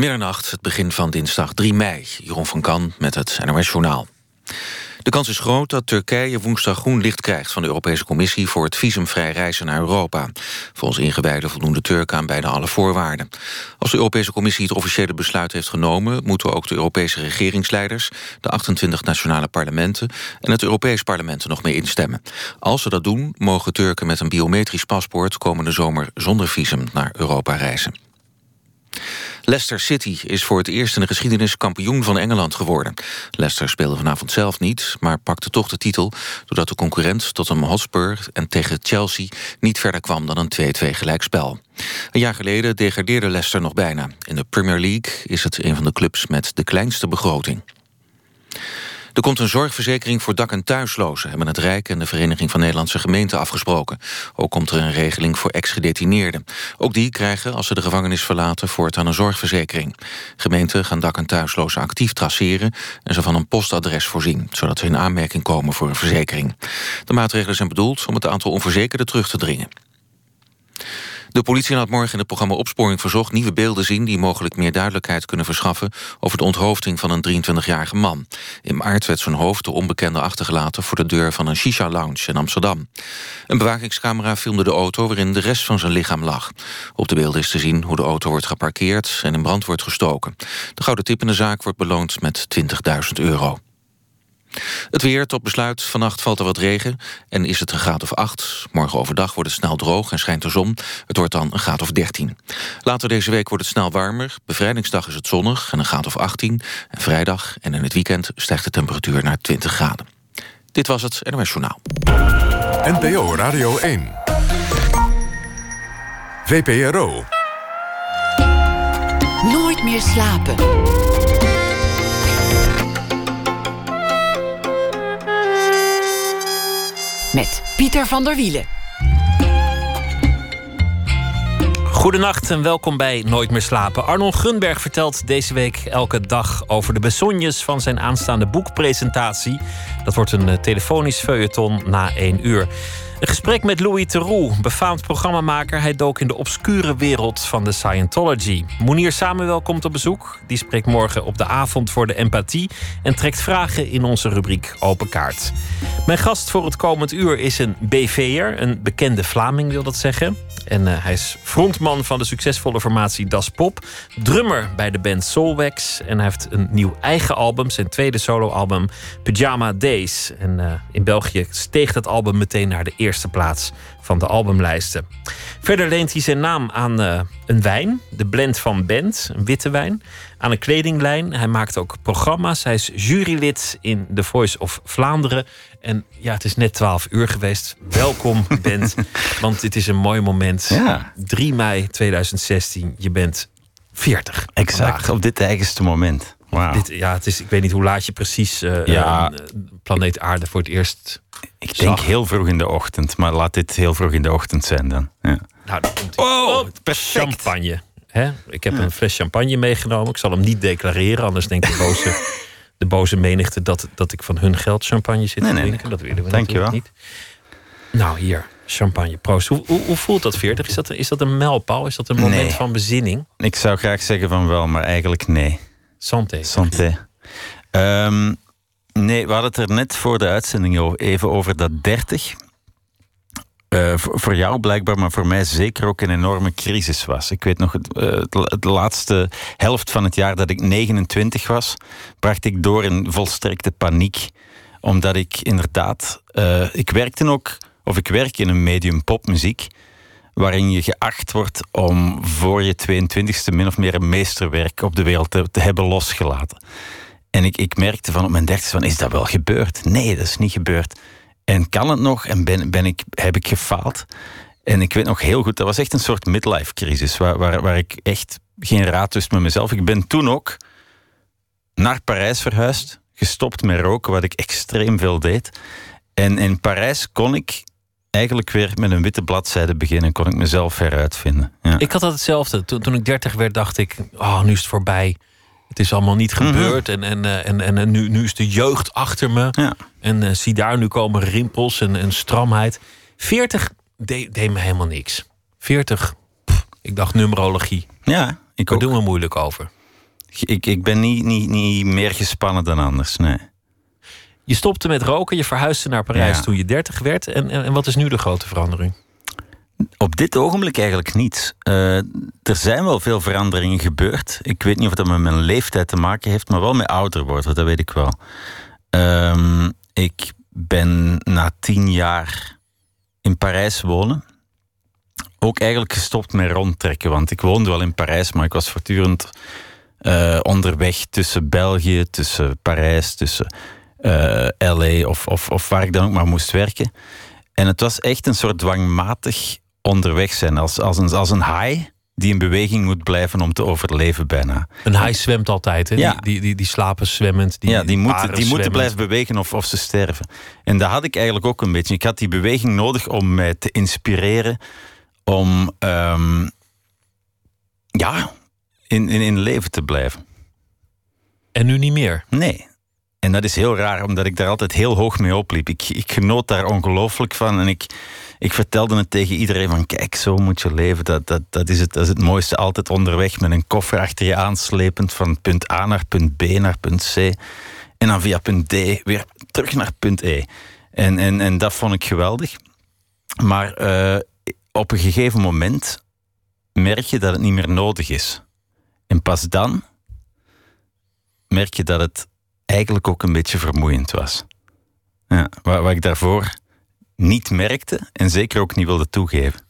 Middernacht, het begin van dinsdag 3 mei. Jeroen van Kan met het NOS Journaal. De kans is groot dat Turkije woensdag groen licht krijgt... van de Europese Commissie voor het visumvrij reizen naar Europa. Volgens ingewijden voldoen de Turken aan bijna alle voorwaarden. Als de Europese Commissie het officiële besluit heeft genomen... moeten ook de Europese regeringsleiders, de 28 nationale parlementen... en het Europees parlement er nog mee instemmen. Als ze dat doen, mogen Turken met een biometrisch paspoort... komende zomer zonder visum naar Europa reizen. Leicester City is voor het eerst in de geschiedenis kampioen van Engeland geworden. Leicester speelde vanavond zelf niet, maar pakte toch de titel... doordat de concurrent Tottenham Hotspur en tegen Chelsea... niet verder kwam dan een 2-2 gelijkspel. Een jaar geleden degradeerde Leicester nog bijna. In de Premier League is het een van de clubs met de kleinste begroting. Er komt een zorgverzekering voor dak- en thuislozen... hebben het Rijk en de Vereniging van Nederlandse Gemeenten afgesproken. Ook komt er een regeling voor ex-gedetineerden. Ook die krijgen, als ze de gevangenis verlaten... voortaan een zorgverzekering. Gemeenten gaan dak- en thuislozen actief traceren... en ze van een postadres voorzien... zodat ze in aanmerking komen voor een verzekering. De maatregelen zijn bedoeld om het aantal onverzekerden terug te dringen. De politie laat morgen in het programma Opsporing Verzocht... nieuwe beelden zien die mogelijk meer duidelijkheid kunnen verschaffen... over de onthoofding van een 23-jarige man. In maart werd zijn hoofd de onbekende achtergelaten... voor de deur van een shisha-lounge in Amsterdam. Een bewakingscamera filmde de auto waarin de rest van zijn lichaam lag. Op de beelden is te zien hoe de auto wordt geparkeerd... en in brand wordt gestoken. De gouden tip in de zaak wordt beloond met 20.000 euro. Het weer tot besluit. Vannacht valt er wat regen en is het een graad of 8. Morgen overdag wordt het snel droog en schijnt de zon. Het wordt dan een graad of 13. Later deze week wordt het snel warmer. Bevrijdingsdag is het zonnig en een graad of 18. En vrijdag en in het weekend stijgt de temperatuur naar 20 graden. Dit was het NOS Journaal. NPO Radio 1. VPRO. Nooit meer slapen. Met Pieter van der Wielen. Goedenacht en welkom bij Nooit meer slapen. Arnon Gunberg vertelt deze week elke dag over de besognes van zijn aanstaande boekpresentatie. Dat wordt een eh, telefonisch feuilleton na één uur. Een gesprek met Louis Theroux, befaamd programmamaker. Hij dook in de obscure wereld van de Scientology. Monier Samuel komt op bezoek. Die spreekt morgen op de avond voor de empathie... en trekt vragen in onze rubriek Open Kaart. Mijn gast voor het komend uur is een BV'er. Een bekende Vlaming wil dat zeggen. En uh, hij is frontman van de succesvolle formatie Das Pop. Drummer bij de band Soulwax. En hij heeft een nieuw eigen album. Zijn tweede soloalbum Pyjama Days. En uh, in België steeg dat album meteen naar de eerste plaats van de albumlijsten. Verder leent hij zijn naam aan uh, een wijn. De blend van Bent, een witte wijn. Aan een kledinglijn. Hij maakt ook programma's. Hij is jurylid in The Voice of Vlaanderen. En ja, het is net 12 uur geweest. Welkom, Bent. want dit is een mooi moment. Ja. 3 mei 2016. Je bent 40. Exact, op dit eigenste moment. Wow. Dit, ja, het is, ik weet niet hoe laat je precies uh, Ja. uh, planeet Aarde voor het eerst Ik denk heel vroeg in de ochtend, maar laat dit heel vroeg in de ochtend zijn dan. Ja. Nou, daar komt. Oh, perfect. Champagne. Hè? Ik heb een fles champagne meegenomen. Ik zal hem niet declareren, anders denkt de boze, de boze menigte dat, dat ik van hun geld champagne zit Nee, te nee, drinken. nee. Dat willen we Dank natuurlijk niet. Nou, hier, champagne. Proost. Hoe, hoe, hoe voelt dat 40? Is dat, is dat een mijlpaal? Is dat een moment Nee. van bezinning? Ik zou graag zeggen van wel, maar eigenlijk nee. Santé. Santé. Ehm, nee, we hadden het er net voor de uitzending even over dat 30. Eh, voor jou blijkbaar, maar voor mij zeker ook een enorme crisis was. Ik weet nog, het, eh, la- het laatste helft van het jaar dat ik 29 was, bracht ik door in volstrekte paniek. Omdat ik inderdaad, eh, ik werkte ook, of ik werk in een medium popmuziek, waarin je geacht wordt om voor je 22e min of meer een meesterwerk op de wereld te, te hebben losgelaten. En ik, ik merkte van op mijn dertigste van, is dat wel gebeurd? Nee, dat is niet gebeurd. En kan het nog? En ben, ben ik, heb ik gefaald? En ik weet nog heel goed, dat was echt een soort midlife crisis, waar, waar, waar ik echt geen raad wist met mezelf. Ik ben toen ook naar Parijs verhuisd, gestopt met roken, wat ik extreem veel deed. En in Parijs kon ik eigenlijk weer met een witte bladzijde beginnen, kon ik mezelf heruitvinden. Ja. Ik had dat hetzelfde. Toen, toen ik 30 werd, dacht ik: oh, nu is het voorbij. Het is allemaal niet gebeurd. En, en, eh, en, en, en nu, nu is de jeugd achter me. Ja. En eh, zie daar, nu komen rimpels en, en stramheid. 40 deed me helemaal niks. 40, pff, ik dacht numerologie. ja, ik Daar doen we moeilijk over. Ik, ik ben niet, niet, niet meer gespannen dan anders, nee. Je stopte met roken, je verhuisde naar Parijs Ja. toen je 30 werd. En, en, en wat is nu de grote verandering? Op dit ogenblik eigenlijk niets. Eh, er zijn wel veel veranderingen gebeurd. Ik weet niet of dat met mijn leeftijd te maken heeft, maar wel met ouder worden, dat weet ik wel. Ehm, ik ben na tien jaar in Parijs wonen. Ook eigenlijk gestopt met rondtrekken, want ik woonde wel in Parijs, maar ik was voortdurend eh, onderweg tussen België, tussen Parijs, tussen eh, LA of, of, of waar ik dan ook maar moest werken. En het was echt een soort dwangmatig onderweg zijn, als, als, een, als een haai die in beweging moet blijven om te overleven bijna. Een haai zwemt altijd, hè? Ja. Die, die, die, die slapen zwemmend. Die, ja, die, moeten, die moeten blijven bewegen of, of ze sterven. En dat had ik eigenlijk ook een beetje. Ik had die beweging nodig om mij te inspireren om ehm, ja, in, in, in leven te blijven. En nu niet meer. Nee. En dat is heel raar, omdat ik daar altijd heel hoog mee opliep. Ik, ik genoot daar ongelooflijk van. En ik, ik vertelde het tegen iedereen van... Kijk, zo moet je leven. Dat, dat, dat, is het, dat is het mooiste. Altijd onderweg met een koffer achter je aanslepend... van punt A naar punt B naar punt C. En dan via punt D weer terug naar punt E. En, en, en dat vond ik geweldig. Maar eh, op een gegeven moment merk je dat het niet meer nodig is. En pas dan merk je dat het eigenlijk ook een beetje vermoeiend was. Ja, wat, wat ik daarvoor niet merkte en zeker ook niet wilde toegeven.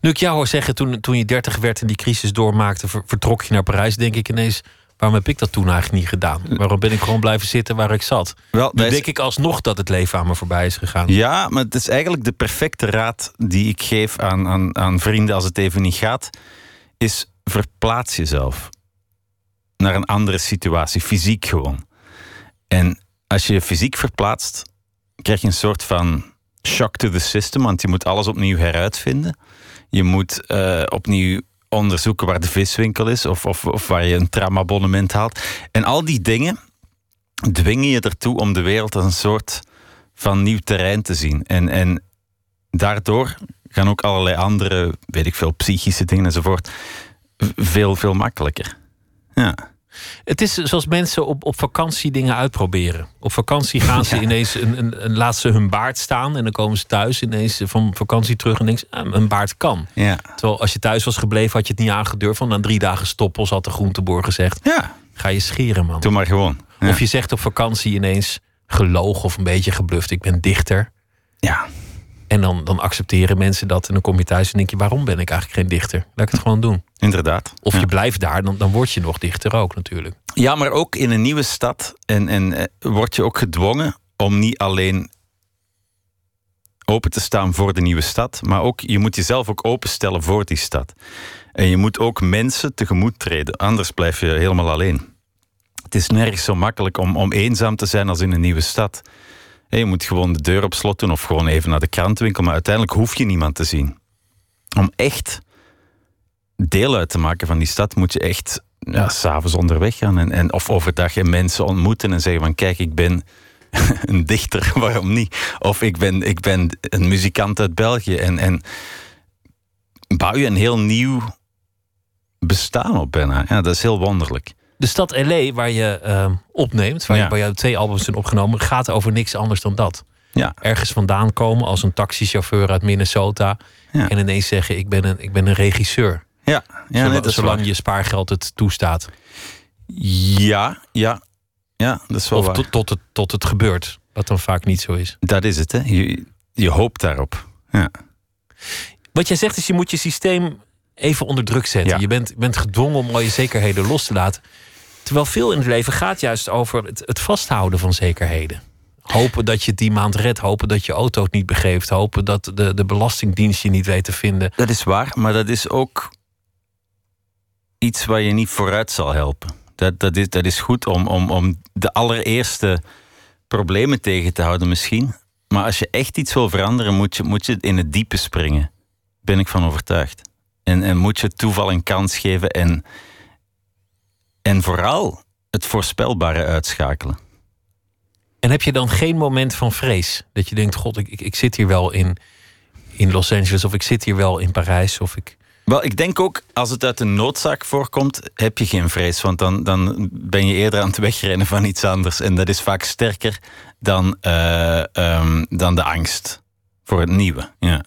Nu ik jou hoor zeggen, toen, toen je 30 werd en die crisis doormaakte, ver- vertrok je naar Parijs, denk ik ineens. Waarom heb ik dat toen eigenlijk niet gedaan? Waarom ben ik gewoon blijven zitten waar ik zat? Wel, Nu denk ik alsnog dat het leven aan me voorbij is gegaan. Ja, maar het is eigenlijk de perfecte raad die ik geef aan, aan, aan vrienden als het even niet gaat. Is verplaats jezelf naar een andere situatie, fysiek gewoon. En als je je fysiek verplaatst, krijg je een soort van shock to the system, want je moet alles opnieuw heruitvinden. Je moet eh, opnieuw onderzoeken waar de viswinkel is of, of, of waar je een tramabonnement haalt. En al die dingen dwingen je ertoe om de wereld als een soort van nieuw terrein te zien. En, en daardoor gaan ook allerlei andere, weet ik veel, psychische dingen enzovoort, veel, veel makkelijker. Ja. Het is zoals mensen op, op vakantie dingen uitproberen. Op vakantie gaan ze Ja. ineens, een, een, een, laat ze hun baard staan en dan komen ze thuis ineens van vakantie terug en denken ze, ah, een baard kan. Ja. Terwijl als je thuis was gebleven had je het niet aangedurfd. Want na drie dagen stoppels had de groenteboer gezegd, ja, ga je scheren man. doe maar gewoon. Ja. Of je zegt op vakantie ineens gelogen of een beetje gebluft. Ik ben dichter. ja. En dan, dan accepteren mensen dat. En dan kom je thuis en denk je, waarom ben ik eigenlijk geen dichter? Laat ik het gewoon doen. inderdaad. Of ja. je blijft daar, dan, dan word je nog dichter ook natuurlijk. Ja, maar ook in een nieuwe stad en, en eh, word je ook gedwongen om niet alleen open te staan voor de nieuwe stad, maar ook je moet jezelf ook openstellen voor die stad. En je moet ook mensen tegemoet treden, anders blijf je helemaal alleen. Het is nergens zo makkelijk om, om eenzaam te zijn als in een nieuwe stad. Je moet gewoon de deur op slot doen of gewoon even naar de krantwinkel, maar uiteindelijk hoef je niemand te zien. Om echt deel uit te maken van die stad moet je echt ja, s'avonds onderweg gaan en, en, of overdag en mensen ontmoeten en zeggen van kijk, ik ben een dichter, waarom niet? Of ik ben, ik ben een muzikant uit België en, en bouw je een heel nieuw bestaan op bijna. Ja, dat is heel wonderlijk. De stad L.A. waar je eh, opneemt, waar, je, Ja. waar jou twee albums zijn opgenomen, gaat over niks anders dan dat. Ja, Ergens vandaan komen als een taxichauffeur uit Minnesota. Ja. En ineens zeggen, ik ben een, ik ben een regisseur. ja, ja Zolang- nee, zolang je spaargeld het toestaat. Ja, ja, ja, dat is wel Of waar. tot, tot, het, tot het gebeurt. Wat dan vaak niet zo is. Dat is het, hè. Je, je hoopt daarop. Ja. Wat jij zegt is, je moet je systeem even onder druk zetten. Ja. Je bent, bent gedwongen om al je zekerheden los te laten. Terwijl veel in het leven gaat juist over het, het vasthouden van zekerheden. Hopen dat je die maand redt. Hopen dat je auto het niet begeeft. Hopen dat de, de belastingdienst je niet weet te vinden. Dat is waar, maar dat is ook iets waar je niet vooruit zal helpen. Dat, dat, is, dat is goed om, om, om de allereerste problemen tegen te houden misschien. Maar als je echt iets wil veranderen, moet je, moet je in het diepe springen. Ben ik van overtuigd. En, en moet je toeval een kans geven en, en vooral het voorspelbare uitschakelen. En heb je dan geen moment van vrees? Dat je denkt, god, ik, ik, ik zit hier wel in, in Los Angeles... of ik zit hier wel in Parijs... of ik Wel, ik denk ook, als het uit een noodzaak voorkomt, heb je geen vrees. Want dan, dan ben je eerder aan het wegrennen van iets anders. En dat is vaak sterker dan, uh, um, dan de angst voor het nieuwe. Ja.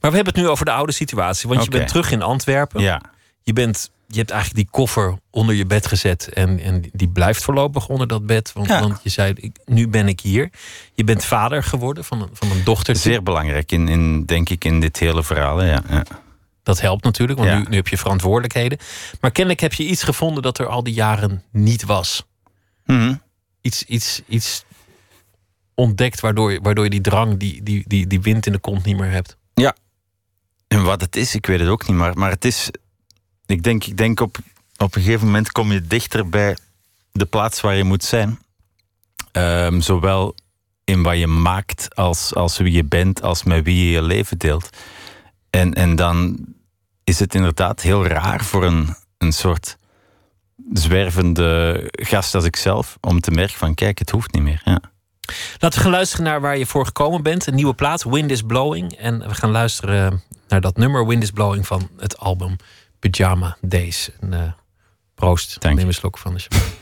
Maar we hebben het nu over de oude situatie. Want je bent terug in Antwerpen. Ja. Je, bent, je hebt eigenlijk die koffer onder je bed gezet. En, en die blijft voorlopig onder dat bed. Want, Ja. want je zei, ik, nu ben ik hier. Je bent vader geworden van een, van een dochter. Zeer belangrijk, in, in, denk ik, in dit hele verhaal. Ja, ja. Dat helpt natuurlijk, want Ja. nu, nu heb je verantwoordelijkheden. Maar kennelijk heb je iets gevonden dat er al die jaren niet was. Mhm. Iets, iets, iets ontdekt waardoor, je- waardoor je die drang, die, die, die, die wind in de kont niet meer hebt. En wat het is, ik weet het ook niet. Maar, maar het is. Ik denk, ik denk op, op een gegeven moment kom je dichter bij de plaats waar je moet zijn. Ehm, zowel in wat je maakt, als, als wie je bent, als met wie je je leven deelt. En, en dan is het inderdaad heel raar voor een, een soort zwervende gast als ik zelf om te merken van kijk, het hoeft niet meer. Ja. Laten we gaan luisteren naar waar je voor gekomen bent. Een nieuwe plaat, Wind is Blowing. En we gaan luisteren naar dat nummer Wind is Blowing van het album Pyjama Days. En, eh, proost, Dank neem een slok van de champagne.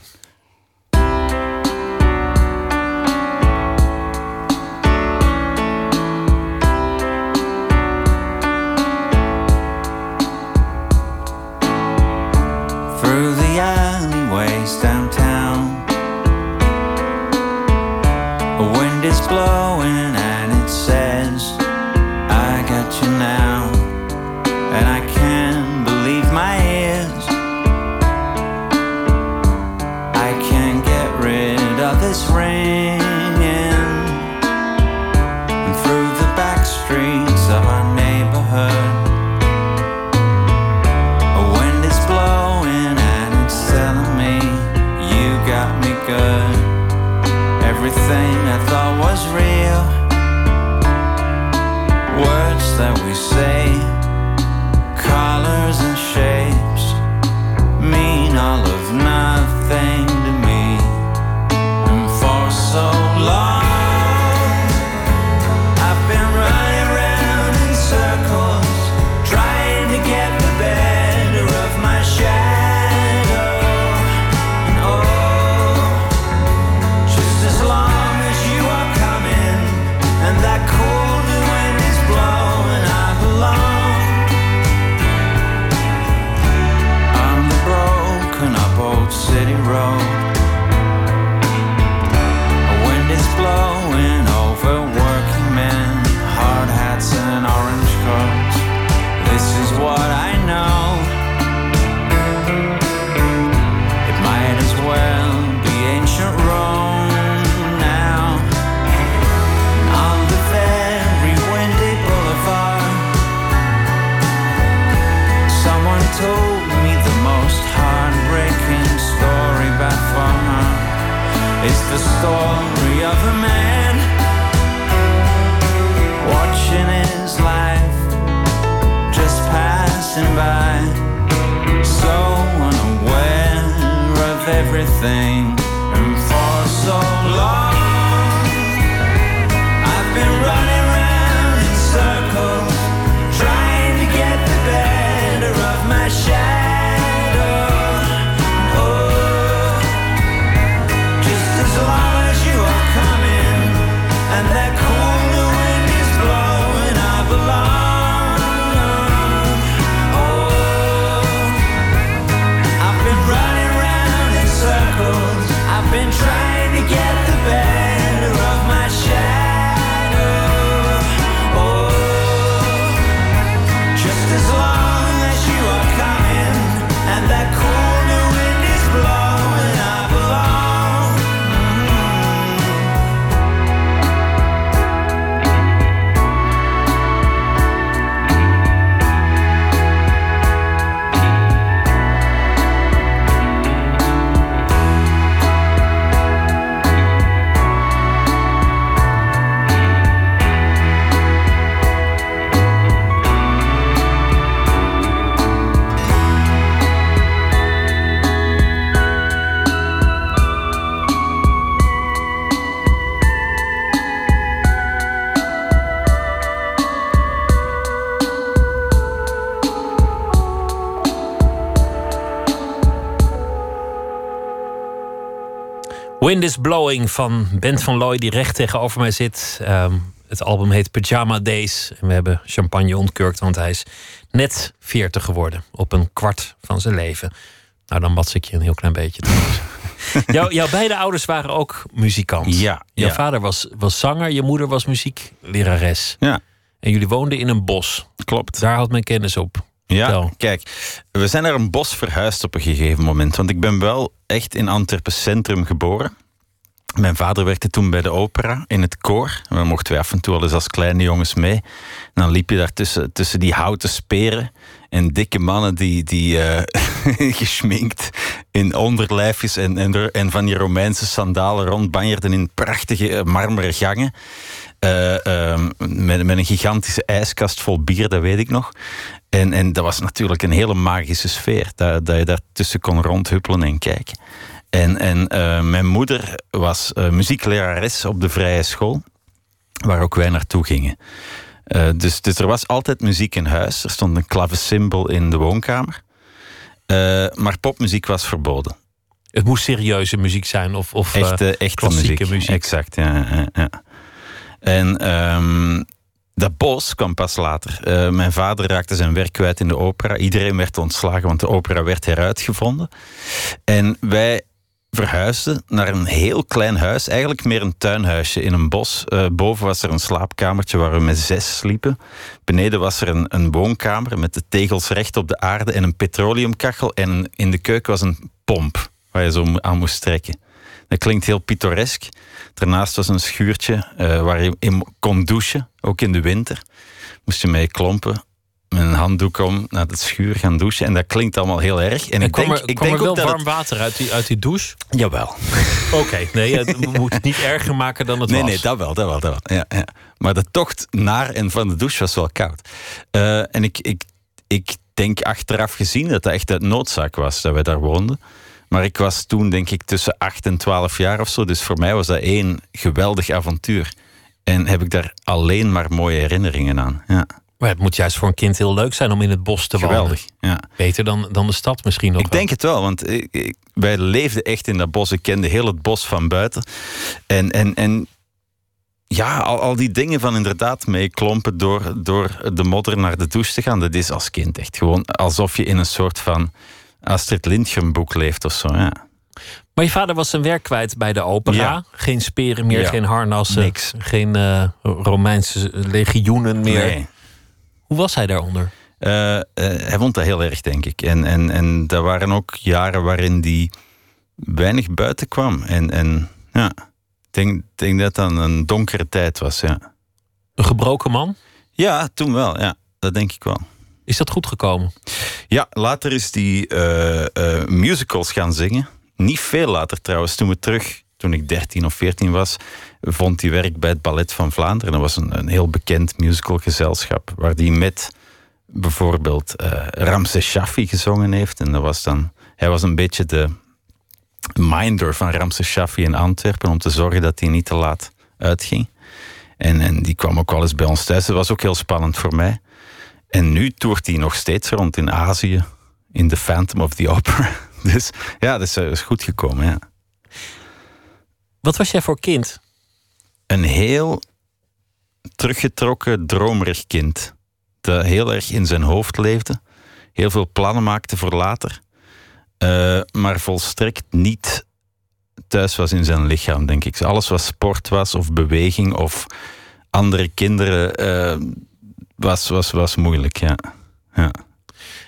Wind is Blowing van Bent van Looy, die recht tegenover mij zit. Ehm, het album heet Pyjama Days. En we hebben champagne ontkurkt, want hij is net 40 geworden. Op een kwart van zijn leven. Nou, dan mats ik je een heel klein beetje. Jouw, jouw beide ouders waren ook muzikant. Ja, Jouw ja. vader was, was zanger, je moeder was muzieklerares. Ja, En jullie woonden in een bos. klopt. Daar had men kennis op. Ja, kijk, we zijn naar een bos verhuisd op een gegeven moment. Want ik ben wel echt in Antwerpen Centrum geboren. Mijn vader werkte toen bij de opera in het koor. En dan mochten wij af en toe al eens als kleine jongens mee. En dan liep je daar tussen, tussen die houten speren en dikke mannen die, die eh, geschminkt in onderlijfjes en, en, en van die Romeinse sandalen rondbanjerden in prachtige eh, marmeren gangen. Eh, ehm, met, met een gigantische ijskast vol bier, dat weet ik nog. En, en dat was natuurlijk een hele magische sfeer. Dat, dat je daartussen kon rondhuppelen en kijken. En, en eh, mijn moeder was eh, muzieklerares op de vrije school, waar ook wij naartoe gingen. Dus, dus er was altijd muziek in huis. Er stond een klavecimbal in de woonkamer. Maar popmuziek was verboden. Het moest serieuze muziek zijn of, of Echte, echte klassieke muziek. muziek. Exact, ja. ja, ja. En ehm, dat bos kwam pas later. Eh, mijn vader raakte zijn werk kwijt in de opera. Iedereen werd ontslagen, want de opera werd heruitgevonden. En wij verhuisden naar een heel klein huis. Eigenlijk meer een tuinhuisje in een bos. Eh, boven was er een slaapkamertje waar we met zes sliepen. Beneden was er een, een woonkamer met de tegels recht op de aarde en een petroleumkachel. En in de keuken was een pomp waar je zo aan moest trekken. Dat klinkt heel pittoresk. Daarnaast was een schuurtje eh, waar je in kon douchen, ook in de winter. Moest je mee klompen, met een handdoek om naar het schuur gaan douchen. En dat klinkt allemaal heel erg. En, En ik kwam denk, er, ik kwam denk er ook wel dat warm water uit die, uit die douche? Jawel. Oké, nee, het- we moeten het niet erger maken dan het Nee, was. nee, dat wel, dat wel, dat wel. Ja, ja. Maar de tocht naar en van de douche was wel koud. Eh, en ik, ik, ik denk achteraf gezien dat dat echt uit noodzaak was dat wij daar woonden. Maar ik was toen denk ik tussen 8 en 12 jaar of zo. Dus voor mij was dat één geweldig avontuur. En heb ik daar alleen maar mooie herinneringen aan. Ja, Maar het moet juist voor een kind heel leuk zijn om in het bos te wonen. geweldig. Ja. Beter dan, dan de stad misschien nog Ik denk het wel, want ik- ik- wij leefden echt in dat bos. Ik kende heel het bos van buiten. En, en, en ja, al, al die dingen van inderdaad meeklompen door, door de modder naar de douche te gaan. Dat is als kind echt gewoon alsof je in een soort van Astrid Lindgren boek leeft of zo. Ja. Maar je vader was zijn werk kwijt bij de opera. Ja. Geen speren meer, Ja. geen harnassen. Niks. Geen eh, Romeinse legioenen meer. Nee. Hoe was hij daaronder? Eh, eh, hij vond dat heel erg, denk ik. En, en, en dat waren ook jaren waarin hij weinig buiten kwam. En, en ja, ik denk, denk dat dat een donkere tijd was, ja. Een gebroken man? Ja, toen wel, ja. Dat denk ik wel. Is dat goed gekomen? Ja, later is die eh, eh, musicals gaan zingen. Niet veel later trouwens. Toen we terug, toen ik 13 of 14 was, vond hij werk bij het Ballet van Vlaanderen. Dat was een, een heel bekend musicalgezelschap. Waar hij met bijvoorbeeld eh Ramses Shaffi gezongen heeft. En dat was dan, hij was een beetje de minder van Ramses Shaffi in Antwerpen. Om te zorgen dat hij niet te laat uitging. En, en die kwam ook wel eens bij ons thuis. Dat was ook heel spannend voor mij. En nu toert hij nog steeds rond in Azië. In The Phantom of the Opera. Dus ja, dat is, eh, is goed gekomen. Ja. Wat was jij voor kind? Een heel teruggetrokken, dromerig kind. Dat heel erg in zijn hoofd leefde. Heel veel plannen maakte voor later. eh, maar volstrekt niet thuis was in zijn lichaam, denk ik. Alles wat sport was, of beweging, of andere kinderen, eh, was, was, was moeilijk, ja. ja.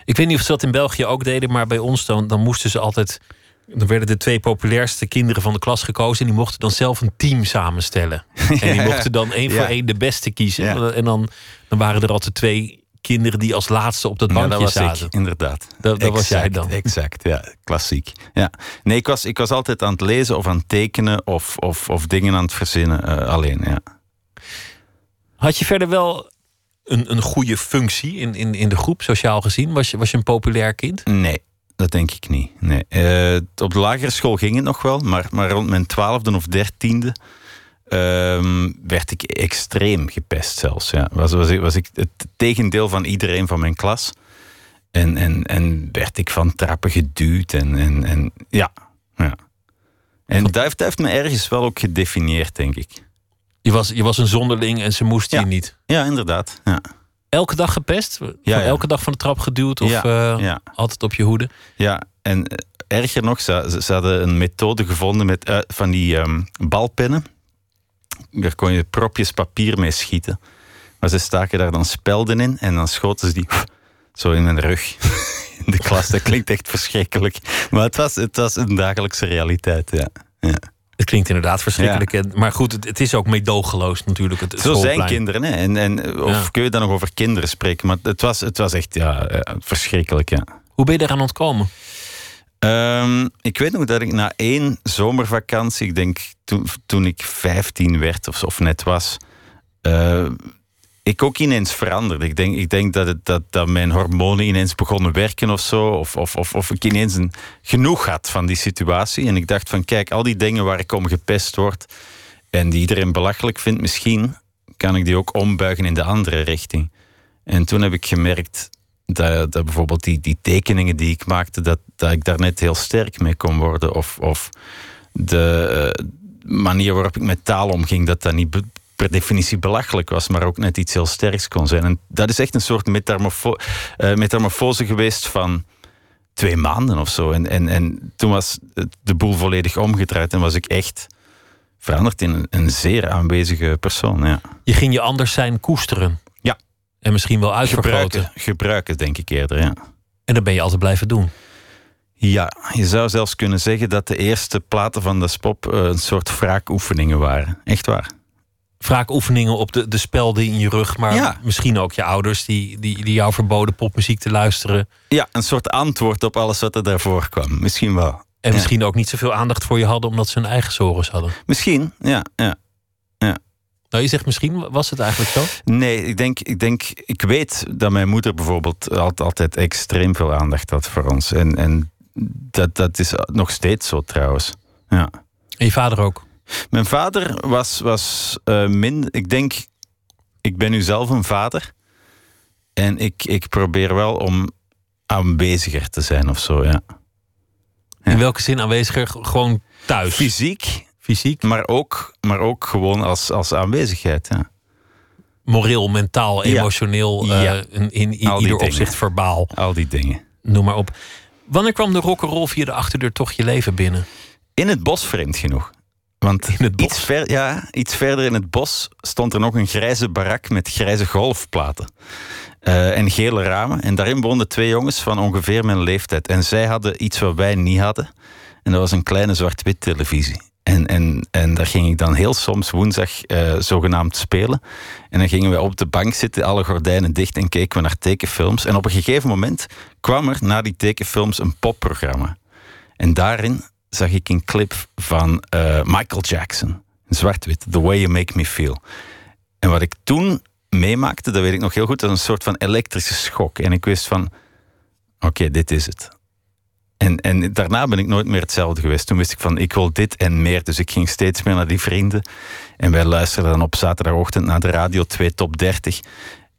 Ik weet niet of ze dat in België ook deden, maar bij ons dan, dan moesten ze altijd. Dan werden de twee populairste kinderen van de klas gekozen. En die mochten dan zelf een team samenstellen. En die mochten dan één voor Ja. één de beste kiezen. Ja. En dan, dan waren er altijd twee kinderen die als laatste op dat Ja, bankje dat was zaten. ik, inderdaad. Dat- dat was jij dan. Exact, ja. Klassiek. Ja. Nee, ik was, ik was altijd aan het lezen of aan het tekenen of, of, of dingen aan het verzinnen eh, alleen, ja. Had je verder wel een, een goede functie in, in, in de groep, sociaal gezien? Was je, was je een populair kind? Nee, dat denk ik niet. Nee. Eh, op de lagere school ging het nog wel, maar, maar rond mijn twaalfde of dertiende ehm, werd ik extreem gepest zelfs. Ja. Was, was, ik, was ik het tegendeel van iedereen van mijn klas. En, en, en werd ik van trappen geduwd. En, en, en ja, ja. En dat heeft, dat heeft me ergens wel ook gedefinieerd, denk ik. Je was, je was een zonderling en ze moesten Ja. je niet. Ja, inderdaad. Ja. Elke dag gepest? Ja. Elke dag van de trap geduwd? Of Ja, eh, altijd op je hoede? Ja, en eh, erger nog, ze, ze- hadden een methode gevonden met eh, van die ehm, balpennen. Daar kon je propjes papier mee schieten. Maar ze staken daar dan spelden in en dan schoten ze die zo in mijn rug. In de klas, dat klinkt echt verschrikkelijk. Maar het was, het was een dagelijkse realiteit, ja. ja. Het klinkt inderdaad verschrikkelijk. Maar goed, het, het is ook meedogenloos natuurlijk. Het, het Zo zijn kinderen, hè. En, en, of Ja. kun je dan nog over kinderen spreken? Maar het was, het was echt ja, eh, verschrikkelijk, ja. Hoe ben je eraan ontkomen? Ehm, ik weet nog dat ik na één zomervakantie, ik denk toen, toen ik 15 werd of, of net was, eh, ik ook ineens veranderde. Ik denk, ik denk dat, het, dat, dat mijn hormonen ineens begonnen werken of zo. Of, of, of, of ik ineens een, genoeg had van die situatie. En ik dacht van kijk, al die dingen waar ik om gepest word en die iedereen belachelijk vindt, misschien kan ik die ook ombuigen in de andere richting. En toen heb ik gemerkt dat, dat bijvoorbeeld die, die tekeningen die ik maakte, dat, dat ik daar net heel sterk mee kon worden. Of, of de eh, manier waarop ik met taal omging, dat dat niet per definitie belachelijk was, maar ook net iets heel sterks kon zijn. En dat is echt een soort metamorfo eh, metamorfose geweest van twee maanden of zo. En, en, en toen was de boel volledig omgedraaid en was ik echt veranderd in een, een zeer aanwezige persoon. Ja. Je ging je anders zijn koesteren. Ja. En misschien wel uitvergroten. Gebruiken, gebruiken, denk ik eerder. Ja. En dat ben je altijd blijven doen. Ja, je zou zelfs kunnen zeggen dat de eerste platen van de Spop eh, een soort wraakoefeningen waren. Echt waar. Vaak oefeningen op de, de spelden in je rug. Maar Ja. misschien ook je ouders die, die, die jou verboden popmuziek te luisteren. Ja, een soort antwoord op alles wat er daarvoor kwam. Misschien wel. En Ja. misschien ook niet zoveel aandacht voor je hadden omdat ze hun eigen sores hadden. Misschien, ja. ja. Nou, je zegt misschien, was het eigenlijk zo? Nee, ik denk, ik denk, ik weet dat mijn moeder bijvoorbeeld altijd, altijd extreem veel aandacht had voor ons. En, en dat, dat is nog steeds zo trouwens. Ja. En je vader ook. Mijn vader was, was eh min. Ik denk, ik ben nu zelf een vader. En ik, ik probeer wel om aanweziger te zijn of zo, ja. Ja. In welke zin aanweziger? Gewoon thuis. Fysiek, Fysiek, maar ook, maar ook gewoon als, als aanwezigheid, ja. moreel, mentaal, emotioneel. Ja. eh, in, in, ieder dingen. opzicht verbaal. Al die dingen. Noem maar op. Wanneer kwam de rock'n'roll via de achterdeur toch je leven binnen? In het bos, vreemd genoeg. Want In het bos? Iets, ver, ja, iets verder in het bos stond er nog een grijze barak met grijze golfplaten. eh, en gele ramen. En daarin woonden twee jongens van ongeveer mijn leeftijd. En zij hadden iets wat wij niet hadden. En dat was een kleine zwart-wit televisie. En, en, en daar ging ik dan heel soms woensdag eh, zogenaamd spelen. En dan gingen we op de bank zitten, alle gordijnen dicht en keken we naar tekenfilms. En op een gegeven moment kwam er na die tekenfilms een popprogramma. En daarin zag ik een clip van eh, Michael Jackson. Zwart-wit, The Way You Make Me Feel. En wat ik toen meemaakte, dat weet ik nog heel goed, dat was een soort van elektrische schok. En ik wist van, oké, dit is het. En, en daarna ben ik nooit meer hetzelfde geweest. Toen wist ik van, ik wil dit en meer. Dus ik ging steeds meer naar die vrienden. En wij luisterden dan op zaterdagochtend naar de Radio 2 Top 30.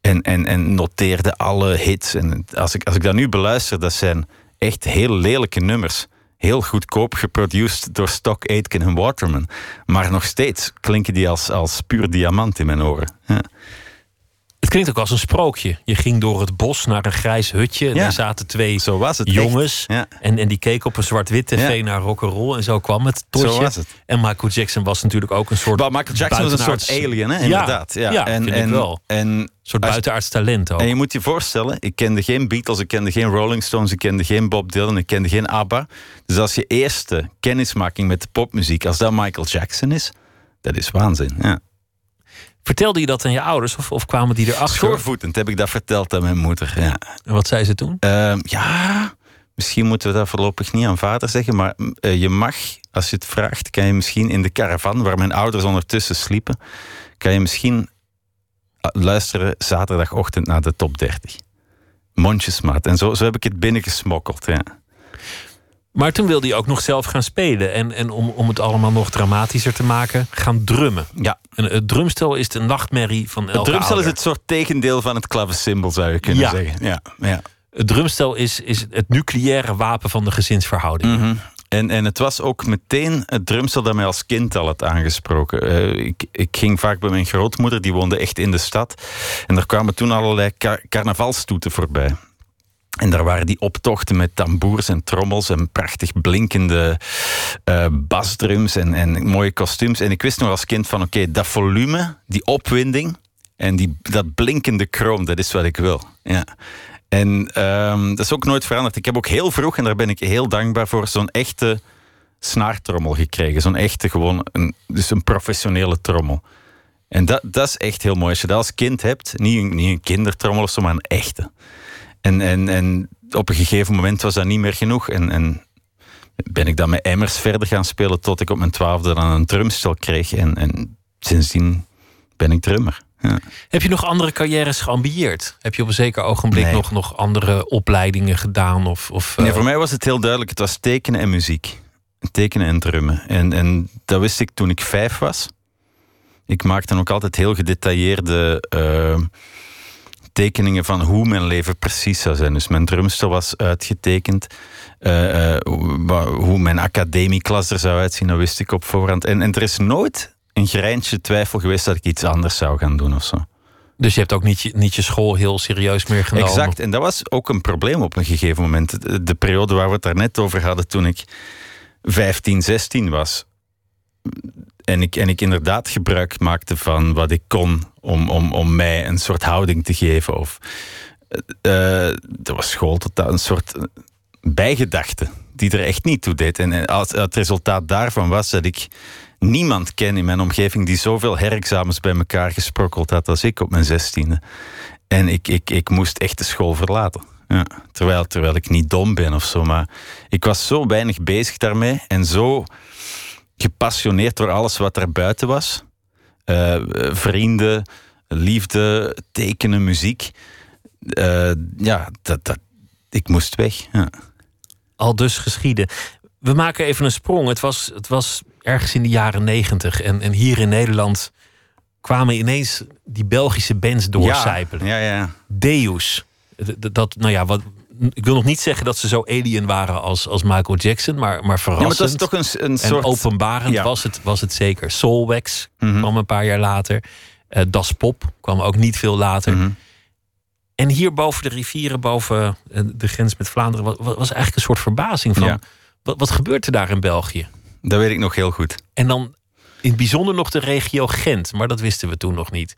En, en, en noteerden alle hits. En als ik, als ik dat nu beluister, dat zijn echt heel lelijke nummers. Heel goedkoop geproduced door Stock, Aitken en Waterman. Maar nog steeds klinken die als, als puur diamant in mijn oren. Ja. Het klinkt ook als een sprookje. Je ging door het bos naar een grijs hutje. En Ja. daar zaten twee Zo was het. jongens. Ja. En, en die keken op een zwart-wit tv Ja. naar rock'n'roll. En zo kwam het. Zo was het. En Michael Jackson was natuurlijk ook een soort Maar Michael Jackson was een soort alien, hè? Inderdaad. Ja, ja, en, vind ik en, wel. En, soort als- buitenaards talent ook. en je moet je voorstellen, ik kende geen Beatles, ik kende geen Rolling Stones, ik kende geen Bob Dylan, ik kende geen ABBA. Dus als je eerste kennismaking met de popmuziek, als dat Michael Jackson is, dat is waanzin. Ja. Vertelde je dat aan je ouders of, of kwamen die erachter? Schoorvoetend heb ik dat verteld aan mijn moeder. Ja. En wat zei ze toen? Ehm, ja, misschien moeten we dat voorlopig niet aan vader zeggen, maar mm, eh, je mag, als je het vraagt, kan je misschien in de caravan, waar mijn ouders ondertussen sliepen, kan je misschien ah, luisteren zaterdagochtend naar de top 30. Mondjesmaat. En zo, zo heb ik het binnengesmokkeld. Ja. Maar toen wilde je ook nog zelf gaan spelen. En, en om, om het allemaal nog dramatischer te maken, gaan drummen. ja. En het drumstel is de nachtmerrie van elke Het drumstel is het soort tegendeel van het klavecimbal, zou je kunnen Ja. zeggen. Ja, ja. Het drumstel is, is het nucleaire wapen van de gezinsverhouding. Mhm. En, en het was ook meteen het drumstel dat mij als kind al had aangesproken. Eh, ik, ik ging vaak bij mijn grootmoeder, die woonde echt in de stad. En er kwamen toen allerlei ka carnavalstoeten voorbij. En daar waren die optochten met tamboers en trommels en prachtig blinkende uh, basdrums en, en mooie kostuums. En ik wist nog als kind van oké, dat volume, die opwinding en die, dat blinkende kroon, dat is wat ik wil. Ja. En um, dat is ook nooit veranderd. Ik heb ook heel vroeg, en daar ben ik heel dankbaar voor, zo'n echte snaartrommel gekregen. Zo'n echte, gewoon, een, dus een professionele trommel. En dat, dat is echt heel mooi. Als je dat als kind hebt, niet niet een kindertrommel of zo, maar een echte. En, en, en op een gegeven moment was dat niet meer genoeg. En, en ben ik dan met emmers verder gaan spelen tot ik op mijn twaalfde dan een drumstel kreeg. En, en sindsdien ben ik drummer. Ja. Heb je nog andere carrières geambieerd? Heb je op een zeker ogenblik Nee. nog, nog andere opleidingen gedaan? Of, of, Nee, eh, voor mij was het heel duidelijk. Het was tekenen en muziek. Tekenen en drummen. En, en dat wist ik toen ik vijf was. Ik maakte ook altijd heel gedetailleerde eh, tekeningen van hoe mijn leven precies zou zijn. Dus mijn drumstel was uitgetekend. Eh, eh, hoe mijn academieklas er zou uitzien, dat wist ik op voorhand. En, en er is nooit een greintje twijfel geweest dat ik iets anders zou gaan doen of zo. Dus je hebt ook niet je, niet je school heel serieus meer genomen? Exact, en dat was ook een probleem op een gegeven moment. De, de periode waar we het daarnet over hadden toen ik 15, 16 was. En ik, en ik inderdaad gebruik maakte van wat ik kon om, om, om mij een soort houding te geven. Of, eh, dat was school totaal een soort bijgedachte die er echt niet toe deed. En als, het resultaat daarvan was dat ik niemand ken in mijn omgeving die zoveel herexamens bij elkaar gesprokkeld had als ik op mijn zestiende. En ik, ik, ik moest echt de school verlaten. Ja, terwijl, terwijl ik niet dom ben of zo, maar ik was zo weinig bezig daarmee en zo gepassioneerd door alles wat er buiten was. Eh, vrienden, liefde, tekenen, muziek. Eh, ja, dat, dat, ik moest weg. Ja. Al dus geschieden. We maken even een sprong. Het was, het was ergens in de jaren negentig. En, en hier in Nederland kwamen ineens die Belgische bands doorcijpelen. Ja, ja, ja. Deus. Dat, nou ja, wat, ik wil nog niet zeggen dat ze zo alien waren als, als Michael Jackson, maar, maar Ja, verrassend. maar het was toch een, een en soort... openbarend Ja. was, het, was het zeker. Soulwax Mhm. kwam een paar jaar later. Eh, das Pop kwam ook niet veel later. Mhm. En hier boven de rivieren, boven eh, de grens met Vlaanderen, wa- wa- was eigenlijk een soort verbazing van... Ja. Wat, wat gebeurt er daar in België? Dat weet ik nog heel goed. En dan in het bijzonder nog de regio Gent, maar dat wisten we toen nog niet.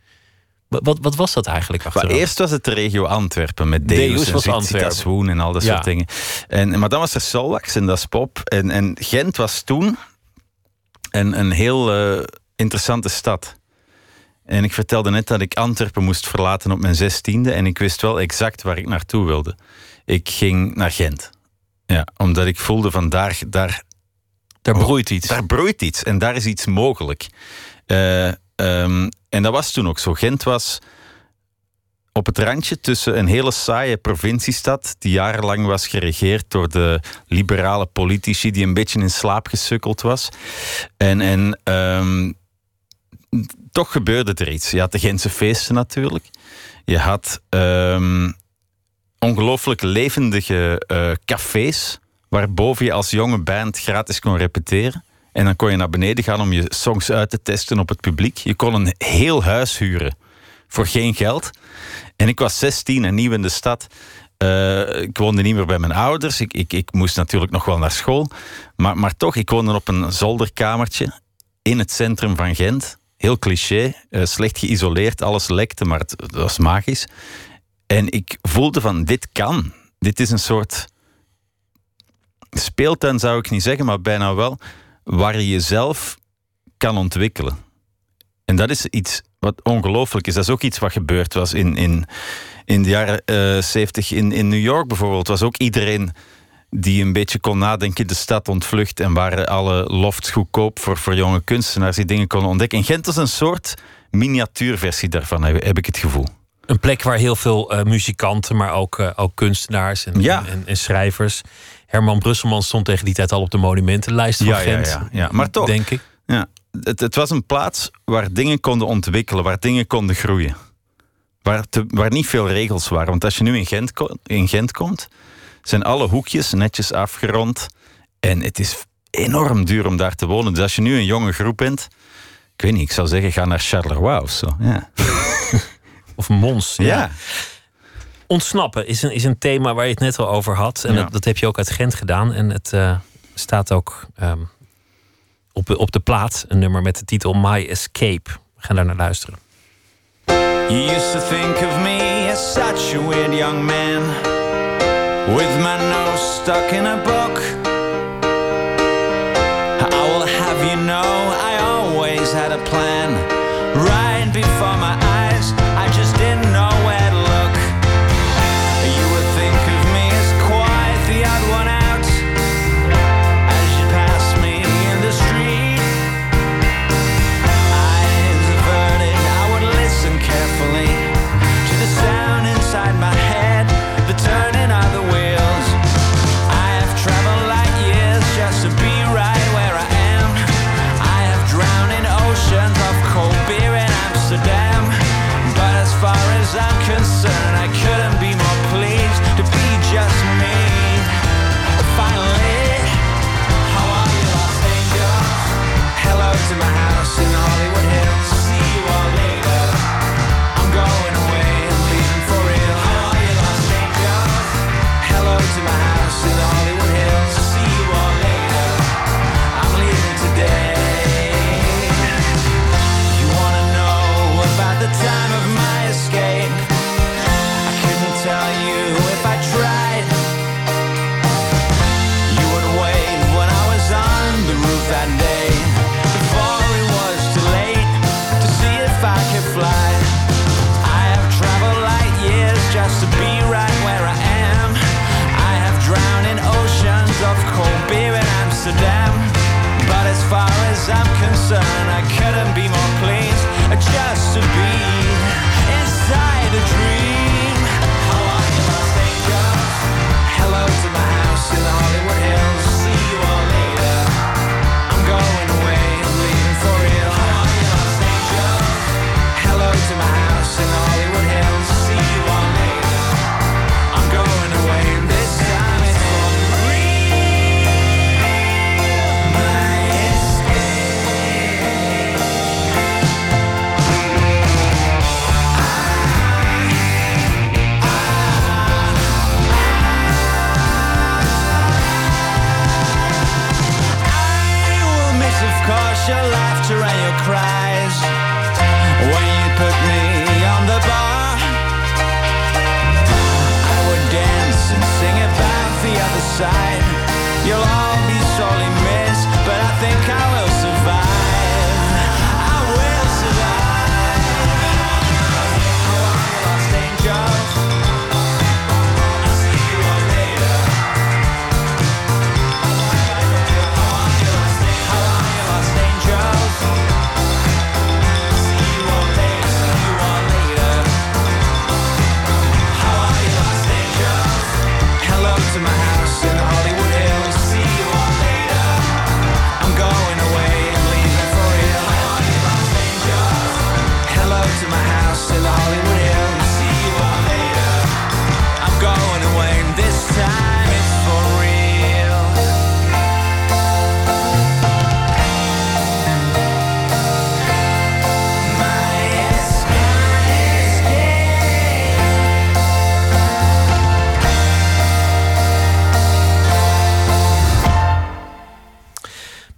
Wat, wat, was dat eigenlijk Maar eerst was het de regio Antwerpen met Deus Deus, en was Antwerpen. Swoon en al dat Ja. soort dingen. En, maar dan was er Solwax en dat is pop. En, en Gent was toen een, een heel eh, interessante stad. En ik vertelde net dat ik Antwerpen moest verlaten op mijn zestiende. En ik wist wel exact waar ik naartoe wilde. Ik ging naar Gent. Ja, omdat ik voelde van daar, daar, Daar broeit iets. daar broeit iets en daar is iets mogelijk. Eh, ehm, en dat was toen ook zo. Gent was op het randje tussen een hele saaie provinciestad, die jarenlang was geregeerd door de liberale politici, die een beetje in slaap gesukkeld was. En, en ehm, toch gebeurde er iets. Je had de Gentse feesten natuurlijk. Je had ehm, ongelooflijk levendige eh, cafés, waarboven je als jonge band gratis kon repeteren. En dan kon je naar beneden gaan om je songs uit te testen op het publiek. Je kon een heel huis huren voor geen geld. En ik was 16 en nieuw in de stad. Eh, ik woonde niet meer bij mijn ouders. Ik, ik, ik moest natuurlijk nog wel naar school. Maar, maar toch, ik woonde op een zolderkamertje in het centrum van Gent. Heel cliché, eh, slecht geïsoleerd, alles lekte, maar het, het was magisch. En ik voelde van, dit kan. Dit is een soort speeltuin, zou ik niet zeggen, maar bijna wel, waar je jezelf kan ontwikkelen. En dat is iets wat ongelooflijk is. Dat is ook iets wat gebeurd was in, in, in de jaren eh 70 in, in New York bijvoorbeeld. Was ook iedereen die een beetje kon nadenken de stad ontvlucht en waren alle lofts goedkoop voor, voor jonge kunstenaars die dingen konden ontdekken. En Gent is een soort miniatuurversie daarvan, heb, ik het gevoel. Een plek waar heel veel eh, muzikanten, maar ook, eh, ook kunstenaars en, Ja. en, en schrijvers. Herman Brusselman stond tegen die tijd al op de monumentenlijst van Ja, ja, Gent. ja, ja. Maar toch. Denk ik. Ja, het, het was een plaats waar dingen konden ontwikkelen, waar dingen konden groeien. Waar, te- waar niet veel regels waren. Want als je nu in Gent, in Gent komt, zijn alle hoekjes netjes afgerond. En het is enorm duur om daar te wonen. Dus als je nu een jonge groep bent, ik weet niet, ik zou zeggen, ga naar Charleroi of zo. Ja. Of Mons. Ja. ja. Ontsnappen is een, is een thema waar je het net al over had. En Ja. dat, dat heb je ook uit Gent gedaan. En het eh, staat ook ehm, op, de- op de plaat. Een nummer met de titel My Escape. We gaan daar naar luisteren. You used to think of me as such a weird young man with my nose stuck in a book. I will have you know I always had a plan right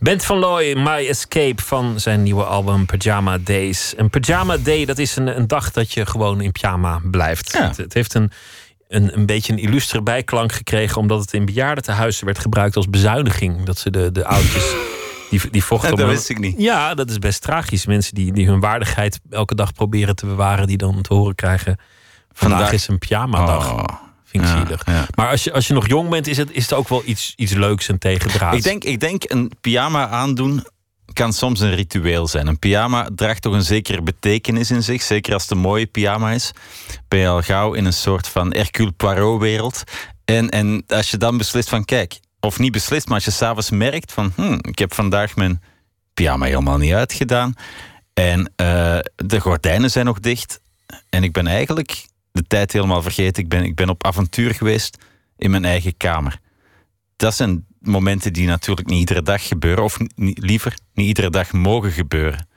Bent van Looy, My Escape van zijn nieuwe album Pyjama Days. Een Pyjama Day, dat is een, een dag dat je gewoon in pyjama blijft. Ja. Het, het heeft een, een, een beetje een illustere bijklank gekregen... omdat het in bejaardentehuizen werd gebruikt als bezuiniging. Dat ze de, de oudjes... Die, die vochten Dat om hun- wist ik niet. Ja, dat is best tragisch. Mensen die, die hun waardigheid elke dag proberen te bewaren... die dan te horen krijgen... Vandaag, Vandaag- is een pyjama-dag. Oh. Vind ik Ja, zielig. ja. Maar als je, als je nog jong bent, is het, is het ook wel iets, iets leuks en tegendraads. Ik denk, ik denk een pyjama aandoen kan soms een ritueel zijn. Een pyjama draagt toch een zekere betekenis in zich. Zeker als het een mooie pyjama is. Ben je al gauw in een soort van Hercule Poirot-wereld. En, en als je dan beslist van, kijk... Of niet beslist, maar als je s'avonds merkt van... Hmm, ik heb vandaag mijn pyjama helemaal niet uitgedaan. En eh, de gordijnen zijn nog dicht. En ik ben eigenlijk de tijd helemaal vergeten. Ik ben, ik ben op avontuur geweest in mijn eigen kamer. Dat zijn momenten die natuurlijk niet iedere dag gebeuren, of liever niet iedere dag mogen gebeuren.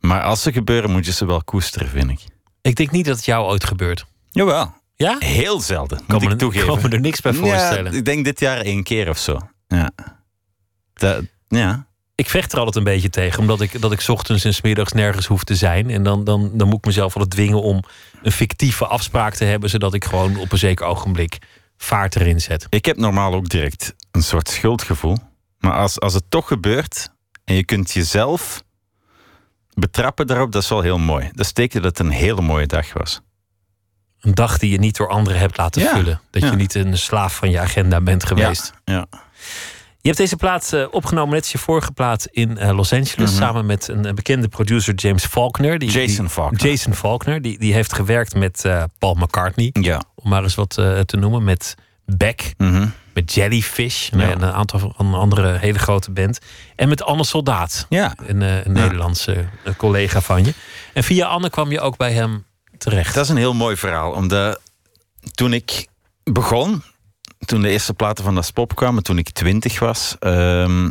Maar als ze gebeuren, moet je ze wel koesteren, vind ik. Ik denk niet dat het jou ooit gebeurt. Jawel. Ja? Heel zelden, Kan ik er- toegeven. kan me er niks bij voorstellen. Ja, ik denk dit jaar één keer of zo. Ja. Dat, ja. Ik vecht er altijd een beetje tegen, omdat ik, dat ik 's ochtends en 's middags nergens hoef te zijn. En dan, dan, dan moet ik mezelf altijd dwingen om een fictieve afspraak te hebben, zodat ik gewoon op een zeker ogenblik vaart erin zet. Ik heb normaal ook direct een soort schuldgevoel. Maar als, als het toch gebeurt en je kunt jezelf betrappen daarop, dat is wel heel mooi. Dat betekent dat het een hele mooie dag was. Een dag die je niet door anderen hebt laten Ja, vullen. Dat ja. je niet een slaaf van je agenda bent geweest. Ja. Je hebt deze plaat eh, opgenomen, net als je vorige plaat in eh, Los Angeles, samen met een eh, bekende producer, James Faulkner. Die, Jason die- Faulkner. Jason Faulkner, die, die heeft gewerkt met Paul McCartney, Ja. om maar eens wat te noemen, met Beck, Mhm. met Jellyfish, ja, en een aantal een andere hele grote band. En met Anne Soldaat, Ja. een, Nederlandse collega van je. En via Anne kwam je ook bij hem terecht. Dat is een heel mooi verhaal. Omdat toen ik begon, toen de eerste platen van Das Pop kwamen, toen ik twintig was, ehm,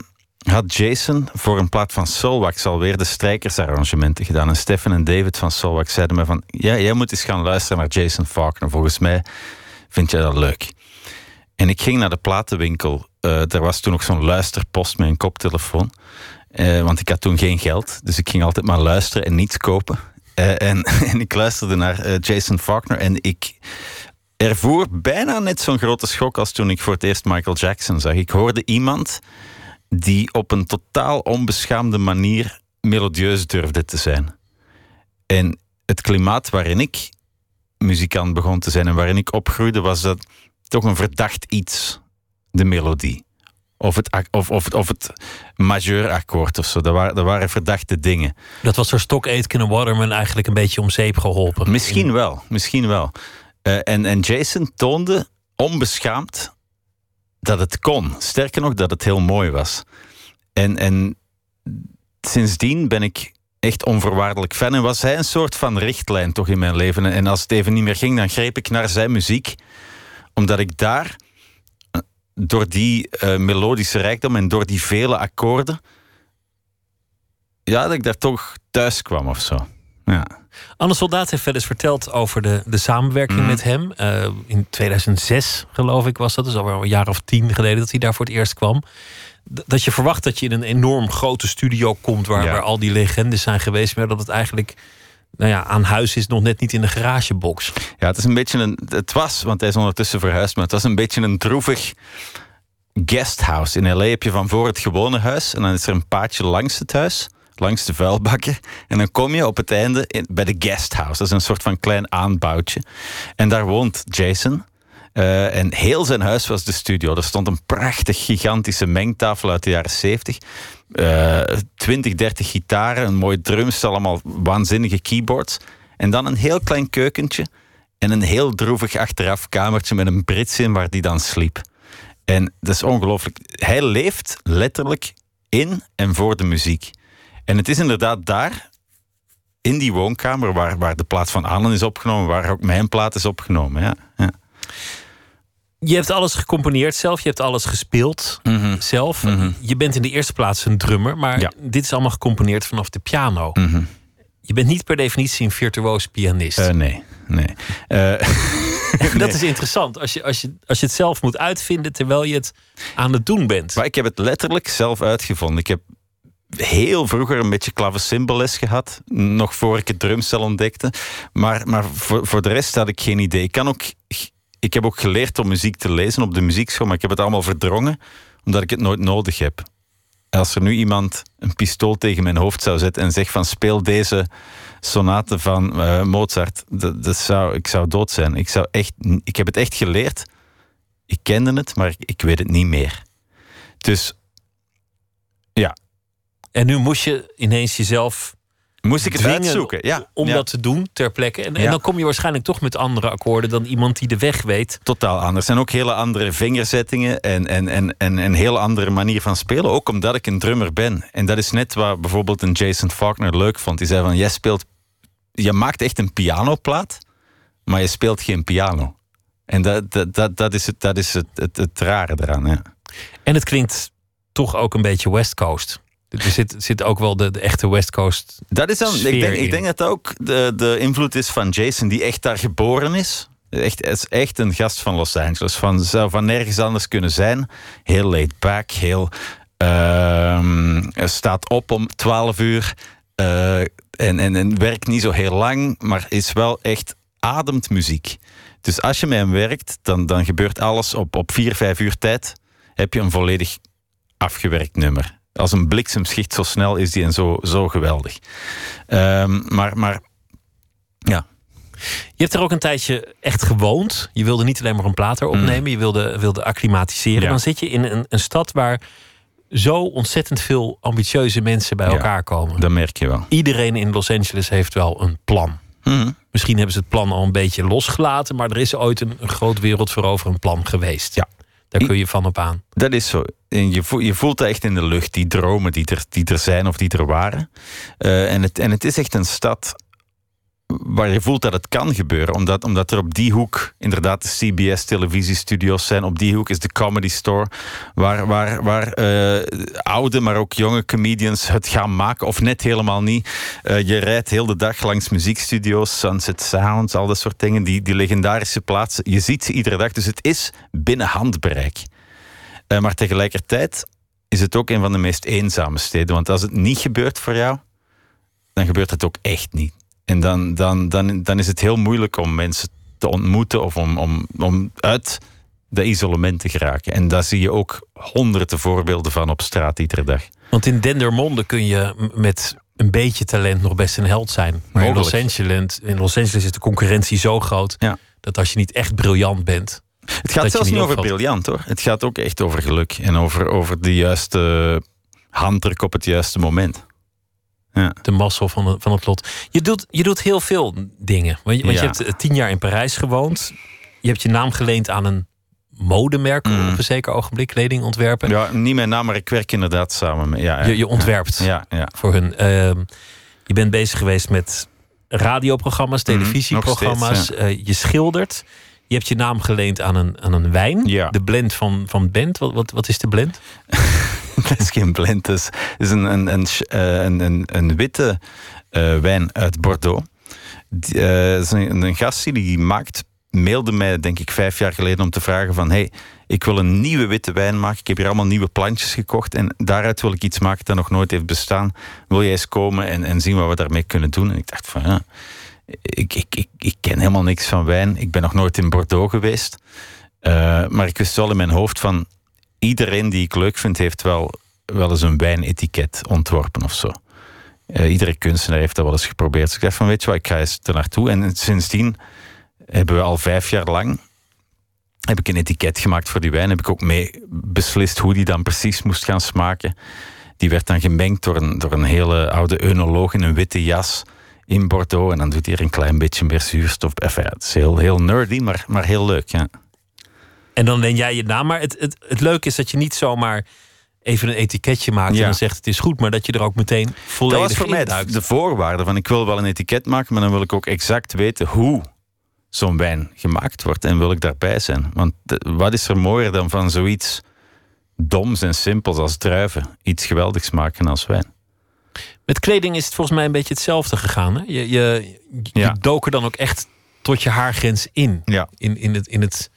had Jason voor een plaat van Soulwax alweer de strijkersarrangementen gedaan. En Stefan en David van Soulwax zeiden me van, ja, jij moet eens gaan luisteren naar Jason Faulkner. Volgens mij vind jij dat leuk. En ik ging naar de platenwinkel. Eh er was toen nog zo'n luisterpost met een koptelefoon. Eh, want ik had toen geen geld. Dus ik ging altijd maar luisteren en niets kopen. Eh, en, en ik luisterde naar Jason Faulkner. En ik ervoer bijna net zo'n grote schok als toen ik voor het eerst Michael Jackson zag. Ik hoorde iemand die op een totaal onbeschaamde manier melodieus durfde te zijn. En het klimaat waarin ik muzikant begon te zijn en waarin ik opgroeide, was dat toch een verdacht iets, de melodie. Of het, of, of, het- of het majeurakkoord of zo. Dat waren, dat waren verdachte dingen. Dat was door Stock Aitken en Waterman eigenlijk een beetje om zeep geholpen. Misschien wel, misschien wel. Eh, en, en Jason toonde onbeschaamd dat het kon. Sterker nog, dat het heel mooi was. En, en sindsdien ben ik echt onvoorwaardelijk fan. En was hij een soort van richtlijn toch in mijn leven. En als het even niet meer ging, dan greep ik naar zijn muziek. Omdat ik daar, eh, door die eh, melodische rijkdom en door die vele akkoorden... Ja, dat ik daar toch thuis kwam of zo. Ja. Anne Soldaat heeft wel eens verteld over de, de samenwerking Mhm. met hem. Eh, in 2006, geloof ik, was dat. Dus alweer een jaar of tien geleden dat hij daar voor het eerst kwam. D- Dat je verwacht dat je in een enorm grote studio komt... waar, Ja. waar al die legendes zijn geweest... maar dat het eigenlijk nou ja, aan huis is, nog net niet in de garagebox. Ja, het is een beetje een. Het was, want hij is ondertussen verhuisd, maar het was een beetje een droevig guesthouse. In LA heb je van voor het gewone huis en dan is er een paadje langs het huis, langs de vuilbakker. En dan kom je op het einde in, bij de guesthouse. Dat is een soort van klein aanbouwtje. En daar woont Jason. Eh, en heel zijn huis was de studio. Er stond een prachtig, gigantische mengtafel uit de jaren 70. Eh 20, 30 gitaren, een mooi drumstel, allemaal waanzinnige keyboards. En dan een heel klein keukentje en een heel droevig achteraf kamertje met een brits in waar die dan sliep. En dat is ongelooflijk. Hij leeft letterlijk in en voor de muziek. En het is inderdaad daar, in die woonkamer, waar, waar de plaat van Allen is opgenomen, waar ook mijn plaat is opgenomen. Ja. Ja. Je hebt alles gecomponeerd zelf, je hebt alles gespeeld zelf. Je bent in de eerste plaats een drummer, maar Ja. dit is allemaal gecomponeerd vanaf de piano. Mhm. Je bent niet per definitie een virtuoos pianist. Eh, nee, nee. Eh, Dat is interessant. Als je, als, je, als je het zelf moet uitvinden terwijl je het aan het doen bent. Maar ik heb het letterlijk zelf uitgevonden. Ik heb heel vroeger een beetje klavecimbelles gehad. Nog voor ik het drumstel ontdekte. Maar, maar voor, voor de rest had ik geen idee. Ik, kan ook, ik heb ook geleerd om muziek te lezen op de muziekschool. Maar ik heb het allemaal verdrongen. Omdat ik het nooit nodig heb. Als er nu iemand een pistool tegen mijn hoofd zou zetten en zegt van speel deze sonate van eh, Mozart, dat, dat zou, ik zou dood zijn. Ik, zou echt, ik heb het echt geleerd. Ik kende het, maar ik, ik weet het niet meer. Dus ja, En nu moest je ineens jezelf moest ik het uitzoeken. Ja, om ja. dat te doen ter plekke. En, en dan kom je waarschijnlijk toch met andere akkoorden dan iemand die de weg weet. totaal anders. En ook hele andere vingerzettingen en, en, en, en een heel andere manier van spelen. Ook omdat ik een drummer ben. En dat is net wat bijvoorbeeld een Jason Faulkner leuk vond. Die zei van, jij speelt... Je maakt echt een pianoplaat, maar je speelt geen piano. En dat, dat, dat, dat is, het, dat is het, het, het rare eraan, ja. En het klinkt toch ook een beetje West Coast. Er zit, zit ook wel de, de echte West Coast. Dat is dan, ik, denk, in. ik denk dat dat ook de, de invloed is van Jason, die echt daar geboren is. Echt, is echt een gast van Los Angeles. Van, zou van nergens anders kunnen zijn. Heel laid back, heel. ehm, staat op om 12 uur. eh, en, en, en werkt niet zo heel lang, maar is wel echt ademt muziek. Dus als je met hem werkt, dan, dan gebeurt alles op, op 4, 5 uur tijd. Heb je een volledig afgewerkt nummer. Als een bliksemschicht, zo snel is die en zo, zo geweldig. Ehm, maar, maar ja, Je hebt er ook een tijdje echt gewoond. Je wilde niet alleen maar een plaat erop opnemen. Je wilde, wilde acclimatiseren. Mm. Ja. Dan zit je in een, een stad waar zo ontzettend veel ambitieuze mensen bij Ja. elkaar komen. dat merk je wel. Iedereen in Los Angeles heeft wel een plan. Mhm. Misschien hebben ze het plan al een beetje losgelaten, maar er is ooit een, een groot wereldveroveren een plan geweest. Ja. Daar kun je van op aan. Dat is zo. En je, voelt, je voelt dat echt in de lucht, die dromen die er, die er zijn of die er waren. Eh, en, het, en het is echt een stad waar je voelt dat het kan gebeuren. Omdat, omdat er op die hoek inderdaad de CBS-televisiestudio's zijn. Op die hoek is de Comedy Store. Waar, waar, waar eh, oude, maar ook jonge comedians het gaan maken. Of net helemaal niet. Eh, je rijdt heel de dag langs muziekstudio's, Sunset Sounds, al dat soort dingen. Die, die legendarische plaatsen. Je ziet ze iedere dag. Dus het is binnen handbereik. Eh, maar tegelijkertijd is het ook een van de meest eenzame steden. Want als het niet gebeurt voor jou, dan gebeurt het ook echt niet. En dan, dan, dan, dan is het heel moeilijk om mensen te ontmoeten of om, om, om uit dat isolement te geraken. En daar zie je ook honderden voorbeelden van op straat iedere dag. Want in Dendermonde kun je met een beetje talent nog best een held zijn. Maar in Los. Angeles, in Los Angeles is de concurrentie zo groot Ja. dat als je niet echt briljant bent. Het gaat zelfs niet over briljant hoor. Het gaat ook echt over geluk en over, over de juiste handdruk op het juiste moment. De mazzel van, het- van het lot. Je doet, je doet heel veel dingen. Want je, want je Ja. hebt eh, tien jaar in Parijs gewoond. Je hebt je naam geleend aan een modemerk Mm. op een zeker ogenblik, kleding ontwerpen. Ja, niet mijn naam, maar ik werk inderdaad samen met. Ja, ja. Je, je ontwerpt Ja, ja. voor hun. Ehm, je bent bezig geweest met radioprogramma's, Mhm, televisieprogramma's. steeds, Eh, je schildert. Je hebt je naam geleend aan een, aan een wijn. Ja. De blend van, van Bent. Wat, wat, wat is de blend? Is geen blend, het is, een, een, een, eh, een, een, witte eh, wijn uit Bordeaux. Die, eh, is een, gast die maakt, mailde mij denk ik vijf jaar geleden om te vragen van hey, ik wil een nieuwe witte wijn maken. Ik heb hier allemaal nieuwe plantjes gekocht en daaruit wil ik iets maken dat nog nooit heeft bestaan. Wil jij eens komen en, en zien wat we daarmee kunnen doen? En ik dacht van ja, ik, ik, ik, ik ken helemaal niks van wijn. Ik ben nog nooit in Bordeaux geweest. Maar ik wist wel in mijn hoofd van iedereen die ik leuk vind, heeft wel, wel eens een wijnetiket ontworpen of zo. Eh, iedere kunstenaar heeft dat wel eens geprobeerd. Dus ik dacht van, weet je wat, ik ga eens er naartoe. En sindsdien hebben we al vijf jaar lang heb ik een etiket gemaakt voor die wijn. Heb ik ook mee beslist hoe die dan precies moest gaan smaken. Die werd dan gemengd door een, door een hele oude eunoloog in een witte jas in Bordeaux. En dan doet hij er een klein beetje meer zuurstof. Enfin, het is heel, heel nerdy, maar, maar heel leuk. Ja. En dan leen jij je naam. Maar het, het, het leuke is dat je niet zomaar even een etiketje maakt en dan zegt het is goed, maar dat je er ook meteen Dat volledig was voor mij duikt. de voorwaarde van ik wil wel een etiket maken, maar dan wil ik ook exact weten hoe zo'n wijn gemaakt wordt en wil ik daarbij zijn. Want de- wat is er mooier dan van zoiets doms en simpels als druiven iets geweldigs maken als wijn? Met kleding is het volgens mij een beetje hetzelfde gegaan. Hè? Je, je, je Ja. dook er dan ook echt tot je haargrens in. Ja. In, in, het, in het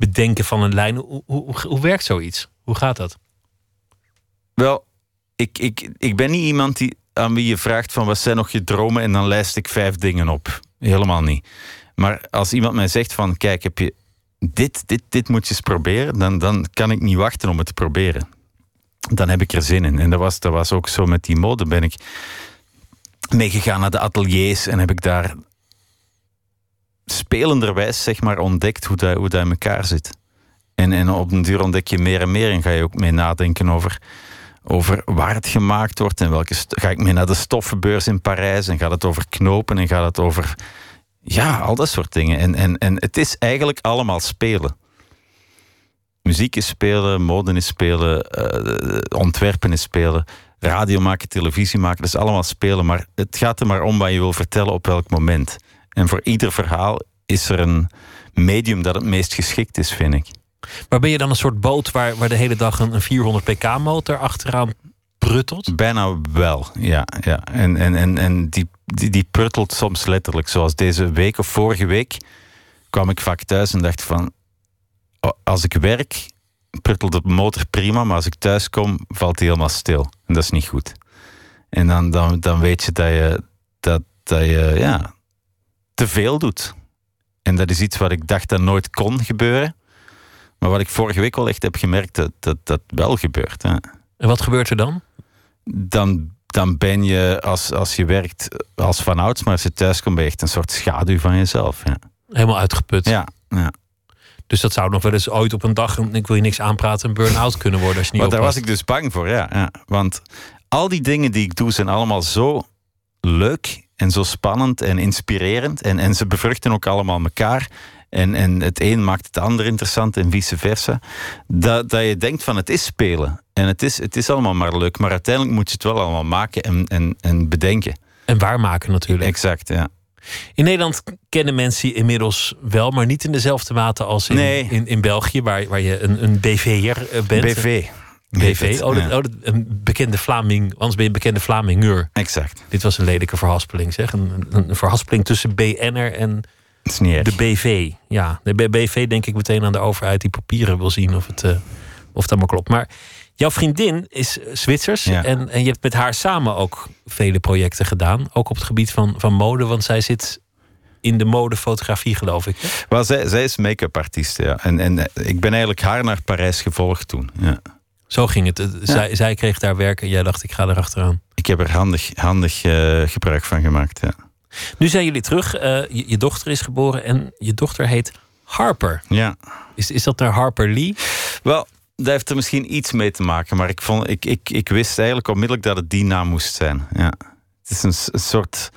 bedenken van een lijn. Hoe, hoe, hoe, werkt zoiets? Hoe gaat dat? Wel, ik, ik, ik ben niet iemand die, aan wie je vraagt van wat zijn nog je dromen en dan lijst ik vijf dingen op. Helemaal niet. Maar als iemand mij zegt van kijk, heb je dit, dit, dit moet je eens proberen, dan, dan kan ik niet wachten om het te proberen. Dan heb ik er zin in. En dat was, dat was ook zo met die mode. Ben ik meegegaan naar de ateliers en heb ik daar spelenderwijs zeg maar ontdekt hoe dat, hoe dat in elkaar zit. En, en op den duur ontdek je meer en meer en ga je ook mee nadenken over over waar het gemaakt wordt en welke. Ga ik mee naar de stoffenbeurs in Parijs en gaat het over knopen en gaat het over. Ja, al dat soort dingen. En, en, en het is eigenlijk allemaal spelen. Muziek is spelen, mode is spelen, eh, ontwerpen is spelen, radio maken, televisie maken, dat is allemaal spelen. Maar het gaat er maar om wat je wil vertellen op welk moment. En voor ieder verhaal is er een medium dat het meest geschikt is, vind ik. Maar ben je dan een soort boot waar, waar de hele dag een, een 400 pk motor achteraan pruttelt? Bijna wel, ja. ja. En, en, en, en die, die, die pruttelt soms letterlijk. Zoals deze week of vorige week kwam ik vaak thuis en dacht van... oh, Als ik werk, pruttelt de motor prima, maar als ik thuis kom, valt hij helemaal stil. En dat is niet goed. En dan, dan, dan weet je dat je, dat, dat je ja, te veel doet. En dat is iets wat ik dacht dat nooit kon gebeuren. Maar wat ik vorige week wel echt heb gemerkt, dat dat, dat wel gebeurt. Hè. En wat gebeurt er dan? Dan, dan ben je, als, als je werkt als vanouds, maar als je thuis komt, ben je echt een soort schaduw van jezelf. Ja, Helemaal uitgeput. ja, ja. Dus dat zou nog wel eens ooit op een dag, ik wil je niks aanpraten, een burn-out kunnen worden als je niet Maar daar was ik dus bang voor, ja, ja. Want al die dingen die ik doe zijn allemaal zo leuk en zo spannend en inspirerend. En, en ze bevruchten ook allemaal elkaar. En, en het een maakt het ander interessant en vice versa. Dat, dat je denkt van het is spelen. En het is, het is allemaal maar leuk. Maar uiteindelijk moet je het wel allemaal maken en, en, en bedenken. En waarmaken natuurlijk. Exact, ja. In Nederland kennen mensen je inmiddels wel, maar niet in dezelfde mate als in, Nee. in, in België, waar, waar je een, een BV'er eh, bent. BV. BV. Oh, dat, oh, dat- een bekende Vlaming. Anders ben je een bekende Vlamingeur. Exact. Dit was een lelijke verhaspeling, zeg. Een, een, verhaspeling tussen BN'er en de BV. Ja, de BV denk ik meteen aan de overheid die papieren wil zien of het, eh, of het allemaal klopt. Maar jouw vriendin is eh, Zwitsers Ja. en, en je hebt met haar samen ook vele projecten gedaan. Ook op het gebied van, van mode, want zij zit in de modefotografie, geloof ik. hè? Wel, zij, zij is make-up artiest, ja. En, en eh, ik ben eigenlijk haar naar Parijs gevolgd toen. Ja. Zo ging het. Zij, zij kreeg daar werk en jij dacht, ik ga erachteraan. Ik heb er handig, handig eh, gebruik van gemaakt, ja. Nu zijn jullie terug. Eh, je, je dochter is geboren en je dochter heet Harper. Ja. Is, is dat naar Harper Lee? Wel, dat heeft er misschien iets mee te maken, maar ik, vond, ik, ik, ik wist eigenlijk onmiddellijk dat het die naam moest zijn. Ja. Het is een, soort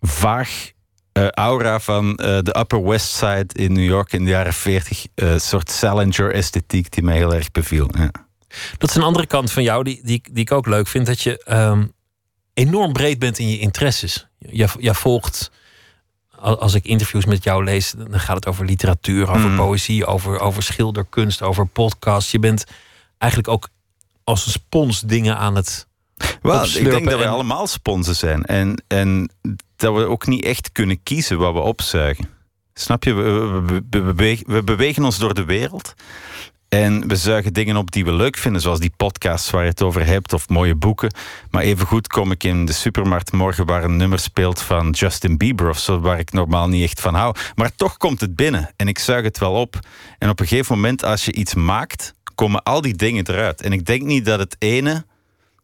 vaag eh, aura van de Upper West Side in New York in de jaren 40. eh, Een soort Salinger-esthetiek die mij heel erg beviel. Ja. Dat is een andere kant van jou die, die, die ik ook leuk vind. Dat je ehm, enorm breed bent in je interesses. Jij, jij volgt, al- als ik interviews met jou lees, dan gaat het over literatuur, over Mm. poëzie, over, over schilderkunst, over podcasts. Je bent eigenlijk ook als een spons dingen aan het. Wel, ik denk dat we en- allemaal sponsen zijn. En, en dat we ook niet echt kunnen kiezen wat we opzuigen. Snap je? We, we, we- we bewegen, we bewegen ons door de wereld. En we zuigen dingen op die we leuk vinden, zoals die podcasts waar je het over hebt, of mooie boeken. Maar evengoed kom ik in de supermarkt morgen waar een nummer speelt van Justin Bieber of zo, waar ik normaal niet echt van hou. Maar toch komt het binnen en ik zuig het wel op. En op een gegeven moment, als je iets maakt, komen al die dingen eruit. En ik denk niet dat het ene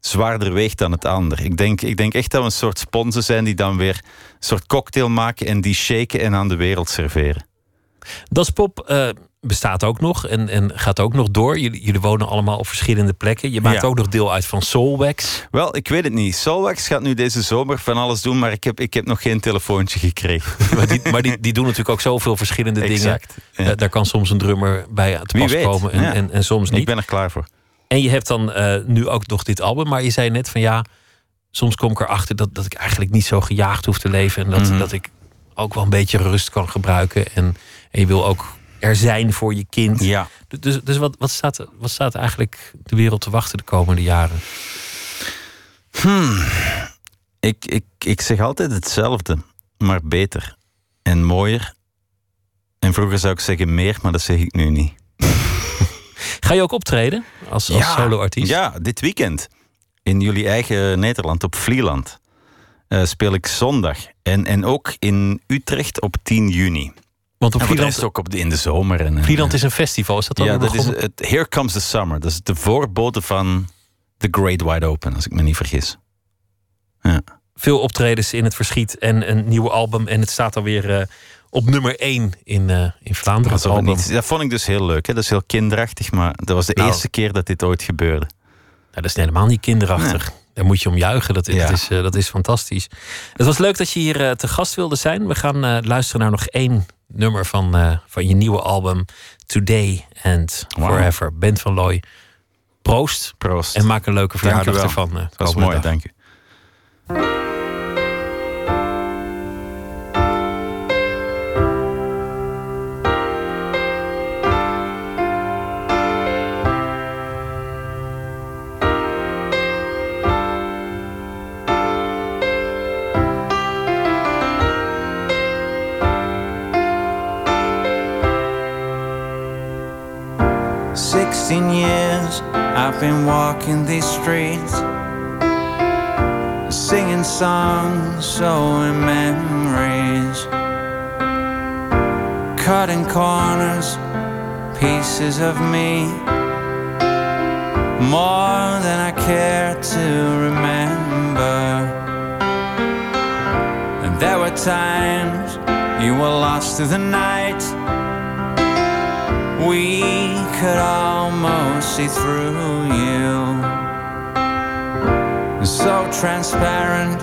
zwaarder weegt dan het ander. Ik denk, ik denk echt dat we een soort sponsen zijn die dan weer een soort cocktail maken en die shaken en aan de wereld serveren. Das Pop eh, bestaat ook nog en, en gaat ook nog door. Jullie, jullie wonen allemaal op verschillende plekken. Je maakt Ja. ook nog deel uit van Soulwax. Wel, ik weet het niet. Solwax gaat nu deze zomer van alles doen, maar ik heb, ik heb nog geen telefoontje gekregen. Maar die, maar die, die doen natuurlijk ook zoveel verschillende dingen. Ja. Daar kan soms een drummer bij te Wie pas weet, komen en, ja. en, en soms Ik niet. ben er klaar voor. En je hebt dan eh, nu ook nog dit album. Maar je zei net van ja, soms kom ik erachter dat, dat ik eigenlijk niet zo gejaagd hoef te leven. En dat, Mhm. dat ik ook wel een beetje rust kan gebruiken. En, en je wil ook er zijn voor je kind. Ja. Dus, dus wat, wat, staat, wat staat eigenlijk de wereld te wachten de komende jaren? Ik, ik, ik zeg altijd hetzelfde, maar beter en mooier. En vroeger zou ik zeggen meer, maar dat zeg ik nu niet. Ga je ook optreden als, als solo-artiest? Ja, dit weekend. In jullie eigen Nederland, op Vlieland. eh, speel ik zondag. En, en ook in Utrecht op 10 juni. Want op Vlieland, rest ook op de, in de zomer. En, Vlieland is een festival. Is dat dan Ja, dat is het Here Comes the Summer. Dat is de voorbode van The Great Wide Open, als ik me niet vergis. Ja. veel optredens in het verschiet en een nieuwe album. En het staat alweer eh op nummer 1 in, eh, in Vlaanderen. album. niet- dat vond ik dus heel leuk. Hè? Dat is heel kinderachtig, maar dat was de Nou. eerste keer dat dit ooit gebeurde. Nou, dat is helemaal niet kinderachtig. Daar moet je om juichen. Dat, Ja. dat, is, eh, dat is fantastisch. Het was leuk dat je hier eh, te gast wilde zijn. We gaan eh, luisteren naar nog één nummer van, van je nieuwe album. Today and. Forever. Bent van Looy. Proost. Proost. En maak een leuke verjaardag ervan. dat was mooi, dank u. I've been walking these streets, singing songs, sowing memories, cutting corners, pieces of me, more than I care to remember. And there were times you were lost through the night. We could almost see through you. So transparent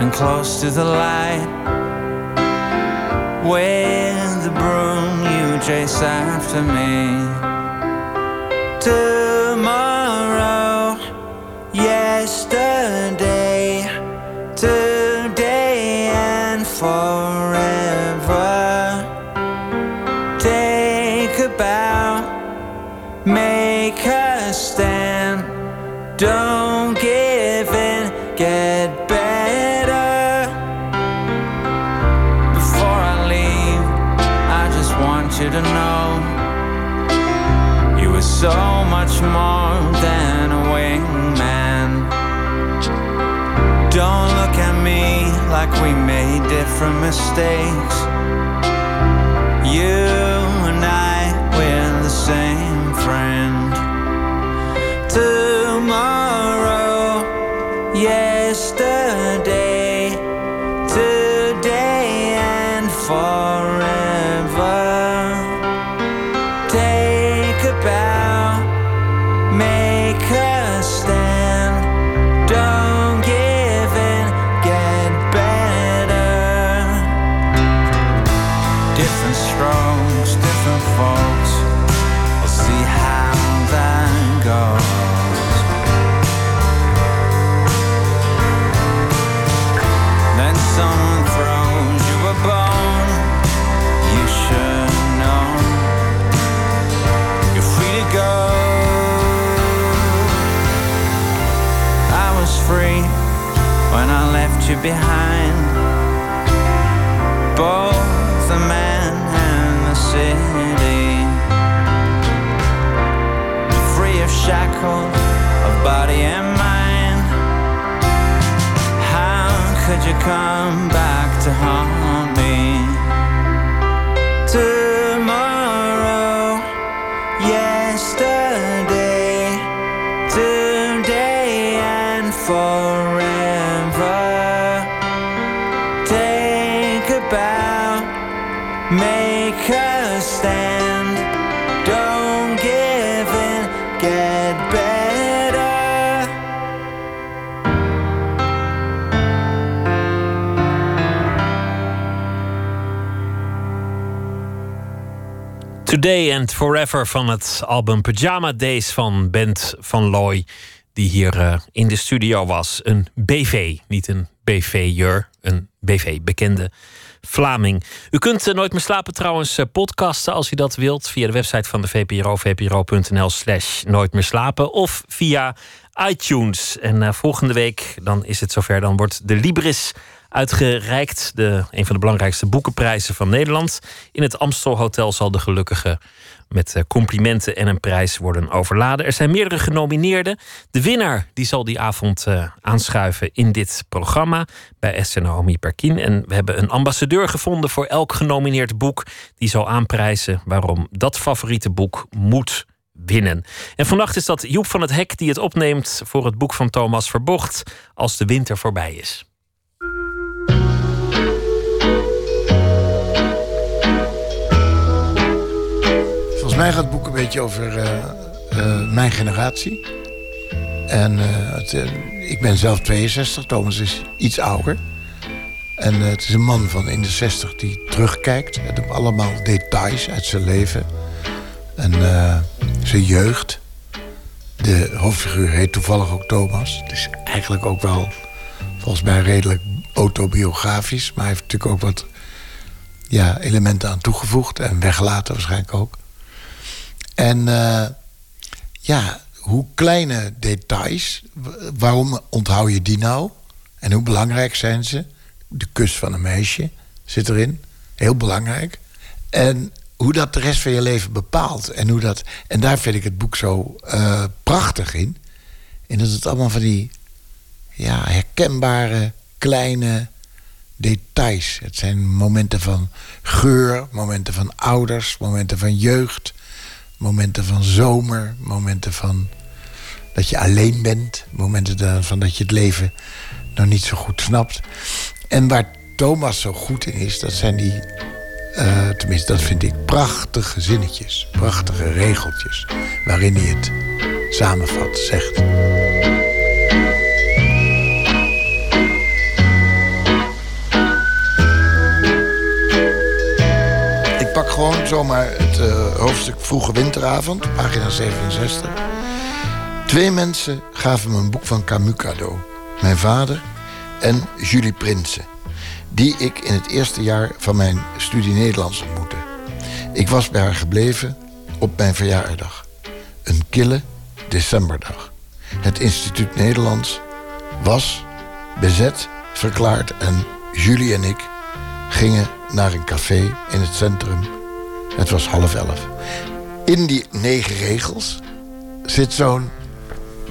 and close to the light. With the broom you chase after me. Tomorrow, yesterday, today and forever. from mistakes. When I left you behind. Both the man and the city. Free of shackles of body and mind. How could you come back to haunt me? Tomorrow, Today and Forever van het album Pyjama Days van Bent van Looy. Die hier eh, in de studio was. Een BV, niet een BV-jur. Een BV, bekende Vlaming. U kunt eh, Nooit meer slapen trouwens eh, podcasten als u dat wilt. Via de website van de VPRO, vpro.nl slash Nooit meer slapen. Of via iTunes. En volgende week, dan is het zover, dan wordt de Libris uitgereikt. De, een van de belangrijkste boekenprijzen van Nederland. In het Amstel Hotel zal de gelukkige met eh, complimenten en een prijs worden overladen. Er zijn meerdere genomineerden. De winnaar die zal die avond eh, aanschuiven in dit programma bij Esther Naomi Perkin. En we hebben een ambassadeur gevonden voor elk genomineerd boek. Die zal aanprijzen waarom dat favoriete boek moet winnen. En vannacht is dat Joep van het Hek die het opneemt voor het boek van Thomas Verbocht als de winter voorbij is. Volgens mij gaat het boek een beetje over eh, eh, mijn generatie. En eh, het, ik ben zelf 62, Thomas is iets ouder. En het is een man van in de 60 die terugkijkt. Het op allemaal details uit zijn leven. En zijn jeugd. De hoofdfiguur heet toevallig ook Thomas. Het is eigenlijk ook wel volgens mij redelijk autobiografisch. Maar hij heeft natuurlijk ook wat ja, elementen aan toegevoegd. En weggelaten waarschijnlijk ook. En eh, ja, hoe kleine details, waarom onthoud je die nou? En hoe belangrijk zijn ze? De kus van een meisje zit erin, heel belangrijk. En hoe dat de rest van je leven bepaalt. En, hoe dat, en daar vind ik het boek zo eh, prachtig in. En dat het allemaal van die ja, herkenbare kleine details. Het zijn momenten van geur, momenten van ouders, momenten van jeugd, momenten van zomer, momenten van dat je alleen bent, momenten van dat je het leven nog niet zo goed snapt. En waar Thomas zo goed in is, dat zijn die, uh, tenminste dat vind ik, prachtige zinnetjes, prachtige regeltjes, waarin hij het samenvat, zegt. Gewoon zomaar het uh, hoofdstuk Vroege Winteravond, pagina 67. Twee mensen gaven me een boek van Camus cadeau. Mijn vader en Julie Prinsen die ik in het eerste jaar van mijn studie Nederlands ontmoette. Ik was bij haar gebleven op mijn verjaardag. Een kille decemberdag. Het Instituut Nederlands was bezet, verklaard en Julie en ik gingen naar een café in het centrum. Het was half elf. In die negen regels zit zo'n...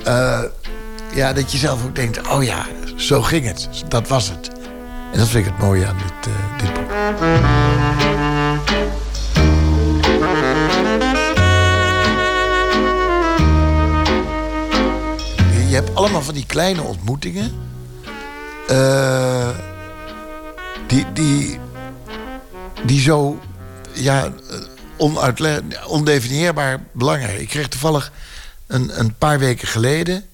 Uh, ja, dat je zelf ook denkt, oh ja, zo ging het. Dat was het. En dat vind ik het mooie aan dit, uh, dit boek. Je hebt allemaal van die kleine ontmoetingen. Uh, die, die, die zo ja, ondefinieerbaar belangrijk. Ik kreeg toevallig een, een paar weken geleden...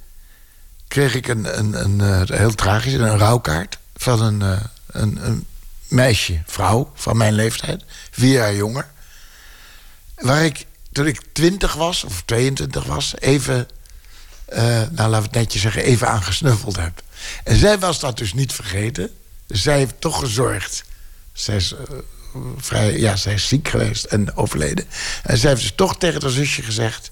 kreeg ik een, een, een, een heel tragisch, een rouwkaart van een, uh, een, een, meisje, vrouw van mijn leeftijd, vier jaar jonger. Waar ik toen ik twintig was, of 22 was, even, nou laten we het netjes zeggen, even aan gesnuffeld heb. En zij was dat dus niet vergeten. Zij heeft toch gezorgd. Zij is, vrij, ja, zij is ziek geweest en overleden. En zij heeft dus toch tegen haar zusje gezegd...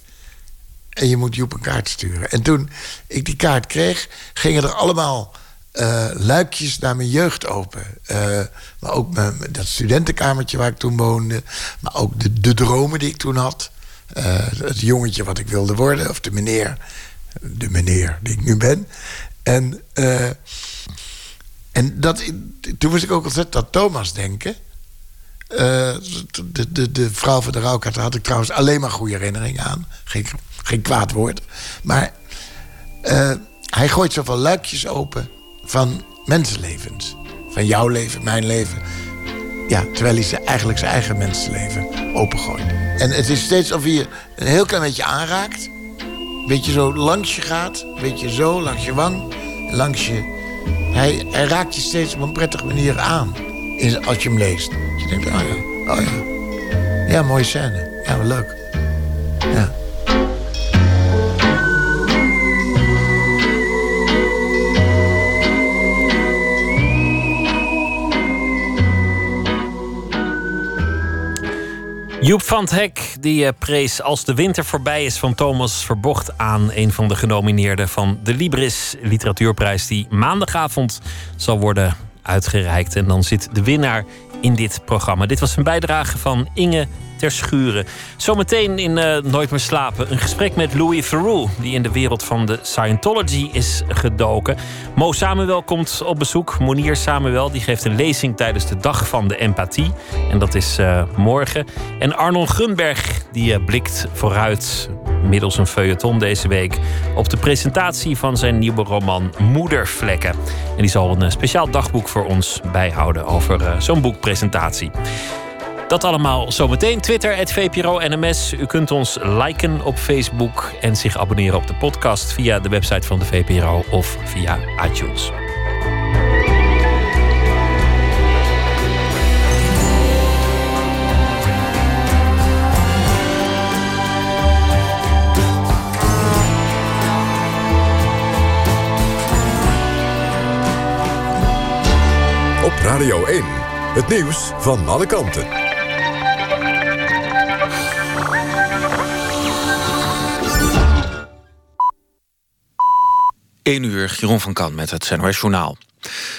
en je moet Joep een kaart sturen. En toen ik die kaart kreeg, gingen er allemaal uh, luikjes naar mijn jeugd open. Uh, maar ook mijn, dat studentenkamertje waar ik toen woonde. Maar ook de, de dromen die ik toen had. Uh, het jongetje wat ik wilde worden. Of de meneer. De meneer die ik nu ben. En, en dat, toen moest ik ook ontzettend aan Thomas denken. De, de, de vrouw van de rouwkaart had ik trouwens alleen maar goede herinneringen aan. Geen, geen kwaad woord. Maar hij gooit zoveel luikjes open van mensenlevens. Van jouw leven, mijn leven. Ja, terwijl hij ze eigenlijk zijn eigen mensenleven opengooit. En het is steeds of je een heel klein beetje aanraakt. Een beetje zo langs je gaat. Een beetje zo, langs je wang. Langs je... Hij, hij raakt je steeds op een prettige manier aan. Als je hem leest. Je denkt, oh ja, oh ja. Ja, mooie scène. Ja, leuk. Ja. Joep van het Hek die eh, prees Als de winter voorbij is van Thomas Verbocht aan een van de genomineerden van de Libris Literatuurprijs die maandagavond zal worden uitgereikt. En dan zit de winnaar in dit programma. Dit was een bijdrage van Inge ter schuren. Zometeen in uh, Nooit meer slapen een gesprek met Louis Theroux... die in de wereld van de Scientology is gedoken. Mo Samuel komt op bezoek. Monier Samuel die geeft een lezing tijdens de Dag van de Empathie. En dat is uh, morgen. En Arnon Gunberg die uh, blikt vooruit middels een feuilleton deze week... op de presentatie van zijn nieuwe roman Moedervlekken. En die zal een speciaal dagboek voor ons bijhouden over zo'n boekpresentatie. Dat allemaal zometeen. Twitter, het VPRO NMS. U kunt ons liken op Facebook en zich abonneren op de podcast via de website van de VPRO of via iTunes. Radio 1, het nieuws van alle kanten. 1 uur, Jeroen van Kan met het NOS Journaal.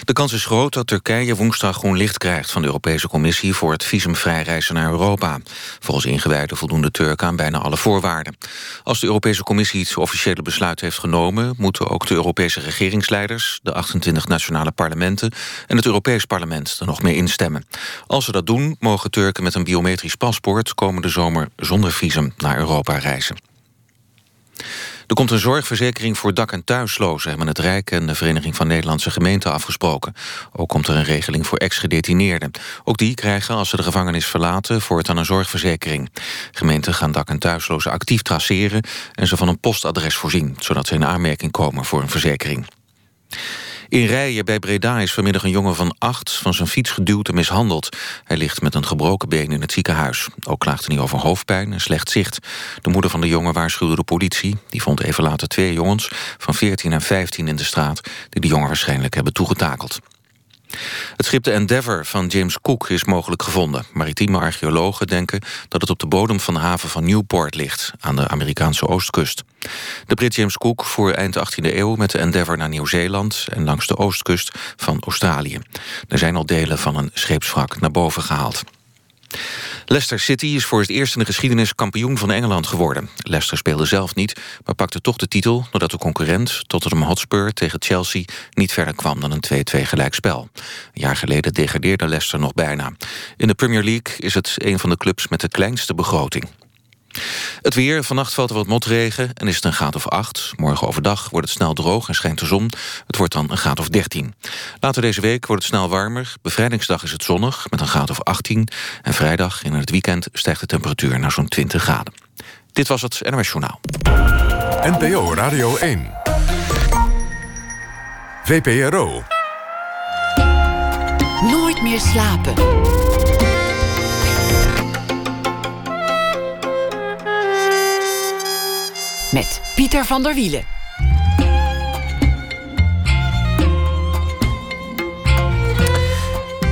De kans is groot dat Turkije woensdag groen licht krijgt van de Europese Commissie voor het visumvrij reizen naar Europa. Volgens ingewijden voldoen de Turken aan bijna alle voorwaarden. Als de Europese Commissie iets officiële besluit heeft genomen, moeten ook de Europese regeringsleiders, de 28 nationale parlementen en het Europees Parlement er nog mee instemmen. Als ze dat doen, mogen Turken met een biometrisch paspoort komende zomer zonder visum naar Europa reizen. Er komt een zorgverzekering voor dak- en thuislozen... hebben het Rijk en de Vereniging van Nederlandse Gemeenten afgesproken. Ook komt er een regeling voor ex-gedetineerden. Ook die krijgen, als ze de gevangenis verlaten... voortaan een zorgverzekering. Gemeenten gaan dak- en thuislozen actief traceren... en ze van een postadres voorzien... zodat ze in aanmerking komen voor een verzekering. In Rijen bij Breda is vanmiddag een jongen van acht van zijn fiets geduwd en mishandeld. Hij ligt met een gebroken been in het ziekenhuis. Ook klaagde hij over hoofdpijn en slecht zicht. De moeder van de jongen waarschuwde de politie. Die vond even later twee jongens van 14 en 15 in de straat... die de jongen waarschijnlijk hebben toegetakeld. Het schip de Endeavour van James Cook is mogelijk gevonden. Maritieme archeologen denken dat het op de bodem van de haven van Newport ligt... aan de Amerikaanse oostkust. De Brit James Cook voer eind 18e eeuw met de Endeavour naar Nieuw-Zeeland... en langs de oostkust van Australië. Er zijn al delen van een scheepswrak naar boven gehaald. Leicester City is voor het eerst in de geschiedenis kampioen van Engeland geworden. Leicester speelde zelf niet, maar pakte toch de titel... doordat de concurrent Tottenham Hotspur tegen Chelsea... niet verder kwam dan een 2-2 gelijkspel. Een jaar geleden degradeerde Leicester nog bijna. In de Premier League is het een van de clubs met de kleinste begroting. Het weer, vannacht valt er wat motregen en is het een graad of 8. Morgen overdag wordt het snel droog en schijnt de zon. Het wordt dan een graad of 13. Later deze week wordt het snel warmer. Bevrijdingsdag is het zonnig met een graad of 18. En vrijdag in het weekend stijgt de temperatuur naar zo'n 20 graden. Dit was het NOS Journaal. NPO Radio 1. VPRO. Nooit meer slapen. Met Pieter van der Wielen.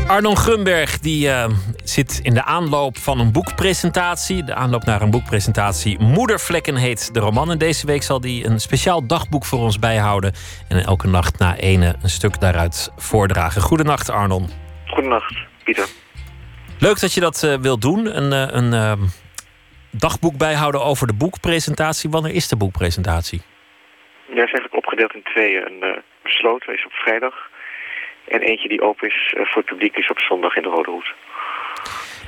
Arnon Grunberg die, uh, zit in de aanloop van een boekpresentatie. De aanloop naar een boekpresentatie Moedervlekken heet de roman. En deze week zal hij een speciaal dagboek voor ons bijhouden. En elke nacht na ene een stuk daaruit voordragen. Goedenacht Arnon. Goedenacht Pieter. Leuk dat je dat uh, wilt doen. Een, uh, een uh, dagboek bijhouden over de boekpresentatie. Wanneer is de boekpresentatie? Ja, is eigenlijk opgedeeld in tweeën. Een uh, besloten is op vrijdag. En eentje die open is uh, voor het publiek is op zondag in de Rode Hoed.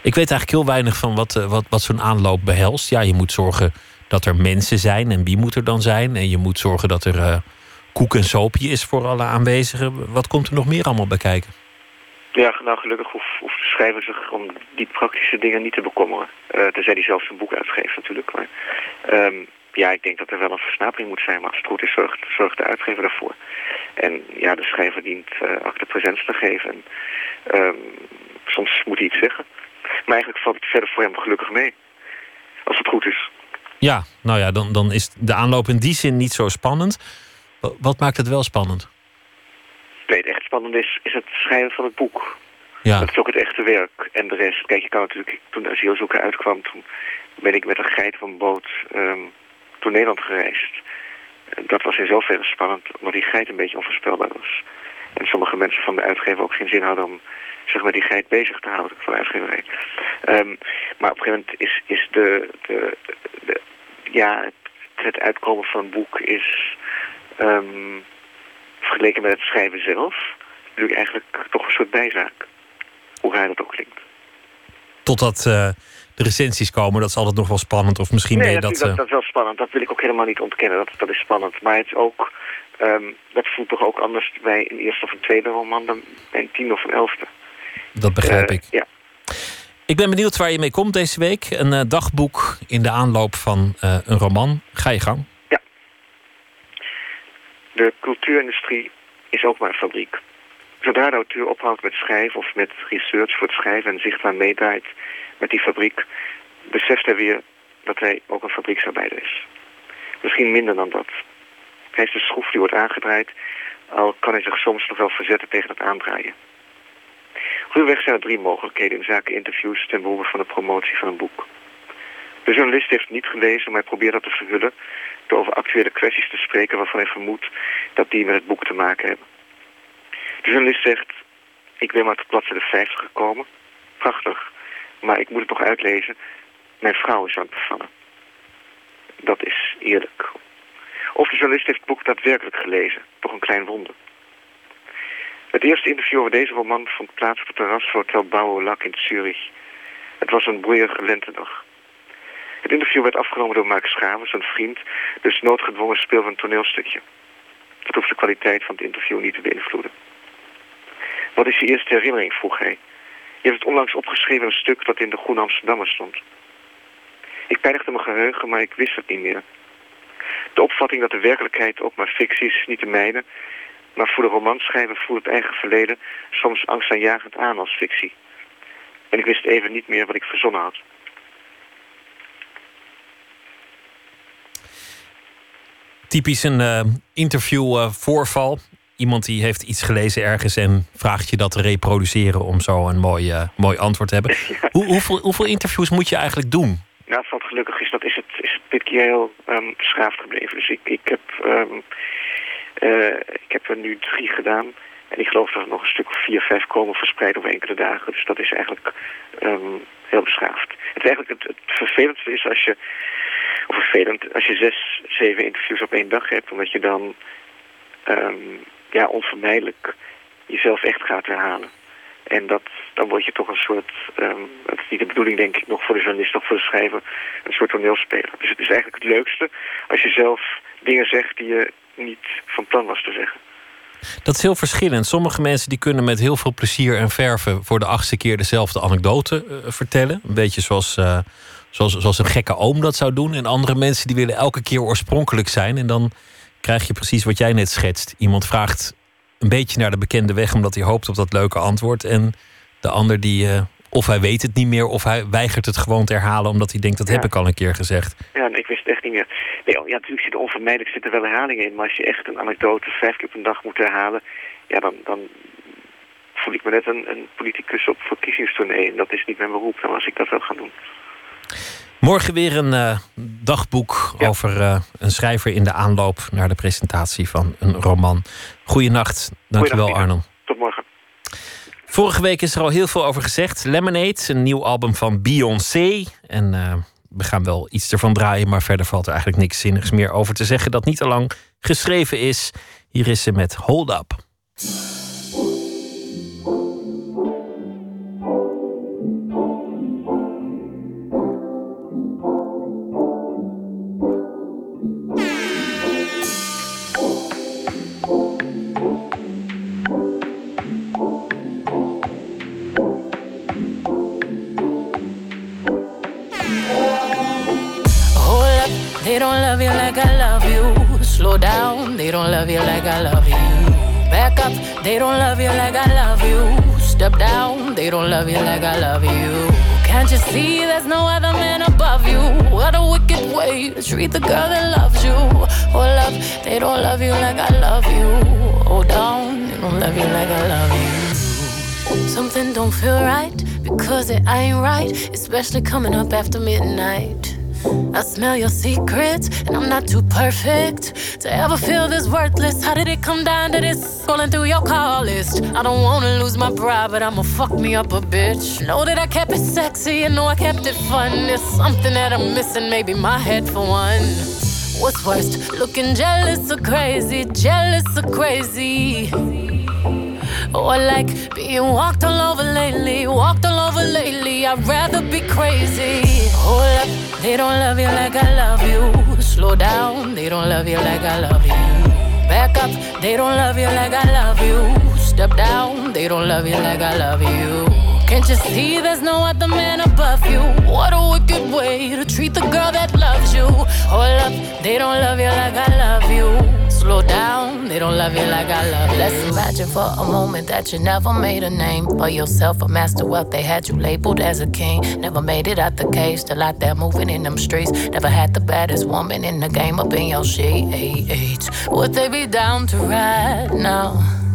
Ik weet eigenlijk heel weinig van wat, uh, wat, wat zo'n aanloop behelst. Ja, je moet zorgen dat er mensen zijn. En wie moet er dan zijn? En je moet zorgen dat er koek en soapje is voor alle aanwezigen. Wat komt er nog meer allemaal bij kijken? Ja, nou gelukkig hoeft, hoeft de schrijver zich om die praktische dingen niet te bekommeren. Uh, tenzij hij zelf zijn boek uitgeeft natuurlijk. Maar um, ja, ik denk dat er wel een versnapering moet zijn. Maar als het goed is, zorgt, zorgt de uitgever daarvoor. En ja, de schrijver dient uh, acte presents te geven. En um, soms moet hij iets zeggen. Maar eigenlijk valt het verder voor hem gelukkig mee. Als het goed is. Ja, nou ja, dan, dan is de aanloop in die zin niet zo spannend. Wat maakt het wel spannend? Nee, spannend is, is het schrijven van het boek. Ja. Dat is ook het echte werk. En de rest, kijk, je kan natuurlijk, toen de asielzoeker uitkwam, toen ben ik met een geit van boot um, door Nederland gereisd. Dat was in zoverre spannend, omdat die geit een beetje onvoorspelbaar was. En sommige mensen van de uitgever ook geen zin hadden om zeg maar, die geit bezig te houden van de uitgeverij. Um, maar op een gegeven moment is, is de, de, de, ja, het, het uitkomen van een boek is um, vergeleken met het schrijven zelf natuurlijk eigenlijk toch een soort bijzaak. Hoe raar dat ook klinkt. Totdat uh, de recensies komen, dat is altijd nog wel spannend. Of misschien nee, dat... dat, dat, dat is wel spannend. Dat wil ik ook helemaal niet ontkennen. Dat, dat is spannend. Maar het is ook... Um, dat voelt toch ook anders bij een eerste of een tweede roman... dan bij een tiende of een elfde. Dat begrijp uh, ik. Ja. Ik ben benieuwd waar je mee komt deze week. Een uh, dagboek in de aanloop van een roman. Ga je gang. De cultuurindustrie is ook maar een fabriek. Zodra de auteur ophoudt met schrijven of met research voor het schrijven en zichtbaar meedraait met die fabriek, beseft hij weer dat hij ook een fabrieksarbeider is. Misschien minder dan dat. Hij is de schroef die wordt aangedraaid, al kan hij zich soms nog wel verzetten tegen het aandraaien. Ruwweg zijn er drie mogelijkheden in zaken interviews ten behoeve van de promotie van een boek. De journalist heeft niet gelezen, maar hij probeert dat te verhullen over actuele kwesties te spreken waarvan hij vermoedt dat die met het boek te maken hebben. De journalist zegt, ik ben maar tot bladzijde 50 gekomen. Prachtig. Maar ik moet het nog uitlezen. Mijn vrouw is aan het bevallen. Dat is eerlijk. Of de journalist heeft het boek daadwerkelijk gelezen. Toch een klein wonder. Het eerste interview over deze roman vond plaats op het terras van Hotel Bouwelak in Zurich. Het was een broeierige lentedag. Het interview werd afgenomen door Mark Schavers, een vriend, dus noodgedwongen speel van een toneelstukje. Dat hoeft de kwaliteit van het interview niet te beïnvloeden. Wat is je eerste herinnering, vroeg hij. Je hebt het onlangs opgeschreven een stuk dat in de Groene Amsterdammer stond. Ik pijnigde mijn geheugen, maar ik wist het niet meer. De opvatting dat de werkelijkheid ook maar fictie is, niet te mijnen, maar voor de romanschrijver voelt het eigen verleden soms angstaanjagend aan als fictie. En ik wist even niet meer wat ik verzonnen had. Typisch een uh, interviewvoorval. Iemand die heeft iets gelezen ergens en vraagt je dat te reproduceren om zo een mooi, uh, mooi antwoord te hebben. Hoe, hoeveel, hoeveel interviews moet je eigenlijk doen? Nou, wat gelukkig is, dat is het, is het dit keer heel um, beschaafd gebleven. Dus ik, ik, heb, um, ik heb er nu drie gedaan. En ik geloof dat er nog een stuk of vier, vijf komen verspreid over enkele dagen. Dus dat is eigenlijk um, heel beschaafd. Het, eigenlijk het, het vervelendste is als je, vervelend, als je zes, zeven interviews op één dag hebt. Omdat je dan um, ja, onvermijdelijk jezelf echt gaat herhalen. En dat, dan word je toch een soort, um, dat is niet de bedoeling denk ik nog voor de journalist of voor de schrijver, een soort toneelspeler. Dus het is eigenlijk het leukste als je zelf dingen zegt die je niet van plan was te zeggen. Dat is heel verschillend. Sommige mensen die kunnen met heel veel plezier en verven voor de achtste keer dezelfde anekdote uh, vertellen. Een beetje zoals, uh, zoals, zoals een gekke oom dat zou doen. En andere mensen die willen elke keer oorspronkelijk zijn. En dan krijg je precies wat jij net schetst. Iemand vraagt een beetje naar de bekende weg omdat hij hoopt op dat leuke antwoord. En de ander die, uh, of hij weet het niet meer, of hij weigert het gewoon te herhalen omdat hij denkt dat ja. heb ik al een keer gezegd. Ja, ik wist het echt niet meer. Nee, ja, natuurlijk zitten onvermijdelijk zitten wel herhalingen in, maar als je echt een anekdote vijf keer op een dag moet herhalen, ja, dan, dan voel ik me net een, een politicus op verkiezingstournee. En dat is niet mijn beroep, dan was ik dat wel gaan doen. Morgen weer een uh, dagboek ja. over uh, een schrijver in de aanloop naar de presentatie van een roman. Goeienacht, dankjewel Arnon. Tot morgen. Vorige week is er al heel veel over gezegd. Lemonade, een nieuw album van Beyoncé. En uh, we gaan wel iets ervan draaien, maar verder valt er eigenlijk niks zinnigs meer over te zeggen dat niet al lang geschreven is. Hier is ze met Hold Up. They don't love you like I love you. Slow down, they don't love you like I love you. Back up, they don't love you like I love you. Step down, they don't love you like I love you. Can't you see there's no other man above you? What a wicked way to treat the girl that loves you. Oh, Hold up, they don't love you like I love you. Oh, Hold down, they don't love you like I love you. Something don't feel right because it ain't right, especially coming up after midnight. I smell your secrets, and I'm not too perfect to ever feel this worthless. How did it come down to this? Scrolling through your call list. I don't wanna lose my pride, but I'ma fuck me up a bitch. Know that I kept it sexy, and know I kept it fun. There's something that I'm missing, maybe my head for one. What's worst, looking jealous or crazy? Jealous or crazy? Oh, or like being walked all over lately, walked all over lately. I'd rather be crazy. Hold up, they don't love you like I love you. Slow down, they don't love you like I love you. Back up, they don't love you like I love you. Step down, they don't love you like I love you. Can't you see there's no other man above you? What a wicked way to treat the girl that loves you. Hold up, they don't love you like I love you slow down. They don't love you like I love you. Let's imagine for a moment that you never made a name for yourself, a master wealth. They had you labeled as a king. Never made it out the cage, still out there moving in them streets. Never had the baddest woman in the game up in your sheets. Would they be down to ride now?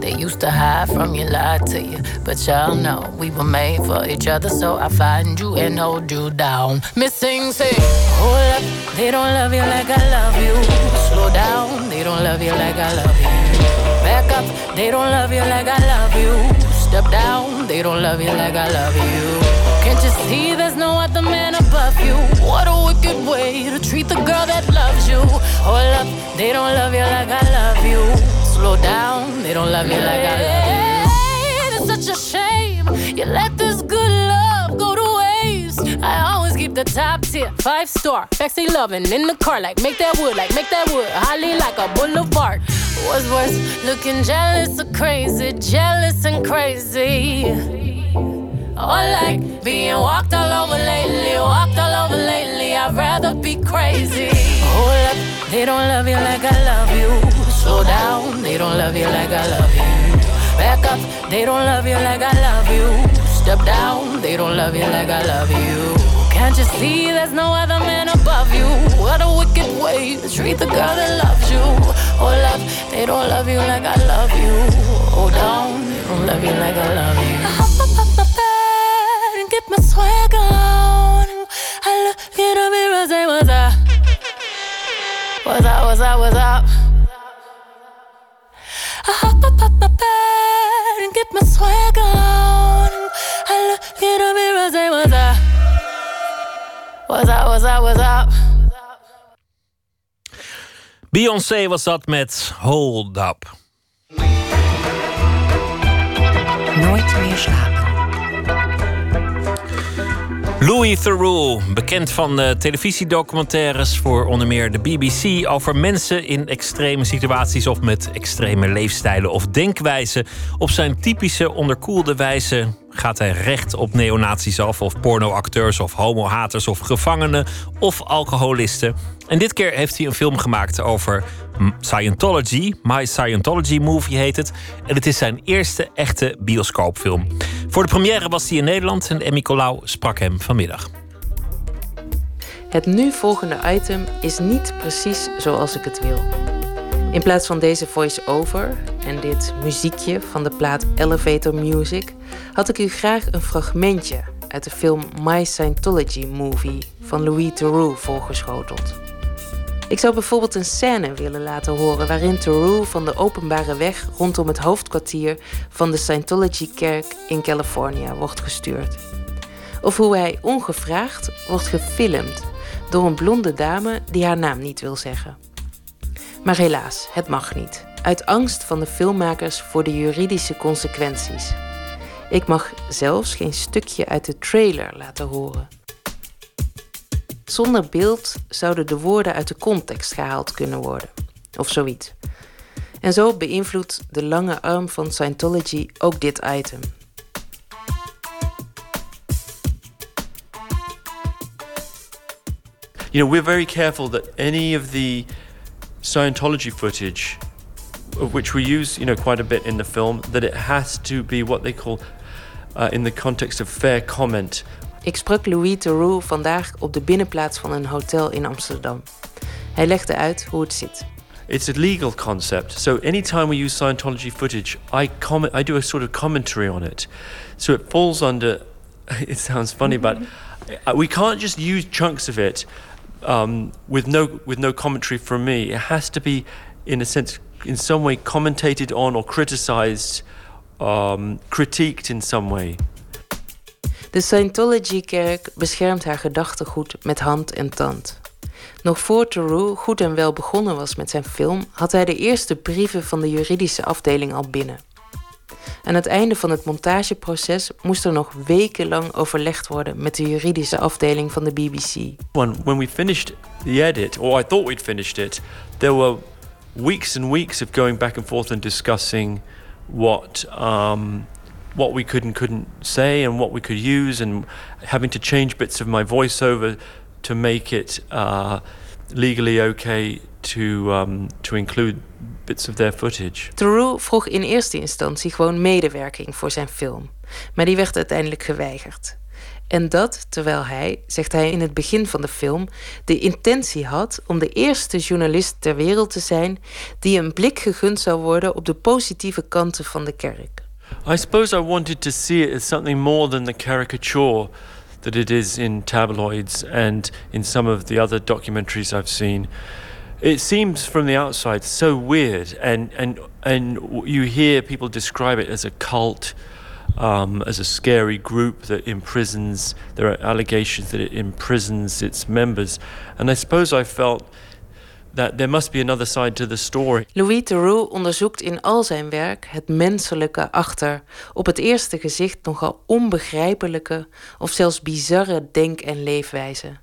They used to hide from you, lie to you. But y'all know we were made for each other, so I find you and hold you down. Missing, say, hold up. They don't love you like I love you. Slow down, they don't love you like I love you. Back up, they don't love you like I love you. Step down, they don't love you like I love you. Can't you see there's no other man above you? What a wicked way to treat the girl that loves you. Hold up, they don't love you like I love you. Slow down, they don't love you like I love you. It's such a shame you let this good love go to waste. I always keep the top tier, five star, sexy loving in the car, like make that wood, like make that wood, holly like a boulevard. What's worse, looking jealous or crazy, jealous and crazy. Or like being walked all over lately, walked all over lately. I'd rather be crazy. Hold up, they don't love you like I love you. Slow down, they don't love you like I love you. Back up, they don't love you like I love you. Step down, they don't love you like I love you. Can't you see there's no other man above you? What a wicked way to treat the girl that loves you. Oh, Hold up, they don't love you like I love you. Hold down, they don't love you like I love you. I hop up up my bed and get my swag on. I look in the mirror, say what's up? What's up, what's up, what's up? What's up, what's? Beyoncé was dat met Hold Up. Nooit meer slapen. Louis Theroux, bekend van uh, televisiedocumentaires voor onder meer de BBC over mensen in extreme situaties of met extreme leefstijlen of denkwijzen. Op zijn typische onderkoelde wijze gaat hij recht op neonazies af, of pornoacteurs, of homohaters, of gevangenen, of alcoholisten. En dit keer heeft hij een film gemaakt over Scientology. My Scientology Movie heet het. En het is zijn eerste echte bioscoopfilm. Voor de première was hij in Nederland en Emmy Colau sprak hem vanmiddag. Het nu volgende item is niet precies zoals ik het wil. In plaats van deze voice-over en dit muziekje van de plaat Elevator Music, had ik u graag een fragmentje uit de film My Scientology Movie van Louis Theroux voorgeschoteld. Ik zou bijvoorbeeld een scène willen laten horen waarin Theroux van de openbare weg rondom het hoofdkwartier van de Scientology-kerk in Californië wordt gestuurd. Of hoe hij ongevraagd wordt gefilmd door een blonde dame die haar naam niet wil zeggen. Maar helaas, het mag niet. Uit angst van de filmmakers voor de juridische consequenties. Ik mag zelfs geen stukje uit de trailer laten horen. Zonder beeld zouden de woorden uit de context gehaald kunnen worden, of zoiets. En zo beïnvloedt de lange arm van Scientology ook dit item. You know, we're very careful that any of the Scientology footage, which we use, you know, quite a bit in the film, that it has to be what they call, uh, in the context of fair comment. Ik sprak Louis Theroux vandaag op de binnenplaats van een hotel in Amsterdam. Hij legde uit hoe het zit. It's a legal concept. So anytime we use Scientology footage, I comment, I do a sort of commentary on it. So it falls under. It sounds funny, but we can't just use chunks of it um, with no with no commentary from me. It has to be, in a sense, in some way commentated on or criticized, um, critiqued in some way. De Scientology-kerk beschermt haar gedachtegoed met hand en tand. Nog voor Theroux goed en wel begonnen was met zijn film, had hij de eerste brieven van de juridische afdeling al binnen. Aan het einde van het montageproces moest er nog wekenlang overlegd worden met de juridische afdeling van de BBC. When, when we finished the edit, or I thought we'd finished it, there were weeks and weeks of going back and forth and discussing what um, what we could and couldn't say and what we could use, and having to change bits of my voiceover to make it uh, legally okay to um, to include bits of their footage. Theroux vroeg in eerste instantie gewoon medewerking voor zijn film, maar die werd uiteindelijk geweigerd. En dat terwijl hij, zegt hij in het begin van de film, de intentie had om de eerste journalist ter wereld te zijn die een blik gegund zou worden op de positieve kanten van de kerk. I suppose I wanted to see it as something more than the caricature that it is in tabloids and in some of the other documentaries I've seen. it seems from the outside so weird, and and and you hear people describe it as a cult, um, as a scary group that imprisons. There are allegations that it imprisons its members, and I suppose I felt there must be another side to the story. Louis Theroux onderzoekt in al zijn werk het menselijke achter op het eerste gezicht nogal onbegrijpelijke of zelfs bizarre denk- en leefwijzen.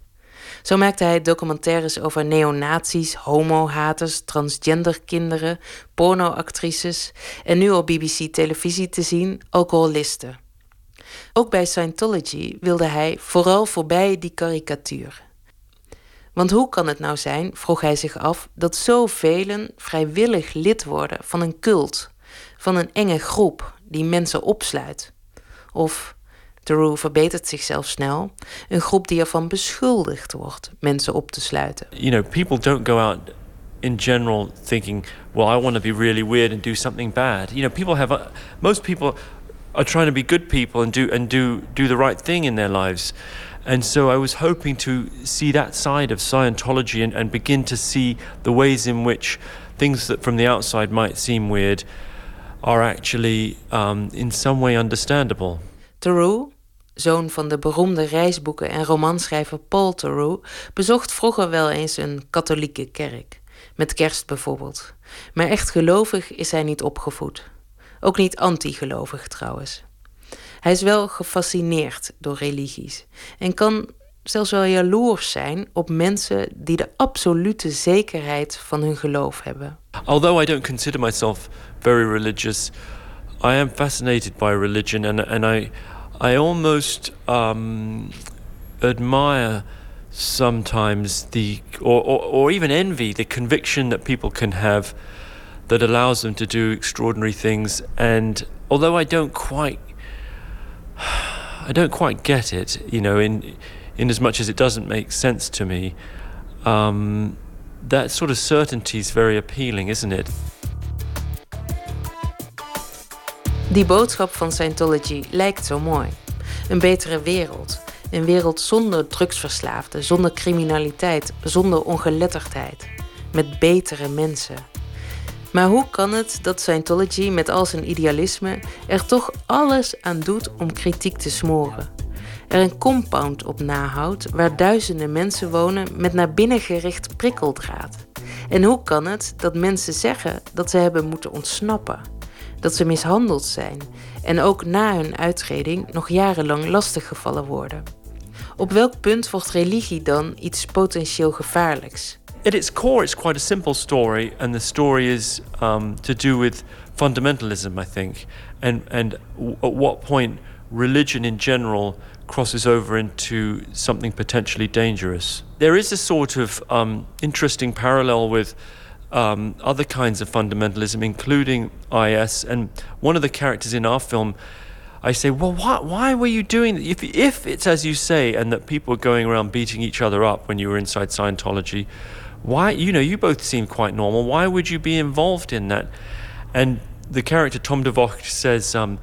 Zo maakte hij documentaires over neonazies, homohaters, transgenderkinderen, pornoactrices en nu op BBC televisie te zien alcoholisten. Ook bij Scientology wilde hij vooral voorbij die karikatuur. Want hoe kan het nou zijn, vroeg hij zich af, dat zoveel vrijwillig lid worden van een cult, van een enge groep die mensen opsluit? Of, Theroux verbetert zichzelf snel, een groep die ervan beschuldigd wordt mensen op te sluiten. You know, people don't go out in general thinking, well, I want to be really weird and do something bad. You know, people have, most people are trying to be good people and do and do do the right thing in their lives. And so I was hoping to see that side of Scientology and, and begin to see the ways in which things that from the outside might seem weird are actually um, in some way understandable. Theroux, zoon van de beroemde reisboeken en romanschrijver Paul Theroux, bezocht vroeger wel eens een katholieke kerk. Met kerst bijvoorbeeld. Maar echt gelovig is hij niet opgevoed. Ook niet anti-gelovig trouwens. Hij is wel gefascineerd door religies en kan zelfs wel jaloers zijn op mensen die de absolute zekerheid van hun geloof hebben. Although I don't consider myself very religious, I am fascinated by religion and, and I, I almost um, admire sometimes the, or, or, or even envy the conviction that people can have that allows them to do extraordinary things. And although I don't quite I don't quite get it, you know, in in as much as it doesn't make sense to me. Um, that sort of certainty is very appealing, isn't it? Die boodschap van Scientology lijkt zo mooi. Een betere wereld. Een wereld zonder drugsverslaafden, zonder criminaliteit, zonder ongeletterdheid. Met betere mensen. Maar hoe kan het dat Scientology met al zijn idealisme er toch alles aan doet om kritiek te smoren? Er een compound op nahoudt waar duizenden mensen wonen met naar binnen gericht prikkeldraad. En hoe kan het dat mensen zeggen dat ze hebben moeten ontsnappen? Dat ze mishandeld zijn en ook na hun uitreding nog jarenlang lastiggevallen worden? Op welk punt wordt religie dan iets potentieel gevaarlijks? At its core, it's quite a simple story, and the story is um, to do with fundamentalism, I think, and and w- at what point religion in general crosses over into something potentially dangerous. There is a sort of um, interesting parallel with um, other kinds of fundamentalism, including IS, and one of the characters in our film. I say, well, why, why were you doing that? If, if it's as you say, and that people were going around beating each other up when you were inside Scientology, why you know you both seem quite normal why would you be involved in that and the character tom de Vocht says um,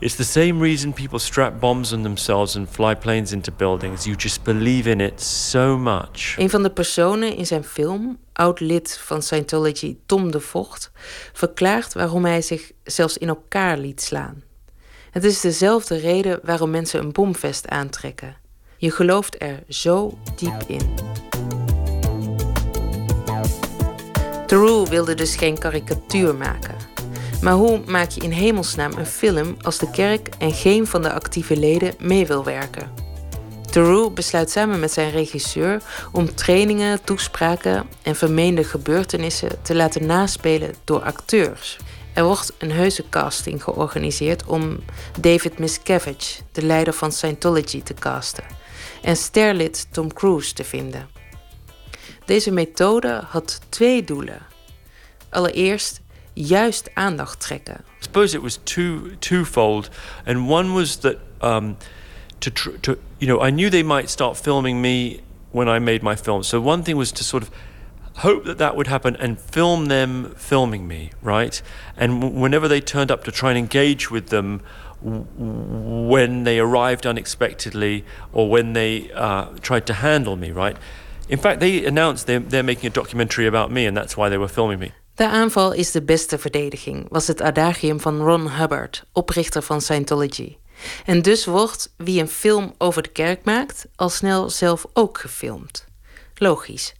it's the same reason people strap bombs on themselves and fly planes into buildings you just believe in it so much Een van de personen in zijn film, oud-lid van Scientology Tom de Vocht, verklaart waarom hij zich zelfs in elkaar liet slaan. Het is dezelfde reden waarom mensen een bomvest aantrekken. Je gelooft er zo diep in. Theroux wilde dus geen karikatuur maken. Maar hoe maak je in hemelsnaam een film als de kerk en geen van de actieve leden mee wil werken? Theroux besluit samen met zijn regisseur om trainingen, toespraken en vermeende gebeurtenissen te laten naspelen door acteurs. Er wordt een heuse casting georganiseerd om David Miscavige, de leider van Scientology, te casten en sterlid Tom Cruise te vinden. Deze methode had twee doelen. Allereerst juist aandacht trekken. I suppose it was two twofold, and one was that um, to to you know I knew they might start filming me when I made my film. So one thing was to sort of hope that that would happen and film them filming me, right? And whenever they turned up to try and engage with them. When they arrived unexpectedly, or when they uh, tried to handle me, right? In fact, they announced they're, they're making a documentary about me, and that's why they were filming me. De aanval is de beste verdediging, was het adagium van Ron Hubbard, oprichter van Scientology. En dus wordt wie een film over de kerk maakt, al snel zelf ook gefilmd. Logisch.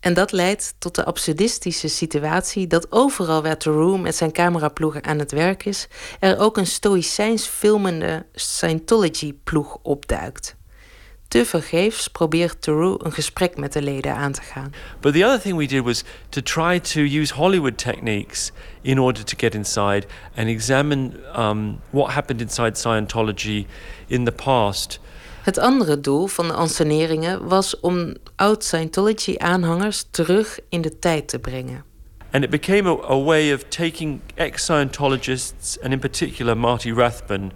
En dat leidt tot de absurdistische situatie dat overal waar Theroux met zijn cameraploegen aan het werk is, er ook een stoïcijns filmende Scientology-ploeg opduikt. Tevergeefs probeert Theroux een gesprek met de leden aan te gaan. But the other thing we did was to try to use Hollywood techniques in order to get inside and examine um, what happened inside Scientology in the past. Het andere doel van de anseneringen was om oud-Scientology-aanhangers terug in de tijd te brengen. And it became a, a way of taking ex Scientologists, and in particular Marty Rathbun,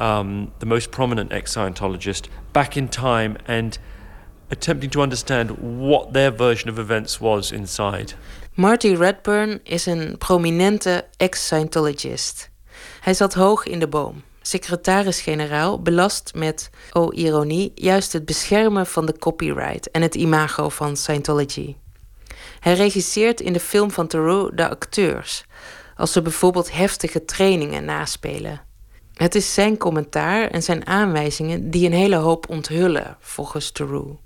um, the most prominent ex Scientologist, back in time and attempting to understand what their version of events was inside. Marty Redburn is een prominente ex-Scientologist. Hij zat hoog in de boom. Secretaris-generaal belast met, oh ironie, juist het beschermen van de copyright en het imago van Scientology. Hij regisseert in de film van Theroux de acteurs, als ze bijvoorbeeld heftige trainingen naspelen. Het is zijn commentaar en zijn aanwijzingen die een hele hoop onthullen, volgens Theroux.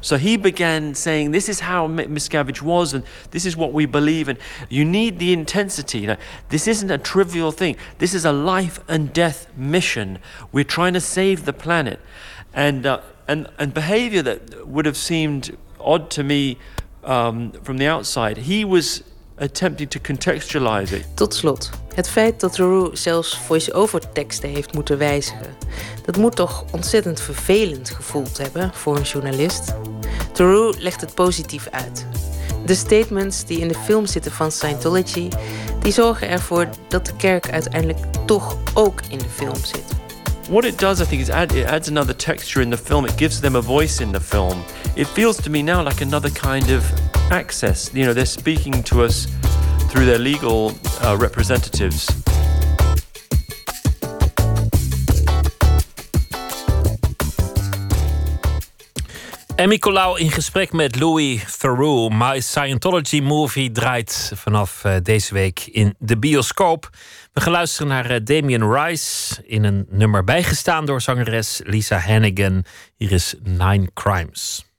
So he began saying, This is how Miscavige was, and this is what we believe, and you need the intensity. This isn't a trivial thing. This is a life and death mission. We're trying to save the planet. And, uh, and, and behavior that would have seemed odd to me um, from the outside, he was attempting to contextualize it. Tot slot, het feit dat Theroux zelfs voice-over teksten heeft moeten wijzigen. Dat moet toch ontzettend vervelend gevoeld hebben voor een journalist. Theroux legt het positief uit. De statements die in de film zitten van Scientology, die zorgen ervoor dat de kerk uiteindelijk toch ook in de film zit. What it does, I think, is add, it adds another texture in the film. It gives them a voice in the film. It feels to me now like another kind of access. You know, they're speaking to us through their legal uh, representatives. Emmy Colau in gesprek met Louis Theroux. My Scientology Movie draait vanaf uh, deze week in de bioscoop. We gaan luisteren naar uh, Damien Rice in een nummer bijgestaan door zangeres Lisa Hannigan. Hier is Nine Crimes.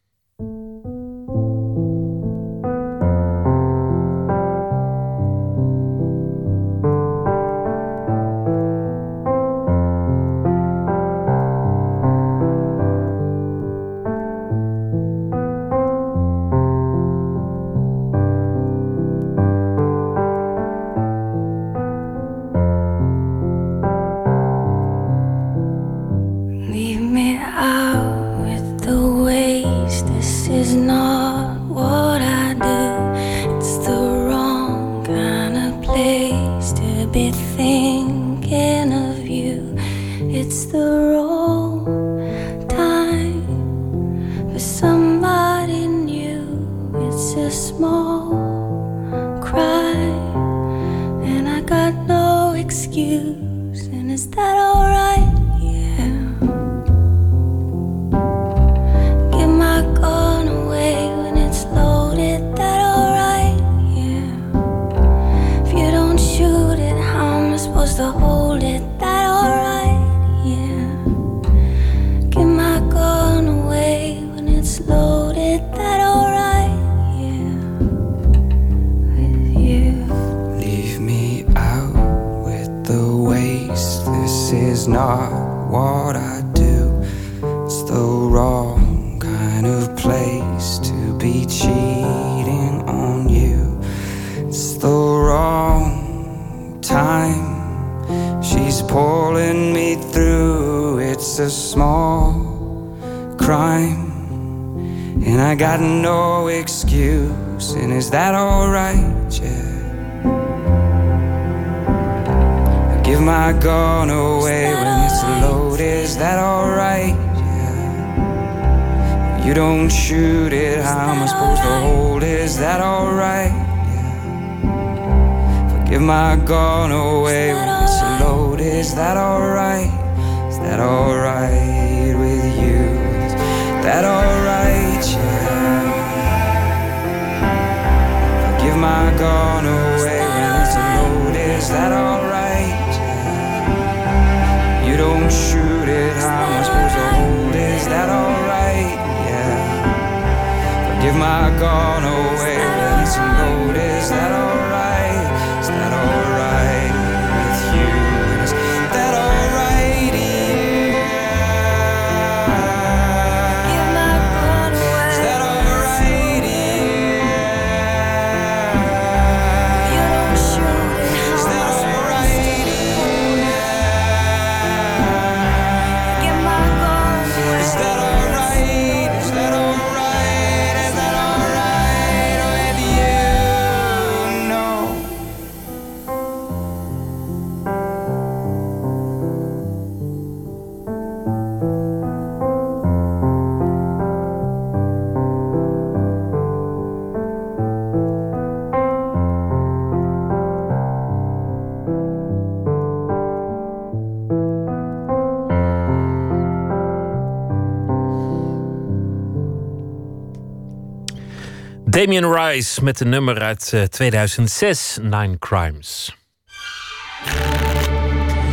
Met een nummer uit eh, 2006, Nine Crimes.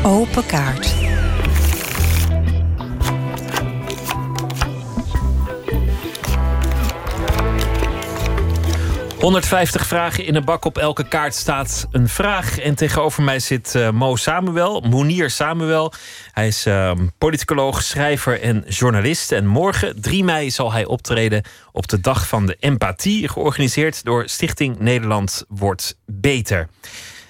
Open kaart. ...150 vragen in een bak. Op elke kaart staat een vraag. En tegenover mij zit eh, Mo Samuel, Monier Samuel. Hij is uh, politicoloog, schrijver en journalist. En morgen, 3 mei, zal hij optreden op de Dag van de Empathie... georganiseerd door Stichting Nederland Wordt Beter.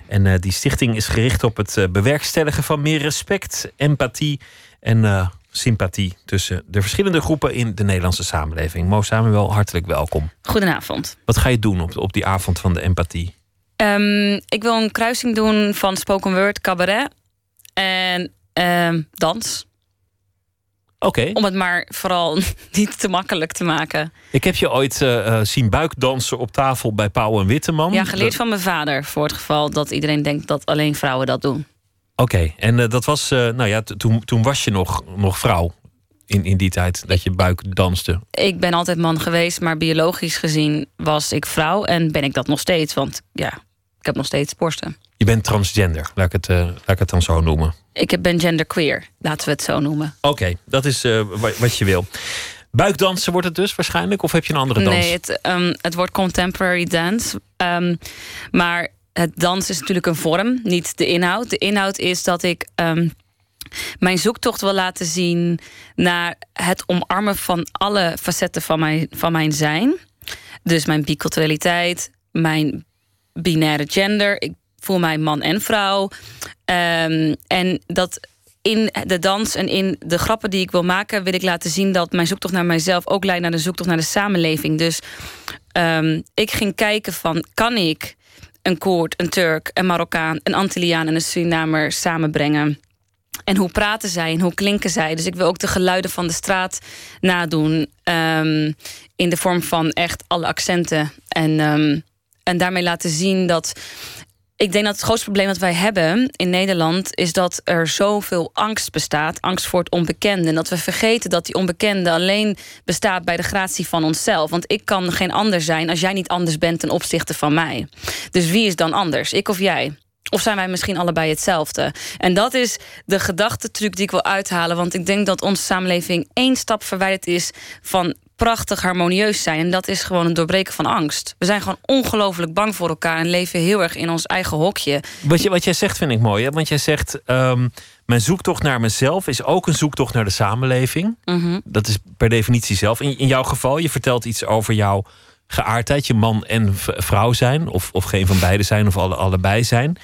En uh, die stichting is gericht op het uh, bewerkstelligen van meer respect, empathie en uh, sympathie tussen de verschillende groepen in de Nederlandse samenleving. Mo Samuel, hartelijk welkom. Goedenavond. Wat ga je doen op, op die avond van de empathie? Um, ik wil een kruising doen van spoken word, cabaret en um, dans. Oké. Okay. Om het maar vooral niet te makkelijk te maken. Ik heb je ooit uh, zien buikdansen op tafel bij Pauw en Witteman. Ja, geleerd dat... van mijn vader. Voor het geval dat iedereen denkt dat alleen vrouwen dat doen. Oké, okay. en uh, dat was, uh, nou ja, toen, toen was je nog, nog vrouw in, in die tijd dat je buik danste. Ik ben altijd man geweest, maar biologisch gezien was ik vrouw en ben ik dat nog steeds. Want ja, ik heb nog steeds borsten. Je bent transgender, laat ik het, uh, laat ik het dan zo noemen. Ik ben genderqueer, laten we het zo noemen. Oké, okay, dat is wat je wil. Buikdansen wordt het dus waarschijnlijk? Of heb je een andere dans? Nee, het, um, het wordt contemporary dance. Um, maar het dans is natuurlijk een vorm, niet de inhoud. De inhoud is dat ik um, mijn zoektocht wil laten zien naar het omarmen van alle facetten van mijn, van mijn zijn. Dus mijn biculturaliteit, mijn binaire gender. Ik voel mij man en vrouw. Um, en dat in de dans en in de grappen die ik wil maken, wil ik laten zien dat mijn zoektocht naar mijzelf ook leidt naar de zoektocht naar de samenleving. Dus um, ik ging kijken van kan ik een Koord, een Turk, een Marokkaan, een Antilliaan en een Surinamer samenbrengen. En hoe praten zij en hoe klinken zij? Dus ik wil ook de geluiden van de straat nadoen. Um, in de vorm van echt alle accenten. En, um, en daarmee laten zien dat. Ik denk dat het grootste probleem dat wij hebben in Nederland is dat er zoveel angst bestaat. Angst voor het onbekende. En dat we vergeten dat die onbekende alleen bestaat bij de gratie van onszelf. Want ik kan geen ander zijn als jij niet anders bent ten opzichte van mij. Dus wie is dan anders? Ik of jij? Of zijn wij misschien allebei hetzelfde? En dat is de gedachtentruc die ik wil uithalen. Want ik denk dat onze samenleving één stap verwijderd is van prachtig harmonieus zijn. En dat is gewoon een doorbreken van angst. We zijn gewoon ongelooflijk bang voor elkaar en leven heel erg in ons eigen hokje. Wat, je, wat jij zegt vind ik mooi. Hè? Want jij zegt, um, mijn zoektocht naar mezelf is ook een zoektocht naar de samenleving. Mm -hmm. Dat is per definitie zelf. In, in jouw geval, je vertelt iets over jouw geaardheid, je man en vrouw zijn, of, of geen van beide zijn, of alle, allebei zijn.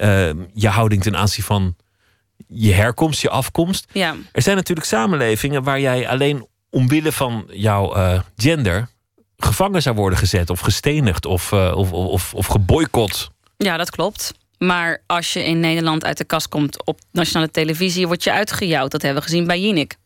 Uh, je houding ten aanzien van je herkomst, je afkomst. Ja. Er zijn natuurlijk samenlevingen waar jij alleen omwille van jouw uh, gender gevangen zou worden gezet, of gestenigd, of, uh, of, of, of geboycott. Ja, dat klopt. Maar als je in Nederland uit de kast komt op nationale televisie, word je uitgejouwd. Dat hebben we gezien bij Jinek.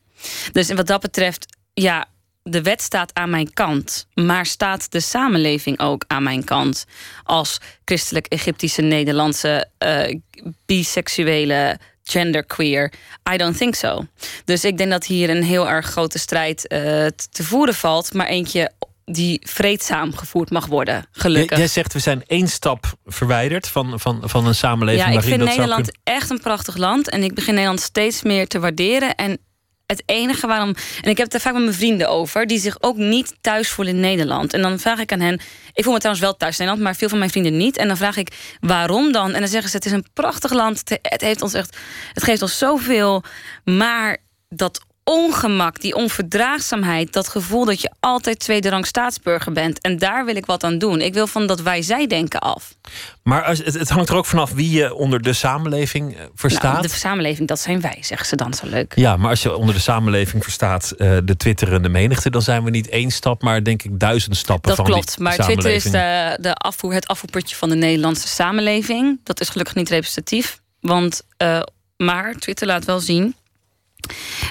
Dus wat dat betreft, ja, de wet staat aan mijn kant, maar staat de samenleving ook aan mijn kant? Als christelijk-Egyptische, Nederlandse, uh, biseksuele, genderqueer? I don't think so. Dus ik denk dat hier een heel erg grote strijd eh, te voeren valt, maar eentje die vreedzaam gevoerd mag worden, gelukkig. Jij, jij zegt we zijn één stap verwijderd van, van, van een samenleving Ja, ik vind dat Nederland echt een prachtig land. En ik begin Nederland steeds meer te waarderen. En het enige waarom. En ik heb het er vaak met mijn vrienden over, die zich ook niet thuis voelen in Nederland. En dan vraag ik aan hen. Ik voel me trouwens wel thuis in Nederland, maar veel van mijn vrienden niet. En dan vraag ik waarom dan? En dan zeggen ze: Het is een prachtig land. Het- heeft ons echt, het geeft ons zoveel. Maar dat ongemak, die onverdraagzaamheid, dat gevoel dat je altijd tweede rang staatsburger bent. En daar wil ik wat aan doen. Ik wil van dat wij-zij-denken af. Maar als, het, het hangt er ook vanaf wie je onder de samenleving eh, verstaat. Nou, de samenleving, dat zijn wij, zeggen ze dan zo leuk. Ja, maar als je onder de samenleving verstaat eh, de twitterende menigte, dan zijn we niet één stap, maar denk ik duizend stappen Dat van klopt, die maar Twitter is de, de afvoer, het afvoerputje van de Nederlandse samenleving. Dat is gelukkig niet representatief. Want, eh, maar Twitter laat wel zien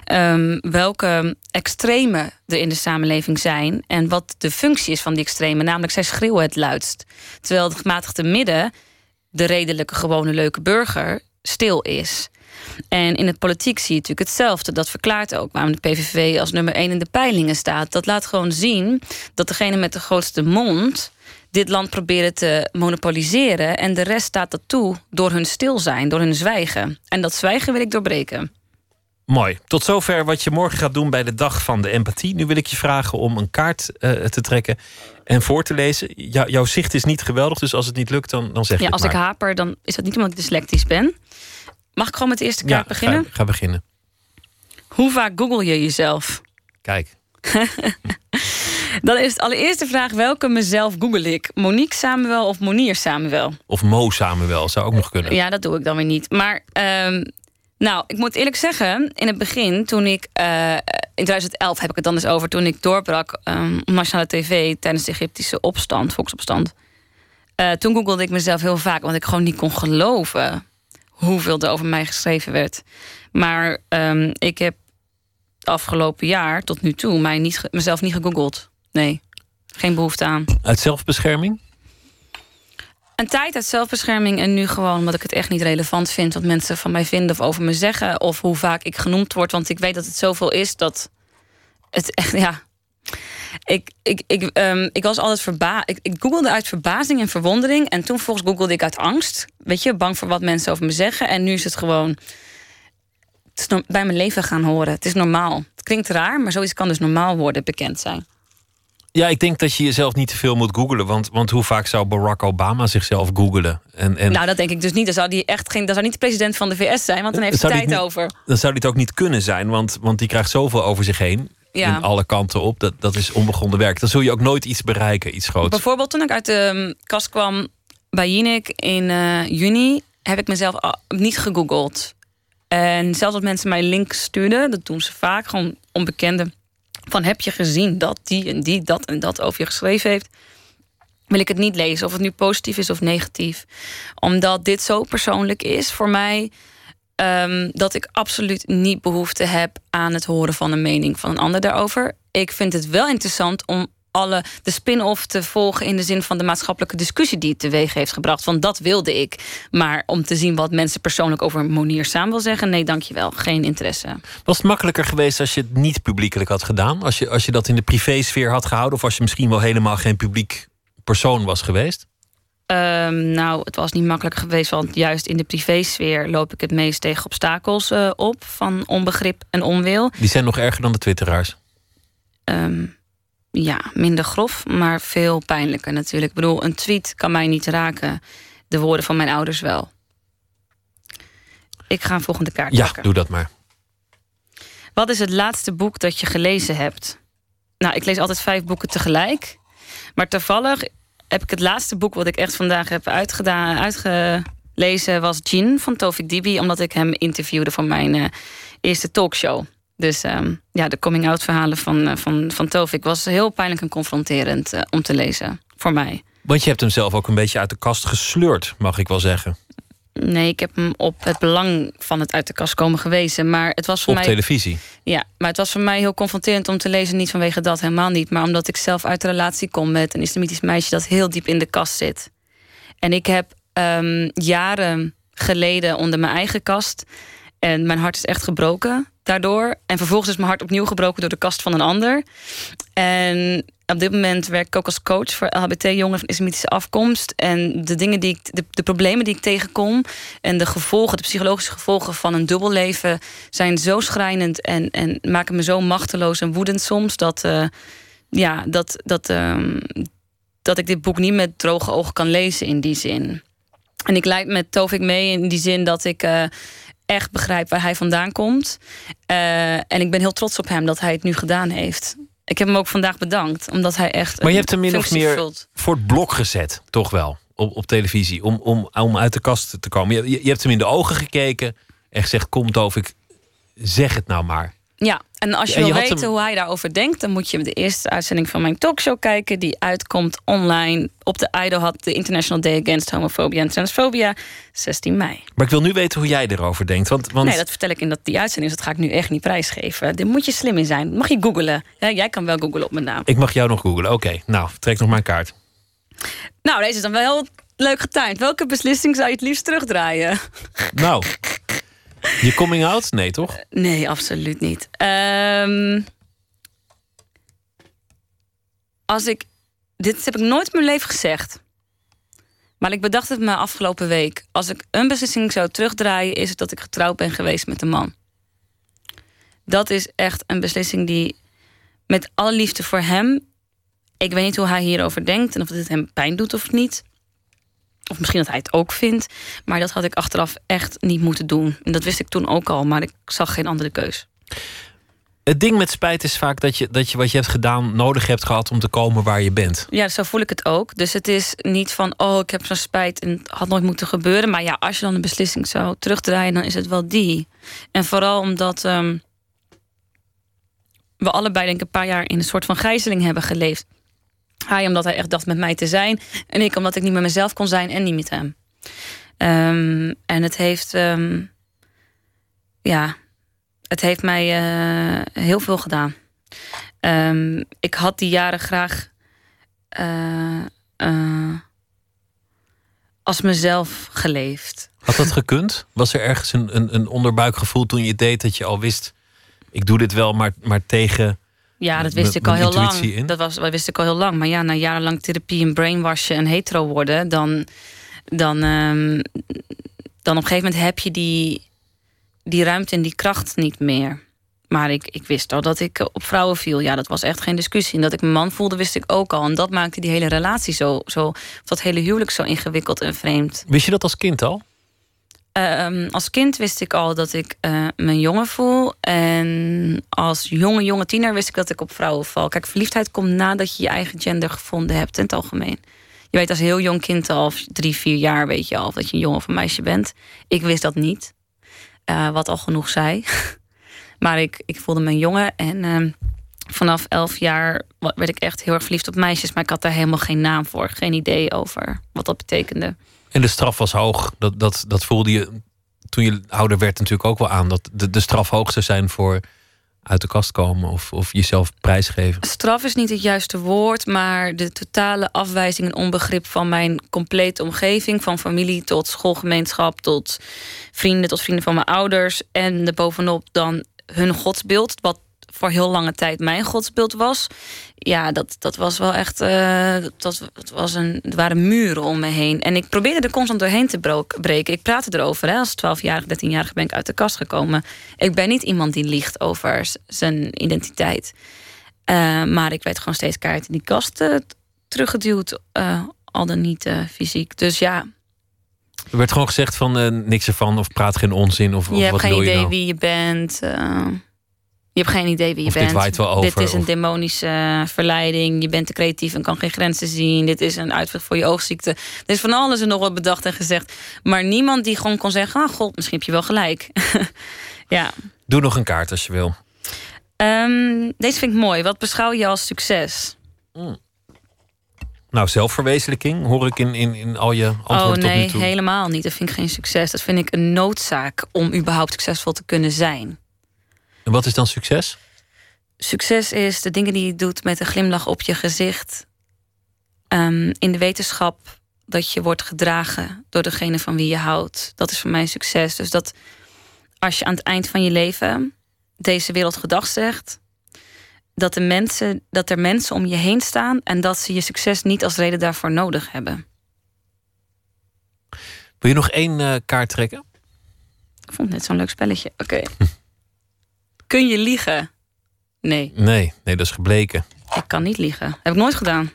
ehm, welke extremen er in de samenleving zijn. En wat de functie is van die extremen. Namelijk, zij schreeuwen het luidst. Terwijl het gematigde midden, de redelijke, gewone, leuke burger, stil is. En in het politiek zie je natuurlijk hetzelfde. Dat verklaart ook waarom de PVV als nummer één in de peilingen staat. Dat laat gewoon zien dat degene met de grootste mond dit land proberen te monopoliseren. En de rest staat dat toe door hun stil zijn, door hun zwijgen. En dat zwijgen wil ik doorbreken. Mooi. Tot zover wat je morgen gaat doen bij de Dag van de Empathie. Nu wil ik je vragen om een kaart eh, te trekken en voor te lezen. Jou- jouw zicht is niet geweldig, dus als het niet lukt, dan, dan zeg je Ja, als ik haper, dan is dat niet omdat ik dyslectisch ben. Mag ik gewoon met de eerste kaart ja, beginnen? Ga, ga beginnen. Hoe vaak google je jezelf? Kijk. Dan is het allereerste vraag: welke mezelf google ik? Monique Samuel of Monier Samuel? Of Mo Samuel zou ook nog kunnen. Ja, dat doe ik dan weer niet. Maar ehm, nou, ik moet eerlijk zeggen, in het begin, toen ik eh, in 2011 heb ik het dan eens over, toen ik doorbrak ehm, op nationale tv tijdens de Egyptische opstand, volksopstand. Eh, toen googelde ik mezelf heel vaak, want ik gewoon niet kon geloven hoeveel er over mij geschreven werd. Maar ehm, ik heb afgelopen jaar tot nu toe mij niet, mezelf niet gegoogeld. Nee, geen behoefte aan. Uit zelfbescherming? Een tijd uit zelfbescherming en nu gewoon omdat ik het echt niet relevant vind wat mensen van mij vinden of over me zeggen. Of hoe vaak ik genoemd word. Want ik weet dat het zoveel is dat het echt, ja. Ik, ik, ik, ehm, ik was altijd verbaasd. Ik, ik googelde uit verbazing en verwondering. En toen volgens googelde ik uit angst. Weet je, bang voor wat mensen over me zeggen. En nu is het gewoon het is bij mijn leven gaan horen. Het is normaal. Het klinkt raar, maar zoiets kan dus normaal worden, bekend zijn. Ja, ik denk dat je jezelf niet te veel moet googlen. Want, want hoe vaak zou Barack Obama zichzelf googelen? En, en Nou, dat denk ik dus niet. Dan zou die echt geen, dan zou niet de president van de VS zijn, want dan heeft hij tijd niet- over. dan zou dit ook niet kunnen zijn. Want, want die krijgt zoveel over zich heen. Ja. In alle kanten op. Dat, dat is onbegonnen werk. Dan zul je ook nooit iets bereiken, iets groots. Bijvoorbeeld toen ik uit de um, kast kwam bij Jinek in eh, juni, heb ik mezelf niet gegoogeld. En zelfs als mensen mij links stuurden, dat doen ze vaak, gewoon onbekende. Van heb je gezien dat die en die dat en dat over je geschreven heeft? Wil ik het niet lezen, of het nu positief is of negatief. Omdat dit zo persoonlijk is voor mij. ehm, dat ik absoluut niet behoefte heb aan het horen van een mening van een ander daarover. Ik vind het wel interessant om alle de spin-off te volgen in de zin van de maatschappelijke discussie die het teweeg heeft gebracht. Want dat wilde ik. Maar om te zien wat mensen persoonlijk over Monier samen wil zeggen, nee, dankjewel, geen interesse. Was het makkelijker geweest als je het niet publiekelijk had gedaan? Als je, als je dat in de privésfeer had gehouden? Of als je misschien wel helemaal geen publiek persoon was geweest? Ehm, nou, het was niet makkelijk geweest, want juist in de privésfeer loop ik het meest tegen obstakels eh, op van onbegrip en onwil. Die zijn nog erger dan de twitteraars. Ehm, ja, minder grof, maar veel pijnlijker natuurlijk. Ik bedoel, een tweet kan mij niet raken. De woorden van mijn ouders wel. Ik ga een volgende kaart Ja, pakken. doe dat maar. Wat is het laatste boek dat je gelezen hebt? Nou, ik lees altijd vijf boeken tegelijk. Maar toevallig heb ik het laatste boek wat ik echt vandaag heb uitgedaan, uitgelezen... was Jin van Tofik Dibi, omdat ik hem interviewde voor mijn eh, eerste talkshow. Dus ehm, ja, de coming-out verhalen van, eh, van, van Tofik was heel pijnlijk en confronterend eh, om te lezen. Voor mij. Want je hebt hem zelf ook een beetje uit de kast gesleurd, mag ik wel zeggen. Nee, ik heb hem op het belang van het uit de kast komen gewezen. Maar het was voor Op mij. televisie. Ja, maar het was voor mij heel confronterend om te lezen. Niet vanwege dat, helemaal niet. Maar omdat ik zelf uit de relatie kom met een islamitisch meisje dat heel diep in de kast zit. En ik heb ehm, jaren geleden onder mijn eigen kast En mijn hart is echt gebroken daardoor. En vervolgens is mijn hart opnieuw gebroken door de kast van een ander. En op dit moment werk ik ook als coach voor LHBT-jongeren van islamitische afkomst. En de dingen die ik, de, problemen die ik tegenkom en de gevolgen, de psychologische gevolgen van een dubbelleven zijn zo schrijnend en, en maken me zo machteloos en woedend soms dat, uh, ja, dat, dat, uh, dat ik dit boek niet met droge ogen kan lezen in die zin. En ik leid met Tovik mee in die zin dat ik. Uh, echt begrijp waar hij vandaan komt. Uh, en ik ben heel trots op hem dat hij het nu gedaan heeft. Ik heb hem ook vandaag bedankt, omdat hij echt. Maar je hebt hem min of meer vult. voor het blok gezet, toch wel, op, op televisie, om, om, om uit de kast te komen. Je, je hebt hem in de ogen gekeken en gezegd: Kom, Tovik, zeg het nou maar. Ja, en als je, wil weten hoe hij daarover denkt, dan moet je de eerste uitzending van mijn talkshow kijken, die uitkomt online op de IDO had de International Day Against Homophobia en Transphobia, 16 mei. Maar ik wil nu weten hoe jij erover denkt. Want, want... Nee, dat vertel ik in dat, die uitzending, dus dat ga ik nu echt niet prijsgeven. Daar moet je slim in zijn. Mag je googlen? Ja, jij kan wel googlen op mijn naam. Ik mag jou nog googlen. Oké, nou, trek nog maar een kaart. Nou, deze is dan wel heel leuk getimed. Welke beslissing zou je het liefst terugdraaien? Nou, je coming out? Nee, toch? Nee, absoluut niet. Um, als ik. Dit heb ik nooit in mijn leven gezegd. Maar ik bedacht het me afgelopen week. Als ik een beslissing zou terugdraaien, is het dat ik getrouwd ben geweest met een man. Dat is echt een beslissing die met alle liefde voor hem. Ik weet niet hoe hij hierover denkt en of het hem pijn doet of niet. Of misschien dat hij het ook vindt. Maar dat had ik achteraf echt niet moeten doen. En dat wist ik toen ook al, maar ik zag geen andere keus. Het ding met spijt is vaak dat je, dat je wat je hebt gedaan nodig hebt gehad om te komen waar je bent. Ja, zo voel ik het ook. Dus het is niet van, oh, ik heb zo'n spijt en het had nooit moeten gebeuren. Maar ja, als je dan een beslissing zou terugdraaien, dan is het wel die. En vooral omdat um, we allebei, denk ik, een paar jaar in een soort van gijzeling hebben geleefd. Hij omdat hij echt dacht met mij te zijn. En ik omdat ik niet met mezelf kon zijn en niet met hem. Um, en het heeft... Um, ja, het heeft mij uh, heel veel gedaan. Um, ik had die jaren graag... Uh, uh, als mezelf geleefd. Had dat gekund? Was er ergens een, een, een onderbuikgevoel toen je deed dat je al wist... ik doe dit wel, maar, maar tegen ja, dat wist ik al heel lang. Dat, was, dat wist ik al heel lang. Maar ja, na jarenlang therapie en brainwashen en hetero worden, dan, dan, um, dan op een gegeven moment heb je die, die ruimte en die kracht niet meer. Maar ik, ik wist al dat ik op vrouwen viel. Ja, dat was echt geen discussie. En dat ik mijn man voelde, wist ik ook al. En dat maakte die hele relatie zo, zo dat hele huwelijk zo ingewikkeld en vreemd. Wist je dat als kind al? Um, als kind wist ik al dat ik uh, mijn jongen voel. En als jonge, jonge tiener wist ik dat ik op vrouwen val. Kijk, verliefdheid komt nadat je je eigen gender gevonden hebt in het algemeen. Je weet als heel jong kind al, drie, vier jaar, weet je al, dat je een jongen of een meisje bent. Ik wist dat niet. Uh, wat al genoeg zei. maar ik, ik voelde mijn jongen. En uh, vanaf elf jaar werd ik echt heel erg verliefd op meisjes. Maar ik had daar helemaal geen naam voor. Geen idee over wat dat betekende. En de straf was hoog. Dat, dat, dat voelde je toen je ouder werd natuurlijk ook wel aan. Dat de, de straf hoog zou zijn voor uit de kast komen of, of jezelf prijsgeven. Straf is niet het juiste woord, maar de totale afwijzing en onbegrip van mijn complete omgeving, van familie tot schoolgemeenschap, tot vrienden, tot vrienden van mijn ouders. En de bovenop dan hun godsbeeld, wat voor heel lange tijd mijn godsbeeld was. Ja, dat, dat was wel echt. Uh, dat, dat was een, er waren muren om me heen. En ik probeerde er constant doorheen te breken. Ik praatte erover. Hè. Als 12-jarige, 13-jarige ben ik uit de kast gekomen. Ik ben niet iemand die liegt over zijn identiteit. Uh, maar ik werd gewoon steeds kaart in die kast uh, teruggeduwd. al dan niet fysiek. Dus ja, er werd gewoon gezegd van niks ervan of praat geen onzin of, je of hebt wat geen wil idee je nou? wie je bent. Je hebt geen idee wie je Of dit bent. waait wel over, dit is een of- demonische eh, verleiding. Je bent te creatief en kan geen grenzen zien. Dit is een uitvlucht voor je oogziekte. Er is van alles en nog wat bedacht en gezegd. Maar niemand die gewoon kon zeggen: Ah, god, misschien heb je wel gelijk. ja. Doe nog een kaart als je wil. Ehm, deze vind ik mooi. Wat beschouw je als succes? Nou, zelfverwezenlijking hoor ik in, in, in al je antwoorden oh tot nee, nu toe. helemaal niet. Dat vind ik geen succes. Dat vind ik een noodzaak om überhaupt succesvol te kunnen zijn. En wat is dan succes? Succes is de dingen die je doet met een glimlach op je gezicht. Ehm, in de wetenschap dat je wordt gedragen door degene van wie je houdt. Dat is voor mij succes. Dus dat als je aan het eind van je leven deze wereld gedag zegt, dat, de mensen, dat er mensen om je heen staan en dat ze je succes niet als reden daarvoor nodig hebben. Wil je nog één eh, kaart trekken? Ik vond het net zo'n leuk spelletje. Oké. Kun je liegen? Nee, Nee, nee, dat is gebleken. ik kan niet liegen. Heb ik nooit gedaan.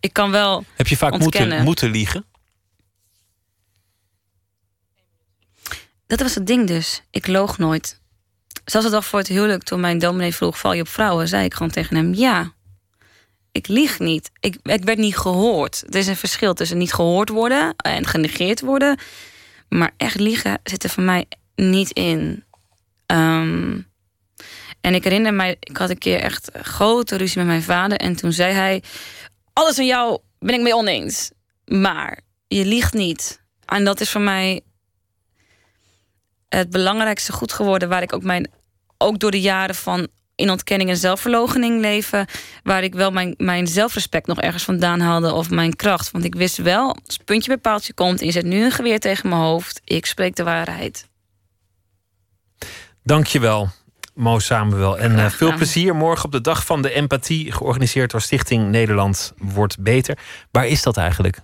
Ik kan wel. Heb je vaak moeten, ontkennen. moeten liegen? Dat was het ding dus. Ik loog nooit. Zelfs de dag voor het huwelijk, toen mijn dominee vroeg: val je op vrouwen? zei ik gewoon tegen hem: ja. Ik lieg niet. Ik, ik werd niet gehoord. Er is een verschil tussen niet gehoord worden en genegeerd worden. Maar echt liegen zit er voor mij niet in. Ehm, en ik herinner mij, ik had een keer echt grote ruzie met mijn vader. En toen zei hij: Alles aan jou ben ik mee oneens. Maar je liegt niet. En dat is voor mij het belangrijkste goed geworden waar ik ook mijn ook door de jaren van in ontkenning en zelfverloochening leven, waar ik wel mijn, mijn zelfrespect nog ergens vandaan haalde of mijn kracht. Want ik wist wel, als het puntje bij paaltje komt, en je zet nu een geweer tegen mijn hoofd, ik spreek de waarheid. Dankjewel, Mo Samuel. En eh, veel plezier morgen op de Dag van de Empathie, georganiseerd door Stichting Nederland Wordt Beter. Waar is dat eigenlijk?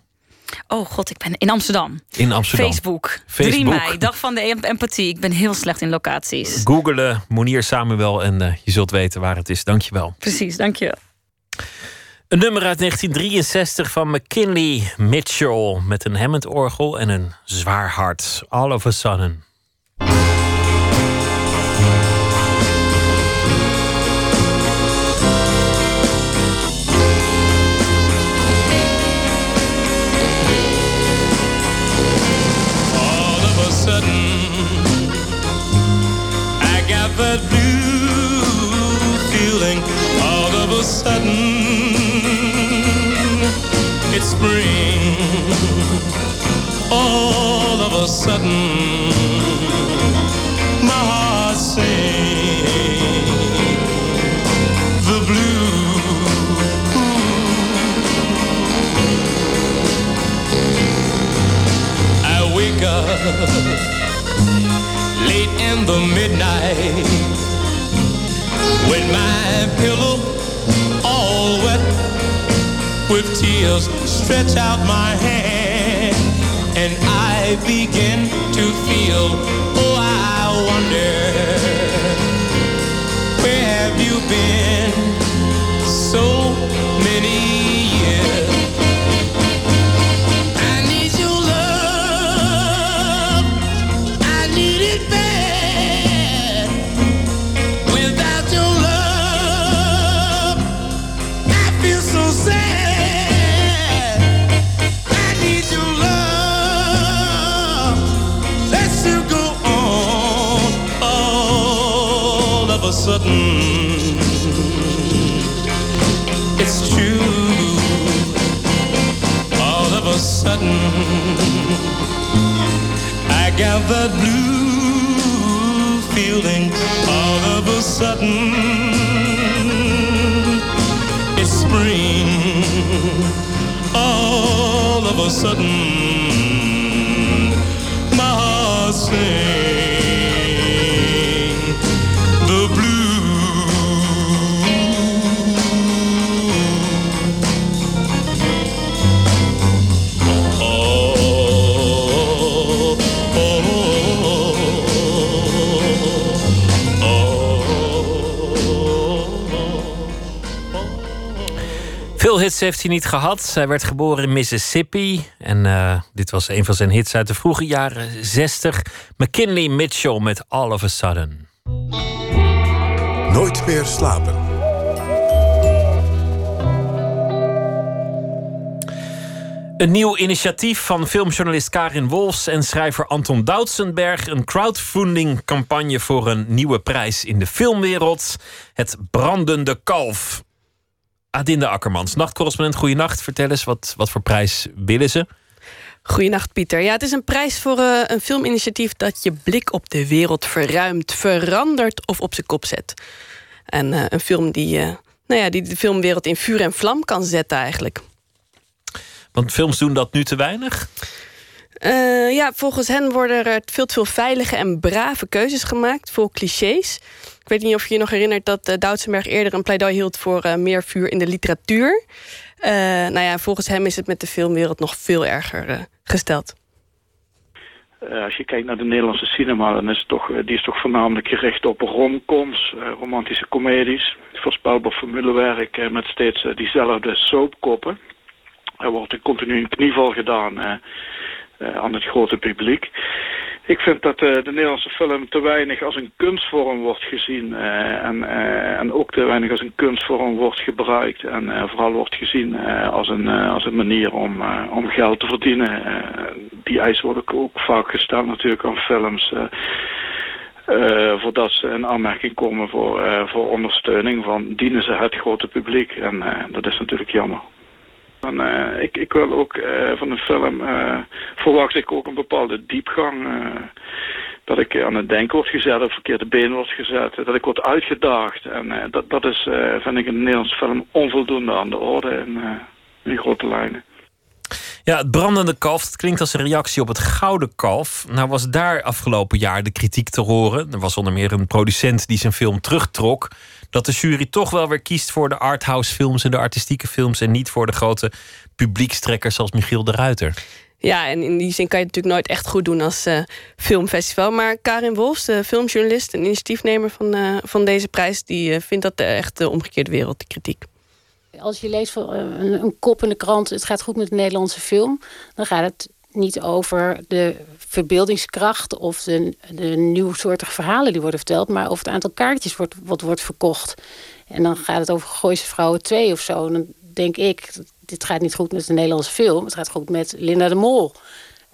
Oh god, ik ben in Amsterdam. In Amsterdam. Facebook. 3 Facebook. mei, dag van de em- empathie. Ik ben heel slecht in locaties. Googelen Monier Samuel en eh, je zult weten waar het is. Dankjewel. Precies, dank je. Een nummer uit 1963 van McKinley Mitchell met een Hammond-orgel en een zwaar hart. All of a sudden. That blue feeling all of a sudden. It's spring. All of a sudden my heart sings the I wake up in the midnight. With my pillow all wet with tears stretch out my hand and I begin to feel oh I wonder where have you been so sudden I got that blue feeling all of a sudden. It's spring all of a sudden. My heart sings hits heeft hij niet gehad. Hij werd geboren in Mississippi. En eh, dit was een van zijn hits uit de vroege jaren 60. McKinley Mitchell met All of a Sudden. Nooit meer slapen. Een nieuw initiatief van filmjournalist Karin Wolfs en schrijver Anton Doutsenberg. Een crowdfunding-campagne voor een nieuwe prijs in de filmwereld. Het Brandende Kalf. Adinde Akkermans, nachtcorrespondent, goeienacht. Vertel eens, wat, wat voor prijs willen ze? Goedenacht, Pieter. Ja, het is een prijs voor eh, een filminitiatief dat je blik op de wereld verruimt, verandert of op zijn kop zet. En eh, een film die, eh, nou ja, die de filmwereld in vuur en vlam kan zetten, eigenlijk. Want films doen dat nu te weinig? Ja, volgens hen worden er veel te veel veilige en brave keuzes gemaakt, vol clichés. Weet niet of je je nog herinnert dat uh, eerder een pleidooi hield voor uh, meer vuur in de literatuur. nou ja, volgens hem is het met de filmwereld nog veel erger gesteld. als je kijkt naar de Nederlandse cinema, dan is het toch, die is toch voornamelijk gericht op romcoms, romantische comedies, voorspelbaar formulewerk met steeds diezelfde soapkoppen. Er wordt continu een knieval gedaan uh, aan het grote publiek. Ik vind dat uh, de Nederlandse film te weinig als een kunstvorm wordt gezien. Uh, en, en ook te weinig als een kunstvorm wordt gebruikt. En vooral wordt gezien als, een, als een manier om, om geld te verdienen. die eisen worden ook vaak gesteld natuurlijk aan films. voordat ze in aanmerking komen voor, voor ondersteuning van dienen ze het grote publiek. En dat is natuurlijk jammer. En, uh, ik, ik wil ook uh, van een film, uh, verwacht ik ook een bepaalde diepgang. dat ik aan het denken word gezet, op verkeerde been word gezet. Dat ik word uitgedaagd. En dat, dat is, vind ik, in een Nederlandse film onvoldoende aan de orde in, in grote lijnen. Ja, het brandende kalf, dat klinkt als een reactie op het gouden kalf. Nou was daar afgelopen jaar de kritiek te horen. Er was onder meer een producent die zijn film terugtrok dat de jury toch wel weer kiest voor de arthouse films en de artistieke films en niet voor de grote publiekstrekkers zoals Michiel de Ruiter. Ja, en in die zin kan je het natuurlijk nooit echt goed doen als uh, filmfestival. Maar Karin Wolfs, de filmjournalist en initiatiefnemer van, uh, van deze prijs, die uh, vindt dat echt de omgekeerde wereld, de kritiek. Als je leest van een, een kop in de krant, het gaat goed met de Nederlandse film, dan gaat het niet over de verbeeldingskracht of de, de nieuwsoortige verhalen die worden verteld, maar over het aantal kaartjes wordt, wat wordt verkocht. En dan gaat het over Gooise Vrouwen 2 of zo. Dan denk ik, dit gaat niet goed met de Nederlandse film. Het gaat goed met Linda de Mol.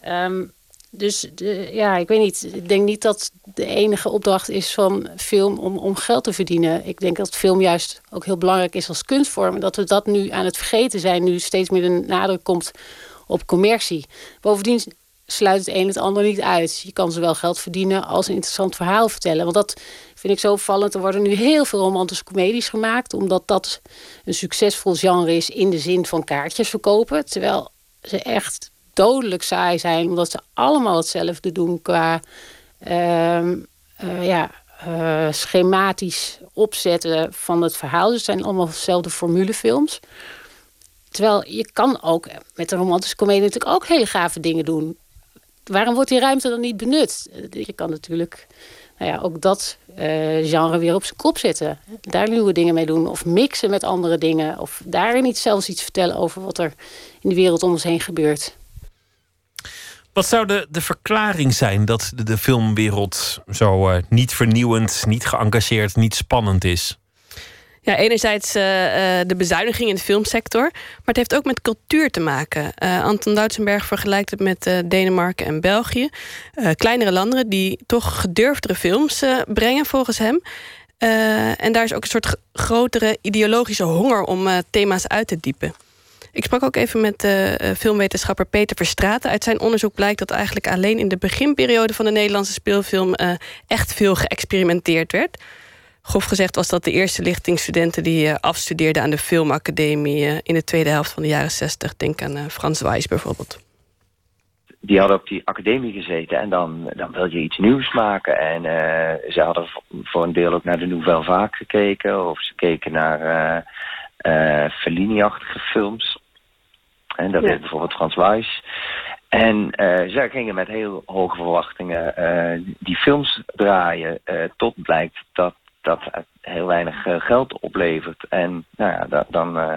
Ehm, dus de, ja, ik weet niet. Ik denk niet dat de enige opdracht is van film om, om geld te verdienen. Ik denk dat film juist ook heel belangrijk is als kunstvorm. En dat we dat nu aan het vergeten zijn. Nu steeds meer de nadruk komt op commercie. Bovendien sluit het een het ander niet uit. Je kan zowel geld verdienen als een interessant verhaal vertellen. Want dat vind ik zo opvallend. Er worden nu heel veel romantische comedies gemaakt, omdat dat een succesvol genre is in de zin van kaartjes verkopen. Terwijl ze echt dodelijk saai zijn, omdat ze allemaal hetzelfde doen qua uh, uh, ja, uh, schematisch opzetten van het verhaal. Dus het zijn allemaal dezelfde formulefilms. Terwijl je kan ook met een romantische comedie natuurlijk ook hele gave dingen doen. Waarom wordt die ruimte dan niet benut? Je kan natuurlijk nou ja, ook dat uh, genre weer op zijn kop zetten. Daar nieuwe dingen mee doen. Of mixen met andere dingen. Of daarin niet zelfs iets vertellen over wat er in de wereld om ons heen gebeurt. Wat zou de, de verklaring zijn dat de, filmwereld zo uh, niet vernieuwend, niet geëngageerd, niet spannend is? Ja, enerzijds uh, de bezuiniging in de filmsector, maar het heeft ook met cultuur te maken. Uh, Anton Duitsenberg vergelijkt het met uh, Denemarken en België. kleinere landen die toch gedurfdere films brengen, volgens hem. en daar is ook een soort grotere ideologische honger om thema's uit te diepen. Ik sprak ook even met filmwetenschapper Peter Verstraeten. Uit zijn onderzoek blijkt dat eigenlijk alleen in de beginperiode van de Nederlandse speelfilm echt veel geëxperimenteerd werd. Grof gezegd was dat de eerste lichtingstudenten die uh, afstudeerden aan de filmacademie uh, in de tweede helft van de jaren 60. Denk aan uh, Frans Wijs bijvoorbeeld. Die hadden op die academie gezeten en dan, dan wil je iets nieuws maken. En ze hadden voor een deel ook naar de Nouvelle Vague gekeken. Of ze keken naar Fellini-achtige films. En dat ja. deed bijvoorbeeld Frans Wijs. En zij gingen met heel hoge verwachtingen die films draaien. Tot blijkt dat dat heel weinig uh, geld oplevert. En nou ja, dan, uh,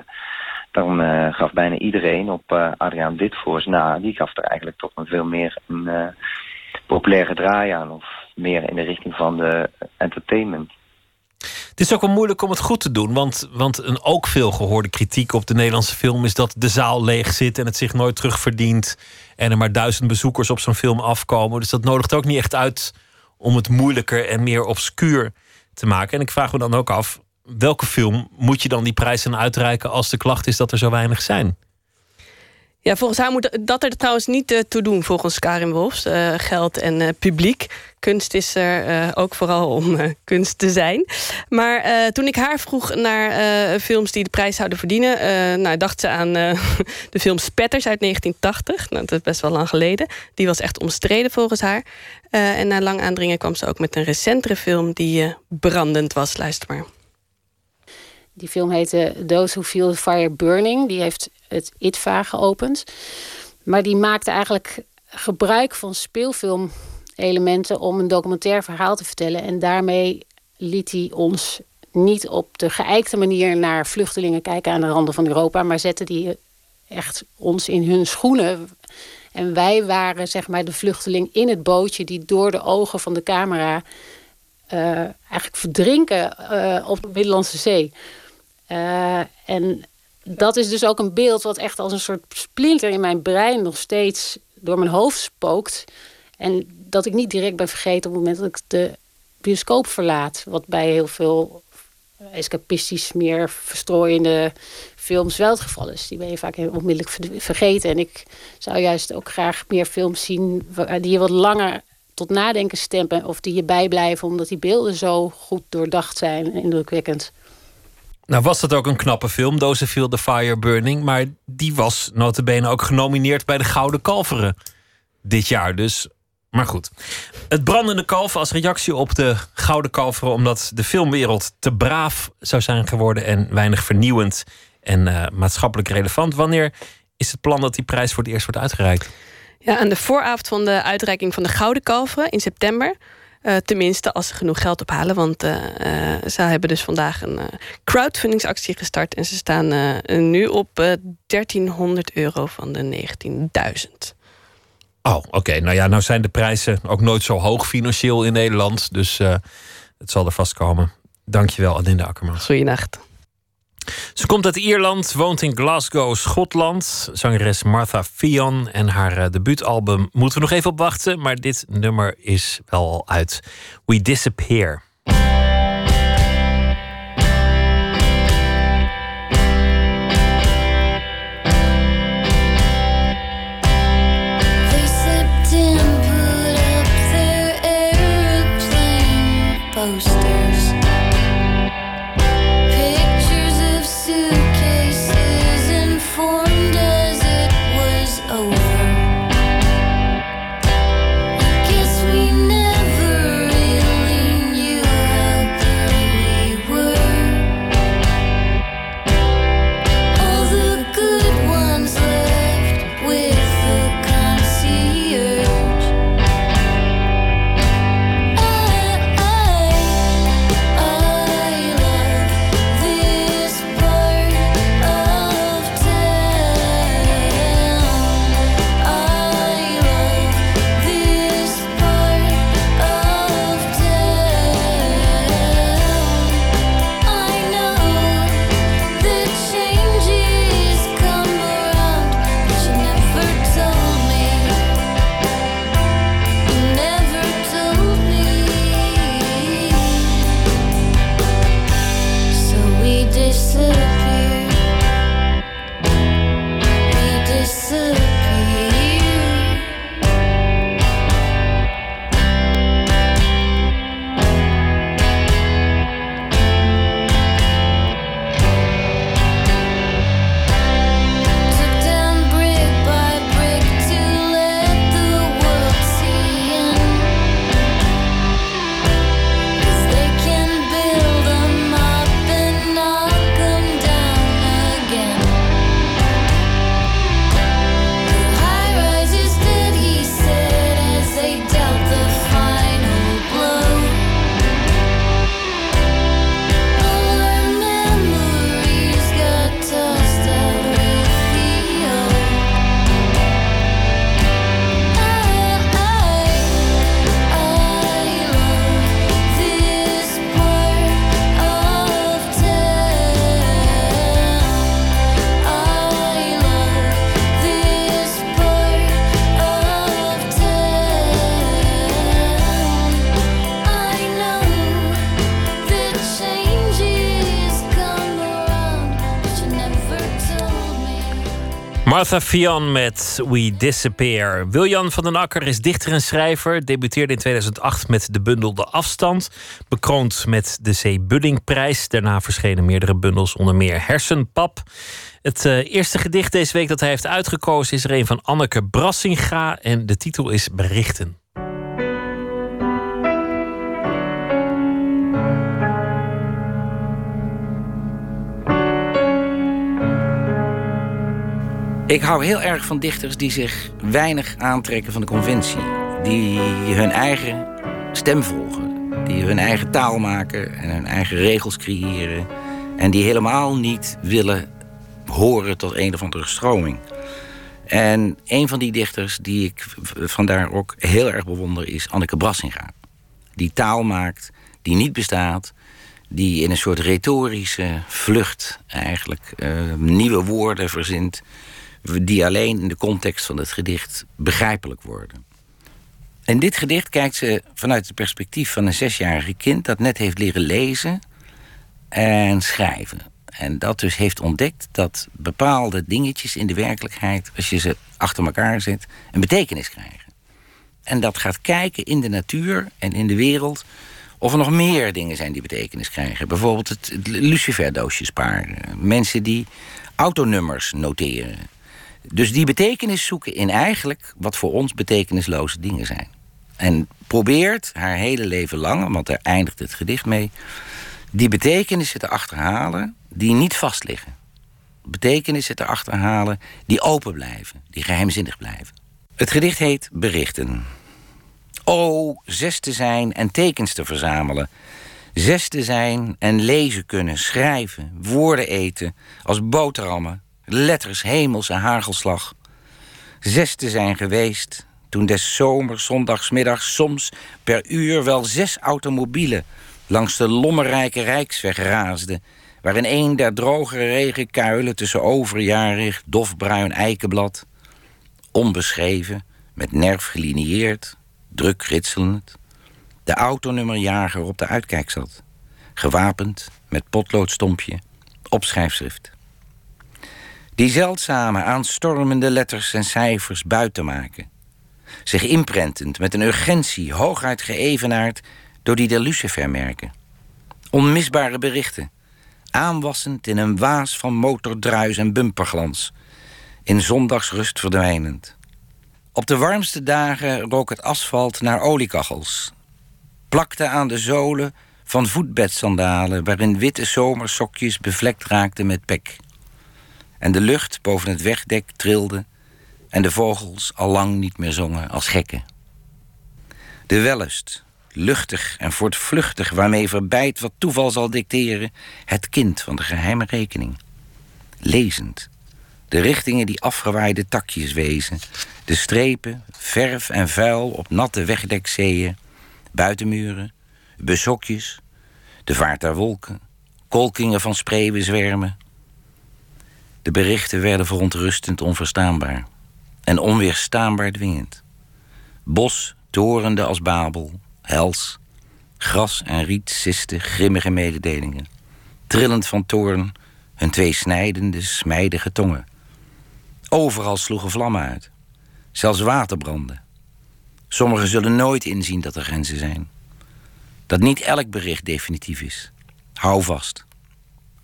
dan uh, gaf bijna iedereen op Adriaan Ditvoors na. Die gaf er eigenlijk toch een veel meer een populaire draai aan. Of meer in de richting van de entertainment. Het is ook wel moeilijk om het goed te doen. Want, want een ook veel gehoorde kritiek op de Nederlandse film is dat de zaal leeg zit en het zich nooit terugverdient. En er maar duizend bezoekers op zo'n film afkomen. Dus dat nodigt ook niet echt uit om het moeilijker en meer obscuur te maken. En ik vraag me dan ook af, welke film moet je dan die prijs aan uitreiken als de klacht is dat er zo weinig zijn? Ja, volgens haar moet dat er trouwens niet uh, toe doen, volgens Karin Wolfs. Uh, geld en uh, publiek. Kunst is er ook vooral om kunst te zijn. Maar toen ik haar vroeg naar films die de prijs zouden verdienen... nou, dacht ze aan de film Spetters uit 1980. Nou, dat is best wel lang geleden. Die was echt omstreden volgens haar. en na lang aandringen kwam ze ook met een recentere film... die brandend was. Luister maar. Die film heette Those Who Feel the Fire Burning. Die heeft het ITVA geopend. Maar die maakte eigenlijk gebruik van speelfilmelementen om een documentair verhaal te vertellen. En daarmee liet hij ons niet op de geëikte manier naar vluchtelingen kijken aan de randen van Europa, maar zette die echt ons in hun schoenen. En wij waren zeg maar de vluchteling in het bootje die door de ogen van de camera uh, eigenlijk verdrinken uh, op de Middellandse Zee. Uh, en dat is dus ook een beeld wat echt als een soort splinter in mijn brein nog steeds door mijn hoofd spookt. En dat ik niet direct ben vergeten op het moment dat ik de bioscoop verlaat. Wat bij heel veel escapistisch meer verstrooiende films wel het geval is. Die ben je vaak onmiddellijk vergeten. En ik zou juist ook graag meer films zien die je wat langer tot nadenken stemmen. Of die je bijblijven omdat die beelden zo goed doordacht zijn en indrukwekkend. Nou was dat ook een knappe film, Dozeville the Fire Burning. Maar die was notabene ook genomineerd bij de Gouden Kalveren dit jaar. Dus, maar goed. Het brandende kalf als reactie op de Gouden Kalveren... omdat de filmwereld te braaf zou zijn geworden... en weinig vernieuwend en uh, maatschappelijk relevant. Wanneer is het plan dat die prijs voor het eerst wordt uitgereikt? Ja, aan de vooravond van de uitreiking van de Gouden Kalveren in september... Uh, tenminste, als ze genoeg geld ophalen. Want uh, uh, ze hebben dus vandaag een crowdfundingsactie gestart. En ze staan nu op 1300 euro van de 19.000. Oh, oké. Nou ja, nou zijn de prijzen ook nooit zo hoog financieel in Nederland. Dus het zal er vast komen. Dankjewel, Adinda Akkerman. Goeienacht. Ze komt uit Ierland, woont in Glasgow, Schotland. Zangeres Martha Fion en haar uh, debuutalbum moeten we nog even op wachten. Maar dit nummer is wel al uit. We Disappear. Martha Fian met We Disappear. Wiljan van den Akker is dichter en schrijver. Debuteerde in 2008 met de bundel De Afstand. Bekroond met de C. Buddingprijs. Daarna verschenen meerdere bundels, onder meer Hersenpap. Het uh, eerste gedicht deze week dat hij heeft uitgekozen is er een van Anneke Brassinga. En de titel is Berichten. Ik hou heel erg van dichters die zich weinig aantrekken van de conventie. Die hun eigen stem volgen. Die hun eigen taal maken en hun eigen regels creëren. En die helemaal niet willen horen tot een of andere stroming. En een van die dichters die ik vandaar ook heel erg bewonder is Anneke Brassinga. Die taal maakt die niet bestaat. Die in een soort retorische vlucht eigenlijk uh, nieuwe woorden verzint die alleen in de context van het gedicht begrijpelijk worden. In dit gedicht kijkt ze vanuit het perspectief van een zesjarige kind dat net heeft leren lezen en schrijven. En dat dus heeft ontdekt dat bepaalde dingetjes in de werkelijkheid, als je ze achter elkaar zet, een betekenis krijgen. En dat gaat kijken in de natuur en in de wereld of er nog meer dingen zijn die betekenis krijgen. Bijvoorbeeld het, het luciferdoosje sparen. Mensen die autonummers noteren. Dus die betekenis zoeken in eigenlijk wat voor ons betekenisloze dingen zijn. En probeert haar hele leven lang, want daar eindigt het gedicht mee, die betekenissen te achterhalen die niet vastliggen. Betekenissen te achterhalen die open blijven, die geheimzinnig blijven. Het gedicht heet Berichten. O, zes te zijn en tekens te verzamelen. Zes te zijn en lezen kunnen, schrijven, woorden eten, als boterhammen, letters, hemels en hagelslag. Zes te zijn geweest, toen des zomers, zondagsmiddags, soms per uur wel zes automobielen langs de lommerrijke Rijksweg raasden, waarin een der drogere regenkuilen tussen overjarig, dofbruin eikenblad, onbeschreven, met nerf gelinieerd, druk ritselend, de autonummerjager op de uitkijk zat, gewapend met potloodstompje, opschrijfschrift die zeldzame, aanstormende letters en cijfers buiten maken. Zich inprentend met een urgentie hooguit geëvenaard door die der lucifermerken. Onmisbare berichten, aanwassend in een waas van motordruis en bumperglans, in zondagsrust verdwijnend. Op de warmste dagen rook het asfalt naar oliekachels, plakte aan de zolen van voetbedsandalen waarin witte zomersokjes bevlekt raakten met pek en de lucht boven het wegdek trilde en de vogels al lang niet meer zongen als gekken. De wellust, luchtig en voortvluchtig waarmee verbijt wat toeval zal dicteren, het kind van de geheime rekening. Lezend, de richtingen die afgewaaide takjes wezen, de strepen, verf en vuil op natte wegdekzeeën, buitenmuren, besokjes, de vaart der wolken, kolkingen van spreeuwenzwermen, de berichten werden verontrustend onverstaanbaar en onweerstaanbaar dwingend. Bos torende als Babel, hels, gras en riet sisten grimmige mededelingen. Trillend van toorn hun twee snijdende, smijdige tongen. Overal sloegen vlammen uit, zelfs waterbranden. Sommigen zullen nooit inzien dat er grenzen zijn. Dat niet elk bericht definitief is. Hou vast.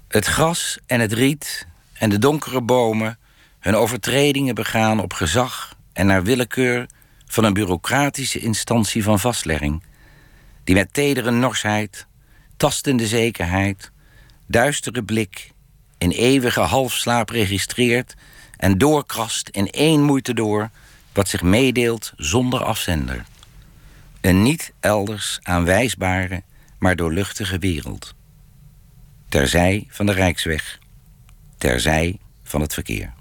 Het gras en het riet en de donkere bomen hun overtredingen begaan op gezag en naar willekeur van een bureaucratische instantie van vastlegging, die met tedere norsheid, tastende zekerheid, duistere blik, in eeuwige halfslaap registreert en doorkrast in één moeite door wat zich meedeelt zonder afzender. Een niet elders aanwijsbare, maar doorluchtige wereld. Terzij van de Rijksweg terzij van het verkeer.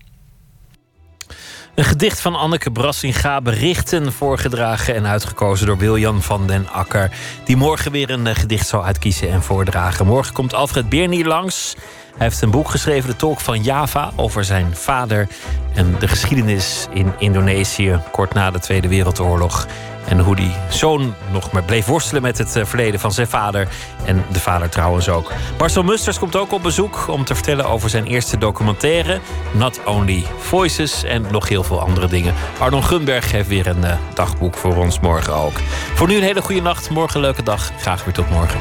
Een gedicht van Anneke Brassinga, berichten voorgedragen en uitgekozen door Wiljan van den Akker. Die morgen weer een eh, gedicht zal uitkiezen en voordragen. Morgen komt Alfred Beerny langs. Hij heeft een boek geschreven, De Tolk van Java, over zijn vader en de geschiedenis in Indonesië kort na de Tweede Wereldoorlog. En hoe die zoon nog maar bleef worstelen met het eh, verleden van zijn vader. En de vader trouwens ook. Marcel Musters komt ook op bezoek om te vertellen over zijn eerste documentaire. Not Only Voices en nog heel veel andere dingen. Arnon Gunberg heeft weer een eh, dagboek voor ons morgen ook. Voor nu een hele goede nacht. Morgen een leuke dag. Graag weer tot morgen.